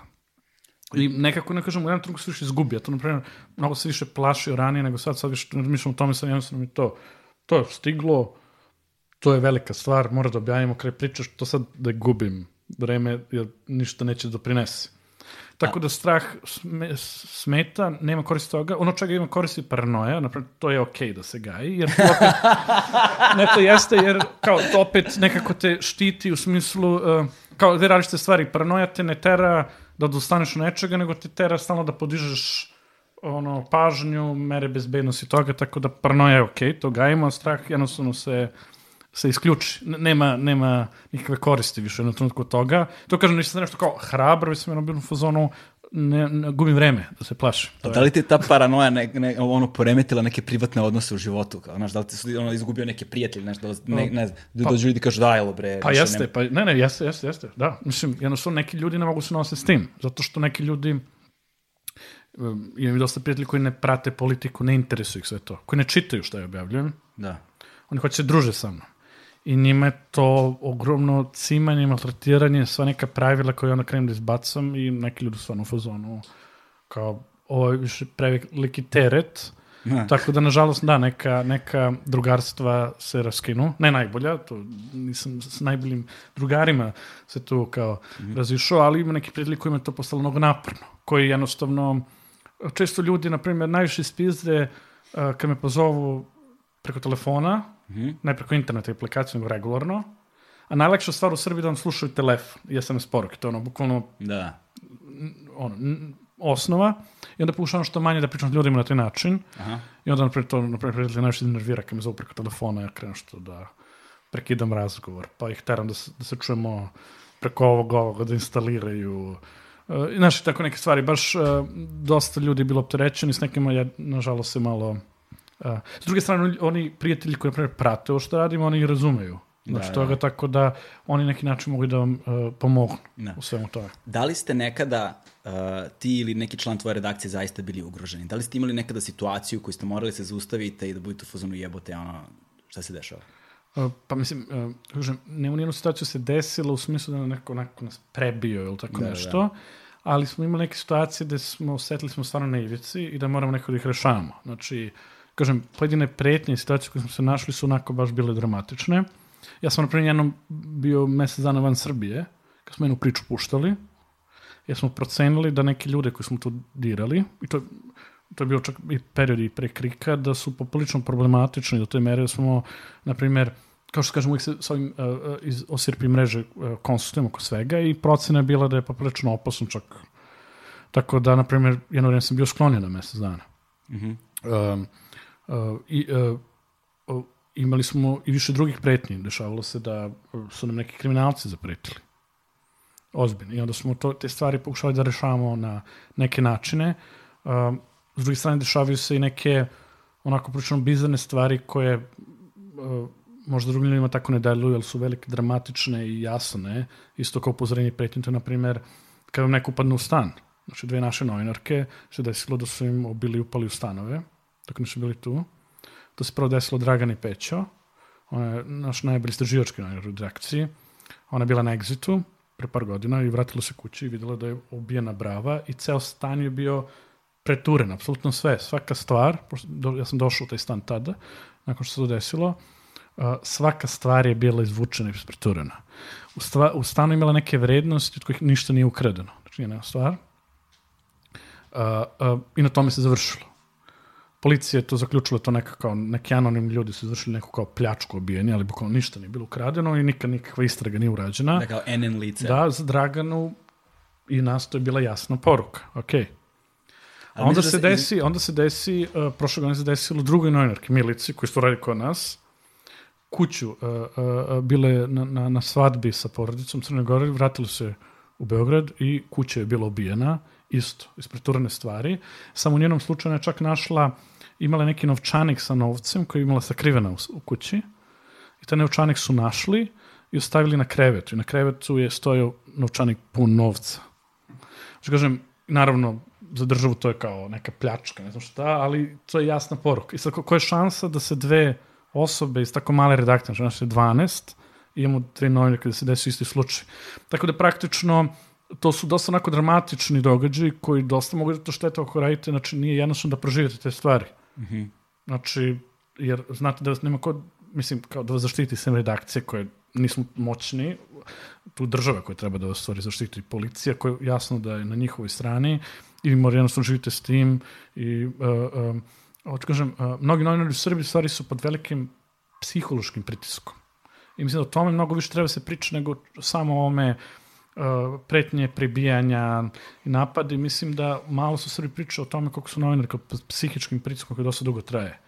I nekako, ne kažem, u jednom trenutku se više izgubi. Ja to, na primjer, mnogo se više plašio ranije nego sad, sad više razmišljam o tome, sad jednostavno mi to, to je stiglo, to je velika stvar, mora da objavimo kraj priče, što sad da gubim vreme, jer ništa neće da doprinese. Tako da strah smeta, nema koristi toga. Ono čega ima koristi paranoja, napravo, to je okej okay da se gaji, jer to opet, (laughs) ne to jeste, jer kao to opet nekako te štiti u smislu, uh, kao dve različite stvari. Paranoja te ne tera da dostaneš u nečega, nego te tera stalno da podižeš ono, pažnju, mere bezbednosti toga, tako da paranoja je okej, okay, to gajimo, a strah jednostavno se se isključi. Nema, nema nikakve koristi više na trenutku toga. To kažem, nisam nešto kao hrabro, već sam jedno bilo u fazonu, ne, ne, gubim vreme da se plašim. Pa da li ti ta paranoja ne, ne, ono, poremetila neke privatne odnose u životu? Kao, znaš, da li ti ono, izgubio neke prijatelje, nešto, da ne, ne, da pa, dođu ljudi kažu da, jelo bre. Pa jeste, nema... pa ne, ne, jeste, jeste, jeste, da. Mislim, jednostavno neki ljudi ne mogu se nositi s tim, zato što neki ljudi um, imam dosta prijatelji koji ne prate politiku, ne interesuju ih sve to, koji ne čitaju šta je objavljujem. Da. Oni hoće se druže sa mnom i njima je to ogromno cimanje, maltretiranje, sva neka pravila koje onda krenem da izbacam i neki ljudi stvarno u fazonu kao ovo je više preveliki teret, Ha. tako da, nažalost, da, neka, neka drugarstva se raskinu. Ne najbolja, to nisam s najboljim drugarima se tu kao Mhm. razišao, ali ima neki prijatelji kojima je to postalo mnogo naporno, koji jednostavno, često ljudi, na primjer, najviše ispizde uh, kad me pozovu preko telefona, Mhm. ne preko interneta i aplikacije, nego regularno, a najlakša stvar u Srbiji je da vam slušaju telefon i SMS poruke, to je ono, bukvalno Da. ono, osnova, i onda pokušavam što manje da pričam s ljudima na taj način, Aha. i onda, naprijed, to, naprijed, prijatelji najviše nervira kad me zovu preko telefona, ja krenem što da prekidam razgovor, pa ih teram da se, da se čujemo preko ovog, ovoga, da instaliraju, Uh, znaš, tako neke stvari, baš uh, dosta ljudi je bilo opterećeni, s nekima ja, nažalost, se malo... Uh, s druge strane, oni prijatelji koji, na primjer, prate ovo što radimo, oni i razumeju. Znači, Da, toga da. tako da oni neki način mogu da vam uh, pomognu Da. u svemu toga. Da li ste nekada uh, ti ili neki član tvoje redakcije zaista bili ugroženi? Da li ste imali nekada situaciju koju ste morali se zaustavite i da budete u fazonu jebote, ono, šta se dešava? Uh, pa mislim, uh, kažem, nema nijednu situaciju se desilo u smislu da neko, neko nas prebio ili tako Da, nešto, ali smo imali neke situacije gde smo osetili smo stvarno na ivici i da moramo neko da ih rešavamo. Znači, kažem, pojedine pretnje i situacije koje smo se našli su onako baš bile dramatične. Ja sam, na primjer, jednom bio mesec dana van Srbije, kad smo jednu priču puštali, jer smo procenili da neke ljude koji smo tu dirali, i to, to je bio čak i period i pre krika, da su poprilično problematični do te mere da smo, na primjer, kao što kažem, uvijek se s ovim uh, iz osirpi mreže uh, konsultujemo oko svega i procena je bila da je poprilično opasno čak. Tako da, na primjer, jedno vreme sam bio sklonjen na mesec dana. Mhm. Um, uh, i, uh, imali smo i više drugih pretnji. Dešavalo se da uh, su nam neki kriminalci zapretili. Ozbiljno. I onda smo to, te stvari pokušali da rešavamo na neke načine. Um, s druge strane, dešavaju se i neke onako prilično bizarne stvari koje možda drugim ljudima tako ne deluju, ali su velike, dramatične i jasne. Isto kao upozorenje pretnje, to je, na primjer, kada vam neko upadne u stan. Znači, dve naše novinarke se desilo da su im bili upali u stanove, dok nisu bili tu. To se prvo desilo Dragan i Pećo, on je naš najbolji istraživački novinar u redakciji. Ona je bila na egzitu pre par godina i vratila se kući i videla da je ubijena brava i ceo stan je bio preturen, apsolutno sve, svaka stvar, ja sam došao u taj stan tada, nakon što se to desilo, uh, svaka stvar je bila izvučena i preturena. U, stva, u stanu imala neke vrednosti od kojih ništa nije ukradeno. Znači, jedna stvar. Uh, uh, I na tome se završilo. Policija je to zaključila to neka kao neki anonimni ljudi su izvršili neku kao pljačku obijeni, ali bukvalno ništa nije bilo ukradeno i nikad nikakva istraga nije urađena. Da, kao NN lice. Da, za Draganu i nas to je bila jasna poruka. Okej. A Ali onda se da desi, onda se desi, uh, prošle godine se desilo drugoj novinarki, Milici, koji su radi kod nas, kuću, uh, uh, uh, bile na, na, na svadbi sa porodicom Crne Gore, vratili se u Beograd i kuća je bila obijena, isto, ispreturane stvari. Samo u njenom slučaju je čak našla, imala neki novčanik sa novcem koji je imala sakrivena u, u kući i taj novčanik su našli i ostavili na krevetu. I na krevetu je stojao novčanik pun novca. Što kažem, naravno, za državu to je kao neka pljačka, ne znam šta, ali to je jasna poruka. I sad, ko- koja je šansa da se dve osobe iz tako male redakcije, znači nas je 12, i imamo tri novinarke da se desi isti slučaj. Tako da praktično to su dosta onako dramatični događaji koji dosta mogu da to štete ako radite, znači nije jednostavno da proživite te stvari. Znači, jer znate da vas nema ko, mislim, kao da vas zaštiti sem redakcije koje nismo moćni, tu država koja treba da vas stvari zaštiti, policija koja jasno da je na njihovoj strani i vi morate jednostavno živite s tim i uh, hoću kažem, uh, mnogi novinari u Srbiji stvari su pod velikim psihološkim pritiskom. I mislim da o tome mnogo više treba se priča nego samo o ovome uh, pretnje, pribijanja i napadi. Mislim da malo su Srbi priča o tome koliko su novinari kao psihičkim pritiskom koji dosta dugo traje.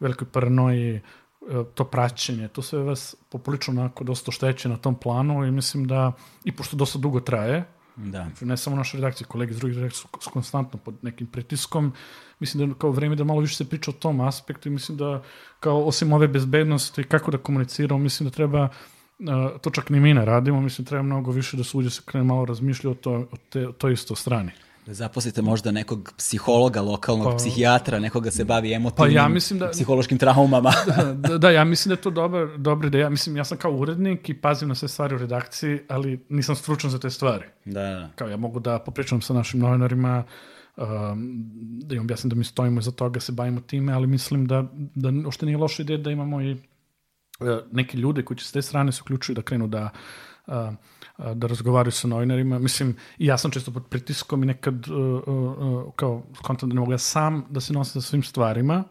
Velikoj paranoji, uh, to praćenje, to sve vas poprilično onako dosta ošteće na tom planu i mislim da, i pošto dosta dugo traje, Da. Znači, ne samo naše redakcije, kolege iz drugih redakcija su, konstantno pod nekim pritiskom. Mislim da kao vreme da malo više se priča o tom aspektu i mislim da kao osim ove bezbednosti kako da komuniciramo, mislim da treba uh, to čak ni mi ne radimo, mislim da treba mnogo više da se uđe se krene malo razmišlja o, to, o, te, o toj isto strani. Da zaposlite možda nekog psihologa, lokalnog Pa- psihijatra, nekoga se bavi emotivnim, Pa ja mislim da- psihološkim traumama. (laughs) da, da, ja mislim da je to dobar, dobra ideja. Mislim, ja sam kao urednik i pazim na sve stvari u redakciji, ali nisam stručan za te stvari. da, da. kao ja mogu da popričam sa našim novinarima um, da im objasnim da mi stojimo iza toga, se bavimo time, ali mislim da, da ošte nije loša ideja da imamo i neke ljude koji će s te strane se uključuju da krenu da da razgovaraju sa novinarima. Mislim, i ja sam često pod pritiskom i nekad uh, uh, kao kontam da ne mogu ja sam da se nosim sa svim stvarima,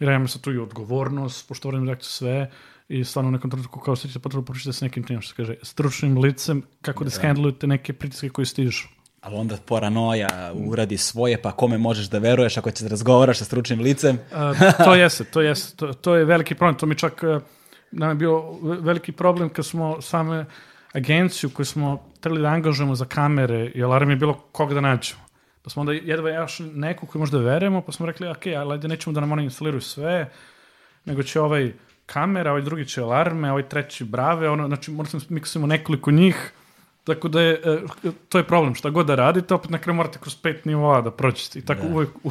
jer ja imam sad tu i odgovornost, pošto volim reakciju sve, i stvarno u nekom trenutku kao osjećate potrebu poručite sa nekim tim, što se kaže, stručnim licem, kako da, da. skandlujete neke pritiske koji stižu. Ali onda paranoja uradi svoje, pa kome možeš da veruješ ako ćeš da razgovaraš sa stručnim licem? A, to jeste, to jeste, to, to je veliki problem, to mi čak nam je bio veliki problem kad smo same agenciju koju smo trebali da angažujemo za kamere i alarm je bilo koga da nađemo. Pa smo onda jedva još neku koju možda verujemo, pa smo rekli, ok, ali ajde nećemo da nam oni instaliraju sve, nego će ovaj kamera, ovaj drugi će alarme, ovaj treći brave, ono, znači moramo da miksujemo nekoliko njih, tako da je, e, to je problem, šta god da radite, opet na kraju morate kroz pet nivoa da prođete i tako da. uvek u,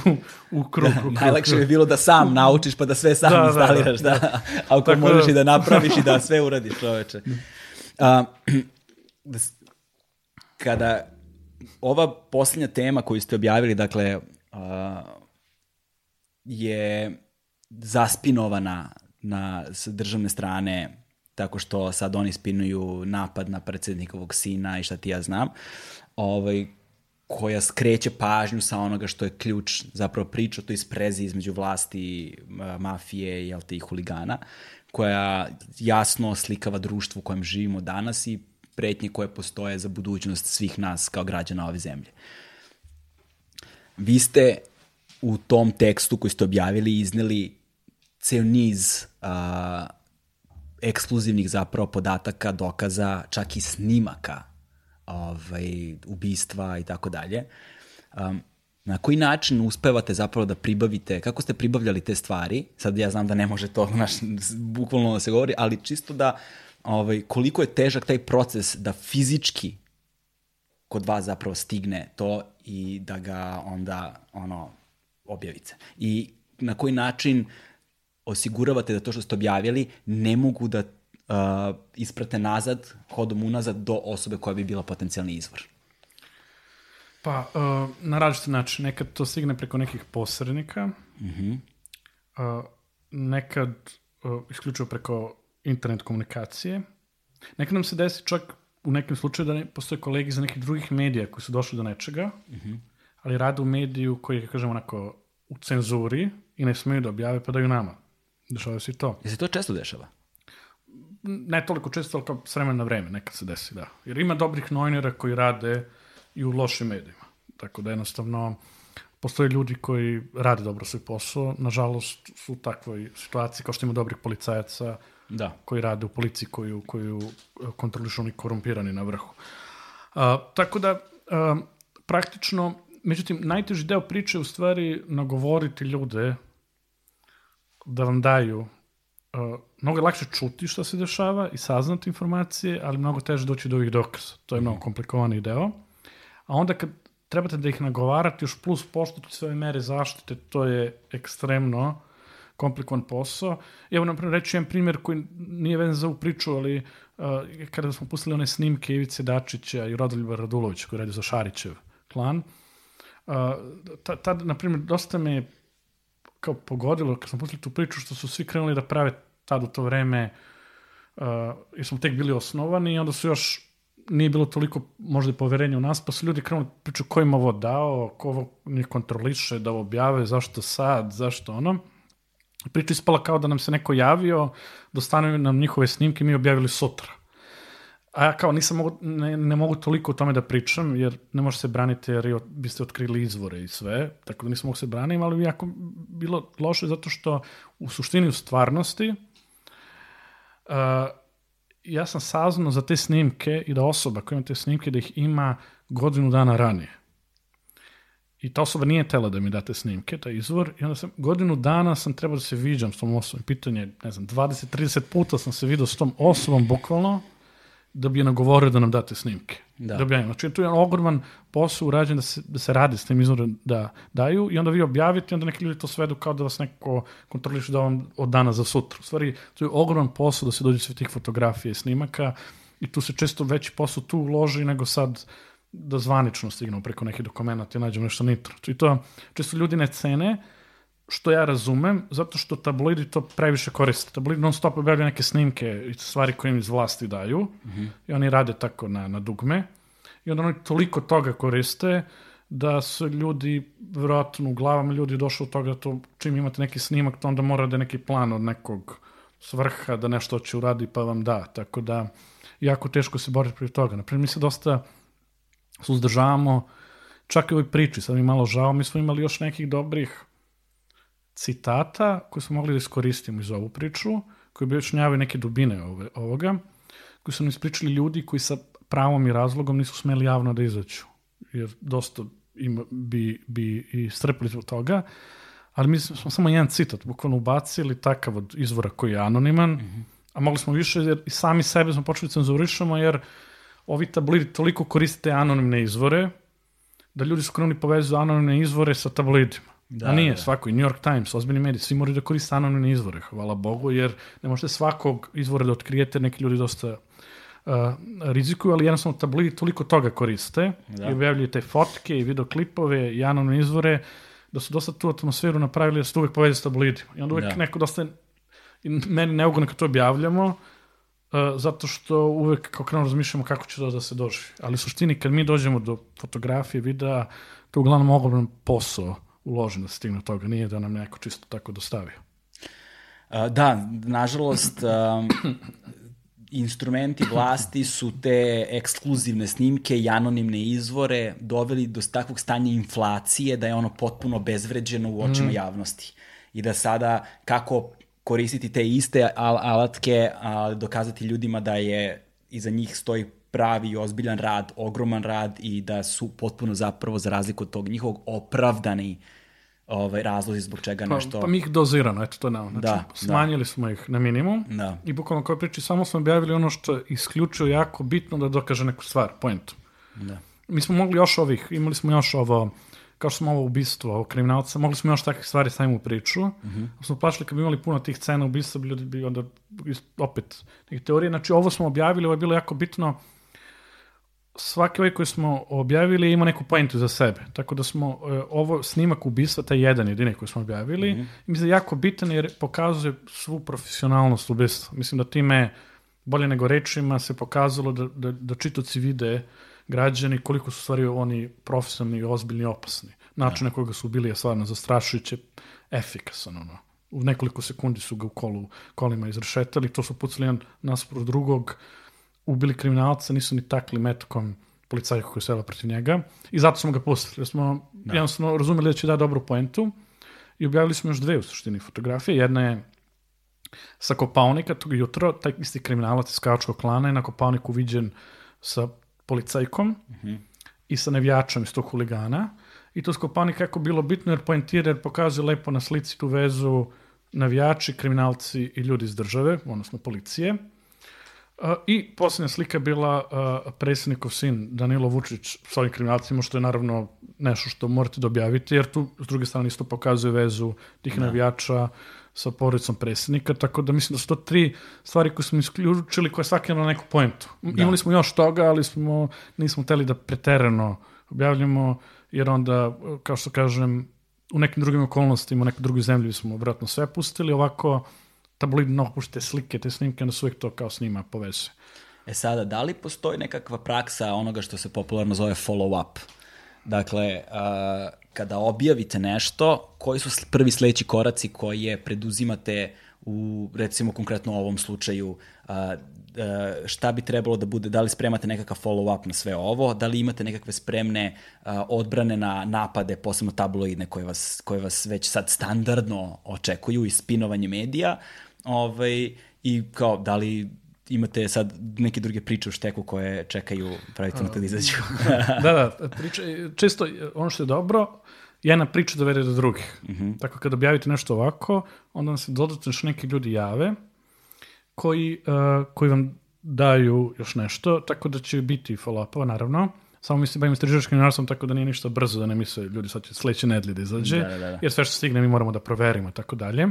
u krug. Da, (laughs) najlakše bi bilo da sam (laughs) naučiš pa da sve sam da, da instaliraš, da, da, da. ako tako, možeš i da napraviš i da sve uradiš čoveče. A, kada ova posljednja tema koju ste objavili, dakle, a, je zaspinovana na s državne strane tako što sad oni spinuju napad na predsednikovog sina i šta ti ja znam, ovaj, koja skreće pažnju sa onoga što je ključ zapravo priča, to isprezi između vlasti, mafije i te, i huligana, koja jasno slikava društvo u kojem živimo danas i pretnje koje postoje za budućnost svih nas kao građana ove zemlje. Vi ste u tom tekstu koji ste objavili izneli ceo niz a, ekskluzivnih zapravo podataka, dokaza, čak i snimaka ovaj, ubistva i tako dalje. Um, na koji način uspevate zapravo da pribavite, kako ste pribavljali te stvari, sad ja znam da ne može to naš, bukvalno da se govori, ali čisto da ovaj, koliko je težak taj proces da fizički kod vas zapravo stigne to i da ga onda ono objavite. I na koji način osiguravate da to što ste objavili ne mogu da uh, isprate nazad, hodom unazad do osobe koja bi bila potencijalni izvor? Pa, uh, na različite način. Nekad to stigne preko nekih posrednika, mm -hmm. uh, nekad uh, isključivo preko internet komunikacije. Nekad nam se desi čak u nekim slučaju da ne, postoje kolegi za nekih drugih medija koji su došli do nečega, mm -hmm. ali rade u mediju koji, kažemo, onako, u cenzuri i ne smeju da objave, pa daju nama. Dešava se i to. Je se to često dešava? Ne toliko često, ali kao s vremena na vreme, nekad se desi, da. Jer ima dobrih novinara koji rade i u lošim medijima. Tako da jednostavno postoje ljudi koji rade dobro svoj posao, nažalost su u takvoj situaciji kao što ima dobrih policajaca da. koji rade u policiji koju, koju kontrolišu oni korumpirani na vrhu. A, tako da, a, praktično, međutim, najteži deo priče je u stvari nagovoriti ljude da vam daju uh, mnogo je lakše čuti šta se dešava i saznati informacije, ali mnogo teže doći do ovih dokaza. To je mnogo komplikovani deo. A onda kad trebate da ih nagovarate, još plus poštuti sve mere zaštite, to je ekstremno komplikovan posao. Evo, naprimjer, reći jedan primjer koji nije vezan za ovu priču, ali uh, kada smo pustili one snimke Ivice Dačića i Rodoljuba Radulovića koji radi za Šarićev klan, uh, tad, ta, na primjer, dosta me kao pogodilo kad smo pustili tu priču što su svi krenuli da prave tad u to vreme uh, jer smo tek bili osnovani i onda su još nije bilo toliko možda poverenja u nas, pa su ljudi krenuli da priču ko im ovo dao, ko ovo njih kontroliše da ovo objave, zašto sad, zašto ono. Priča ispala kao da nam se neko javio, dostanuju nam njihove snimke mi objavili sutra. A ja kao nisam mogu, ne, ne mogu toliko o tome da pričam, jer ne može se braniti jer biste otkrili izvore i sve, tako da nisam mogu se braniti, ali jako bilo loše zato što u suštini u stvarnosti uh, ja sam saznao za te snimke i da osoba koja ima te snimke da ih ima godinu dana ranije. I ta osoba nije tela da mi date snimke, taj izvor, i onda sam, godinu dana sam trebao da se viđam s tom osobom. Pitanje, ne znam, 20-30 puta sam se vidio s tom osobom, bukvalno, da bi je nagovorio da nam date snimke. Da. da objavimo. Znači, tu je ogroman posao urađen da se, da se radi s tim izvorom da daju i onda vi objavite i onda neki ljudi to svedu kao da vas neko kontroliše da vam od dana za sutra. U stvari, tu je ogroman posao da se dođe sve tih fotografija i snimaka i tu se često veći posao tu uloži nego sad da zvanično stignemo preko nekih dokumenta i nađemo nešto nitro. I to često ljudi ne cene, što ja razumem, zato što tabloidi to previše koriste. Tabloidi non stop objavljaju neke snimke i stvari koje im iz vlasti daju mm -hmm. i oni rade tako na, na dugme i onda oni toliko toga koriste da su ljudi, vjerojatno u glavama ljudi došli od toga da to čim imate neki snimak, to onda mora da je neki plan od nekog svrha da nešto će uradi pa vam da. Tako da jako teško se boriti protiv toga. Naprimjer, mi se dosta suzdržavamo čak i u ovoj priči, sad mi malo žao, mi smo imali još nekih dobrih citata koje smo mogli da iskoristimo iz ovu priču, koji bi objašnjavaju neke dubine ove, ovoga, koji su nam ispričali ljudi koji sa pravom i razlogom nisu smeli javno da izaću, jer dosta im bi, bi i strpili od toga, ali mi smo samo jedan citat bukvalno ubacili takav od izvora koji je anoniman, mm -hmm. a mogli smo više jer i sami sebe smo počeli cenzurišamo jer ovi tablidi toliko koriste anonimne izvore da ljudi su krenuli povezu anonimne izvore sa tablidima. Da, a nije, da. svako, i New York Times, ozbiljni mediji, svi moraju da koriste anonimne izvore, hvala Bogu, jer ne možete svakog izvora da otkrijete, neki ljudi dosta uh, rizikuju, ali jednostavno tablidi toliko toga koriste da. i objavljuju te fotke i videoklipove i anonimne izvore, da su dosta tu atmosferu napravili da se uvek povede s tablidima. I onda uvek da. neko dosta, i meni neugodno kad to objavljamo, uh, zato što uvek kao krenu razmišljamo kako će to da se doživi. Ali u suštini, kad mi dođemo do fotografije, videa, to je uglavnom ogroman posao uložen da stigne toga, nije da nam neko čisto tako dostavio. Da, nažalost, instrumenti vlasti su te ekskluzivne snimke i anonimne izvore doveli do takvog stanja inflacije da je ono potpuno bezvređeno u očima mm. javnosti. I da sada kako koristiti te iste al alatke, a, dokazati ljudima da je iza njih stoji pravi i ozbiljan rad, ogroman rad i da su potpuno zapravo za razliku od tog njihovog opravdani ovaj, razlozi zbog čega pa, nešto... Pa mi ih dozirano, eto to je Znači, da, da. smanjili da. smo ih na minimum da. i bukvalno kao priči samo smo objavili ono što je isključio jako bitno da dokaže neku stvar, point. Da. Mi smo mogli još ovih, imali smo još ovo, kao što smo ovo ubistvo, ovo kriminalca, mogli smo još takvih stvari stavimo u priču. Mm -hmm. Smo plašili kad bi imali puno tih cena ubistva, ljudi bi onda opet neke teorije. Znači ovo smo objavili, ovo je bilo jako bitno svaki ovaj koji smo objavili ima neku pointu za sebe. Tako da smo uh, ovo snimak ubistva, taj jedan jedini koji smo objavili, mm -hmm. mislim da je jako bitan jer pokazuje svu profesionalnost ubistva. Mislim da time bolje nego rečima se pokazalo da, da, da čitoci vide građani koliko su stvari oni profesionalni, i ozbiljni i opasni. Način na koga su bili je stvarno zastrašujuće efikasan. Ono. U nekoliko sekundi su ga u kolu, kolima izrešetali, to su pucali jedan naspro drugog, ubili kriminalca, nisu ni takli metkom policajka koji sela protiv njega i zato smo ga pustili. Jer smo da. jednostavno razumeli da će da dobru poentu i objavili smo još dve u suštini fotografije. Jedna je sa Kopalnika tog jutro, taj isti kriminalac iz Kaočkog klana je na Kopalniku viđen sa policajkom uh -huh. i sa nevijačom iz tog huligana. I to s Kopalnika jako bilo bitno jer poentira, jer pokazuje lepo na slici tu vezu navijači, kriminalci i ljudi iz države, odnosno policije. I posljednja slika bila predsjednikov sin Danilo Vučić s ovim kriminalcima, što je naravno nešto što morate da objavite, jer tu s druge strane isto pokazuje vezu tih da. navijača sa porodicom predsjednika, tako da mislim da su to tri stvari koje smo isključili koje svaki na neku pojentu. Da. Imali smo još toga, ali smo, nismo teli da preterano objavljamo, jer onda, kao što kažem, u nekim drugim okolnostima, u nekoj drugoj zemlji smo vratno sve pustili, ovako tabloid mnogo pušte slike, te snimke, onda se uvijek to kao snima povezuje. E sada, da li postoji nekakva praksa onoga što se popularno zove follow-up? Dakle, uh, kada objavite nešto, koji su prvi sledeći koraci koje preduzimate u, recimo, konkretno ovom slučaju, uh, šta bi trebalo da bude, da li spremate nekakav follow-up na sve ovo, da li imate nekakve spremne uh, odbrane na napade, posebno tabloidne koje vas, koje vas već sad standardno očekuju i spinovanje medija, Ovaj, I kao, da li imate sad neke druge priče u šteku koje čekaju pravitelno kad izađu. (laughs) da, da, priče, često ono što je dobro, jedna priča dovede do drugih. Mm -hmm. Tako kad objavite nešto ovako, onda vam se dodatno još neki ljudi jave koji, uh, koji vam daju još nešto, tako da će biti follow-upova, naravno. Samo mi se bavim istraživačkim novinarstvom, tako da nije ništa brzo, da ne misle ljudi sad će sledeće nedelje da izađe, da, da, da. jer sve što stigne mi moramo da proverimo, tako dalje.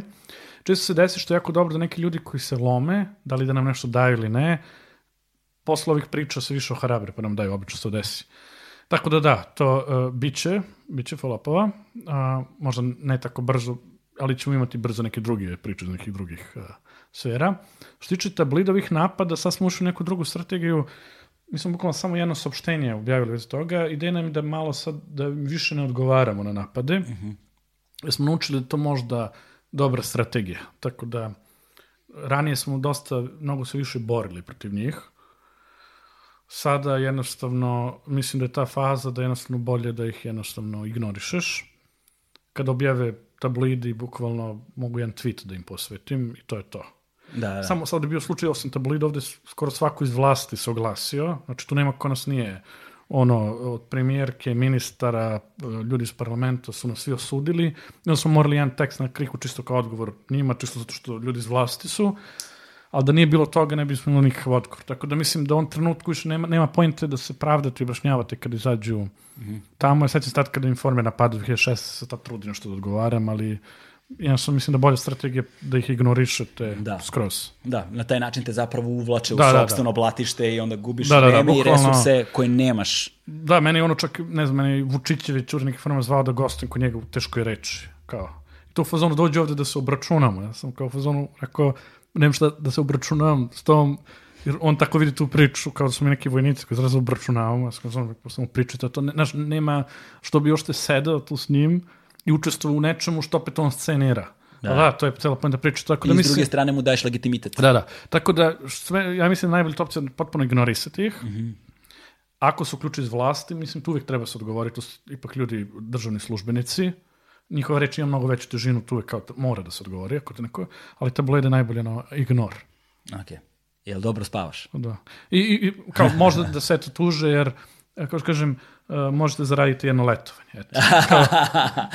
Često se desi što je jako dobro da neki ljudi koji se lome, da li da nam nešto daju ili ne, posle ovih priča se više ohrabre, pa nam daju, obično se desi. Tako da da, to uh, biće, biće follow-upova, uh, možda ne tako brzo, ali ćemo imati brzo neke druge priče iz nekih drugih uh, sfera. Što tiče tablidovih napada, sad smo ušli u neku drugu strategiju, mi smo bukvalno samo jedno saopštenje objavili već toga, ideja nam je da malo sad, da više ne odgovaramo na napade, mm -hmm. jer smo naučili da to možda dobra strategija, tako da ranije smo dosta, mnogo se više borili protiv njih, sada jednostavno, mislim da je ta faza da jednostavno bolje da ih jednostavno ignorišeš. Kad objave tablidi, bukvalno mogu jedan tweet da im posvetim i to je to. Da, da. Samo sad je bio slučaj, osim tablida, ovde skoro svako iz vlasti se oglasio, znači tu nema ko nas nije ono, od premijerke, ministara, ljudi iz parlamenta su nas svi osudili. I onda smo morali jedan tekst na kriku čisto kao odgovor njima, čisto zato što ljudi iz vlasti su ali da nije bilo toga ne bismo imali nikakav odgovor. Tako da mislim da on trenutku više nema, nema pojente da se pravdate i obrašnjavate kad izađu mm -hmm. tamo. Ja sećam tad kada informe napadu 2006. se tad trudi nešto da odgovaram, ali sam mislim da bolja strategija da ih ignorišete da. skroz. Da, na taj način te zapravo uvlače da, u da, sobstveno da. blatište i onda gubiš da, da, vreme da, i resurse koje nemaš. Da, meni ono čak, ne znam, meni Vučićević u nekih forma zvao da gostim kod njega u teškoj reči. Kao, I to u fazonu dođe ovde da se obračunamo. Ja sam kao u fazonu rekao, nemam šta da se obračunavam s tom, jer on tako vidi tu priču, kao da su mi neki vojnici koji zrazu obračunavamo, ja sam kao samo pričati, to ne, znaš, nema što bi još te sedao tu s njim i učestvovao u nečemu što opet on scenira. Da. da, to je cela pojenta priča. Tako da I mislim, s druge strane mu daješ legitimitet. Da, da. Tako da, sve, ja mislim da najbolji opcija je potpuno ignorisati ih. Mm -hmm. Ako se uključi iz vlasti, mislim, tu uvijek treba se odgovoriti, to su ipak ljudi, državni službenici, njihova reč ima mnogo veću težinu, tu je kao, mora da se odgovori, ako te neko, ali tabloid je najbolje na ignor. Ok. Jel dobro spavaš? Da. I, i kao, možda da se to tuže, jer, kao što kažem, uh, možete zaraditi jedno letovanje. Eto. (laughs) Kao,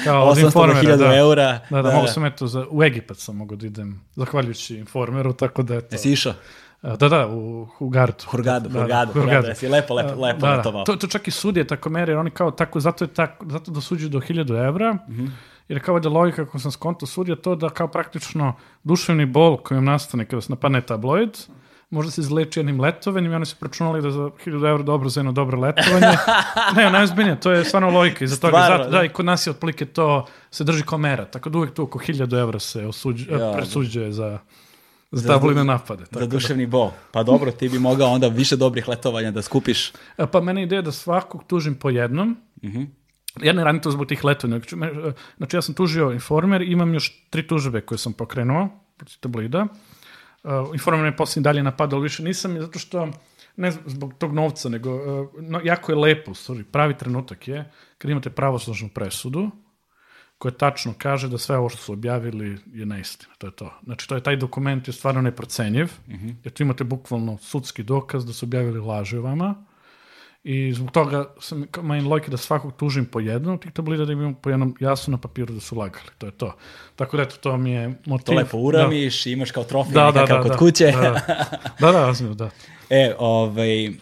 kao od informera. Da, eura. Da, da, da, mogu sam, eto, za, u Egipat sam mogu da idem, zahvaljujući informeru, tako da, eto. Jesi išao? Da, da, u Hurgadu. Hurgadu, da, Hurgadu, da, Hurgadu. Jesi lepo, lepo, lepo da, da. To, to čak i sudije tako mere, jer oni kao tako, zato je tako, zato da suđu do 1000 evra, mm -hmm jer kao da logika kako sam skonto sudio to da kao praktično duševni bol koji im nastane kada se napadne tabloid, možda se izleči jednim letovanjem i oni su pročunali da za 1000 evra dobro za jedno dobro letovanje. (laughs) ne, najzbiljnije, to je stvarno logika. Iza toga, zato, da, da, i kod nas je otprilike to se drži kao mera. Tako da uvek tu oko 1000 evra se osuđ, ja, da. presuđuje za za tabloidne napade. Tako za da. duševni bol. Pa dobro, ti bi mogao onda više dobrih letovanja da skupiš. E, pa mene ideja da svakog tužim po jednom, mm -hmm ja ne radim to zbog tih letovanja. Znači, ja sam tužio Informer, imam još tri tužbe koje sam pokrenuo protiv tablida. Uh, Informer me posljednji dalje napadao, više nisam, zato što ne zbog tog novca, nego uh, no, jako je lepo, sorry, pravi trenutak je kad imate pravoslužnu presudu koja tačno kaže da sve ovo što su objavili je neistina. To je to. Znači, to je taj dokument je stvarno neprocenjiv, mm -hmm. jer tu imate bukvalno sudski dokaz da su objavili laži o vama I zbog toga sam imam lojke da svakog tužim po jednom tih tablida, da imam po jednom jasno na papiru da su lagali. To je to. Tako da eto, to mi je motiv. To lepo uramiš, da. imaš kao trofej da, nekakav da, da, kod da, kuće. Da, da, da, razumiju, da. (laughs) E, ovaj, uh,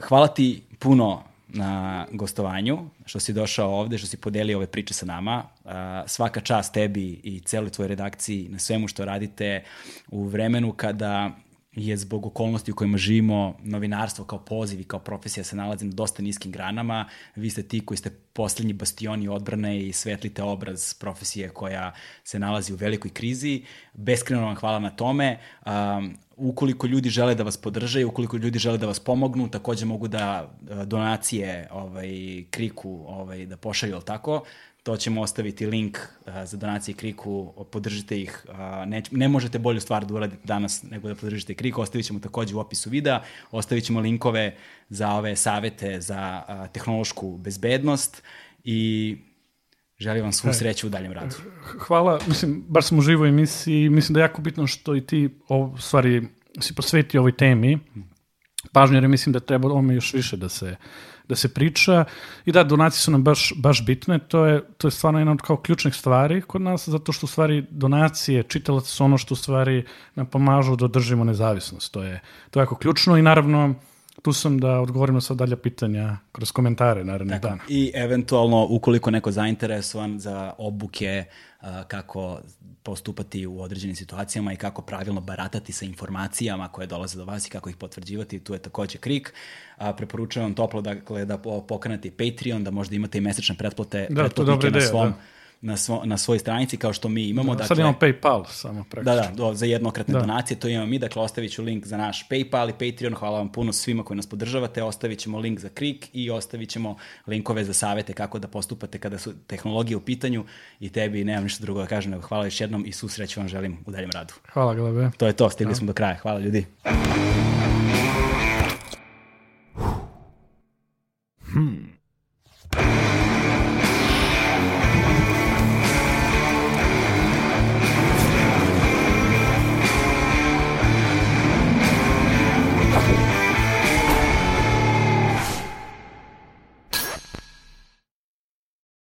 hvala ti puno na gostovanju, što si došao ovde, što si podelio ove priče sa nama. Uh, svaka čast tebi i celoj tvojoj redakciji na svemu što radite u vremenu kada je zbog okolnosti u kojima živimo novinarstvo kao poziv i kao profesija se nalazi na dosta niskim granama. Vi ste ti koji ste poslednji bastioni odbrane i svetlite obraz profesije koja se nalazi u velikoj krizi. Beskreno vam hvala na tome. Um, ukoliko ljudi žele da vas podrže, ukoliko ljudi žele da vas pomognu, takođe mogu da donacije ovaj, kriku ovaj, da pošalju, ali tako? To ćemo ostaviti link uh, za donacije Kriku, podržite ih, uh, ne, ne možete bolju stvar da uradite danas nego da podržite Kriku, ostavit ćemo takođe u opisu videa, ostavit ćemo linkove za ove savete za uh, tehnološku bezbednost i želim vam svu sreću u daljem radu. Hvala, mislim, bar sam u emisiji, mislim da je jako bitno što i ti, o, stvari, si posveti ovoj temi, pažnju, jer mislim da treba ovome još više da se da se priča. I da, donacije su nam baš, baš bitne, to je, to je stvarno jedna od kao ključnih stvari kod nas, zato što u stvari donacije, čitalac su ono što u stvari nam pomažu da držimo nezavisnost, to je, to je jako ključno i naravno tu sam da odgovorim na sva dalja pitanja kroz komentare narednih dana. I eventualno, ukoliko neko zainteresovan za obuke, a, kako postupati u određenim situacijama i kako pravilno baratati sa informacijama koje dolaze do vas i kako ih potvrđivati, tu je takođe Krik. A, preporučujem vam toplo dakle, da pokrenete Patreon, da možda imate i mesečne pretplate, Da, pretplatnike na ideja, svom da na, svo, na svojoj stranici kao što mi imamo. Da, dakle, sad imamo PayPal samo praktično. Da, da, do, za jednokratne da. donacije, to imamo mi, dakle ostavit ću link za naš PayPal i Patreon, hvala vam puno svima koji nas podržavate, ostavit ćemo link za Krik i ostavit ćemo linkove za savete kako da postupate kada su tehnologije u pitanju i tebi nemam ništa drugo da kažem, nego hvala još jednom i susreću vam želim u daljem radu. Hvala Glebe. To je to, stigli da. smo do kraja. Hvala ljudi. Hmm.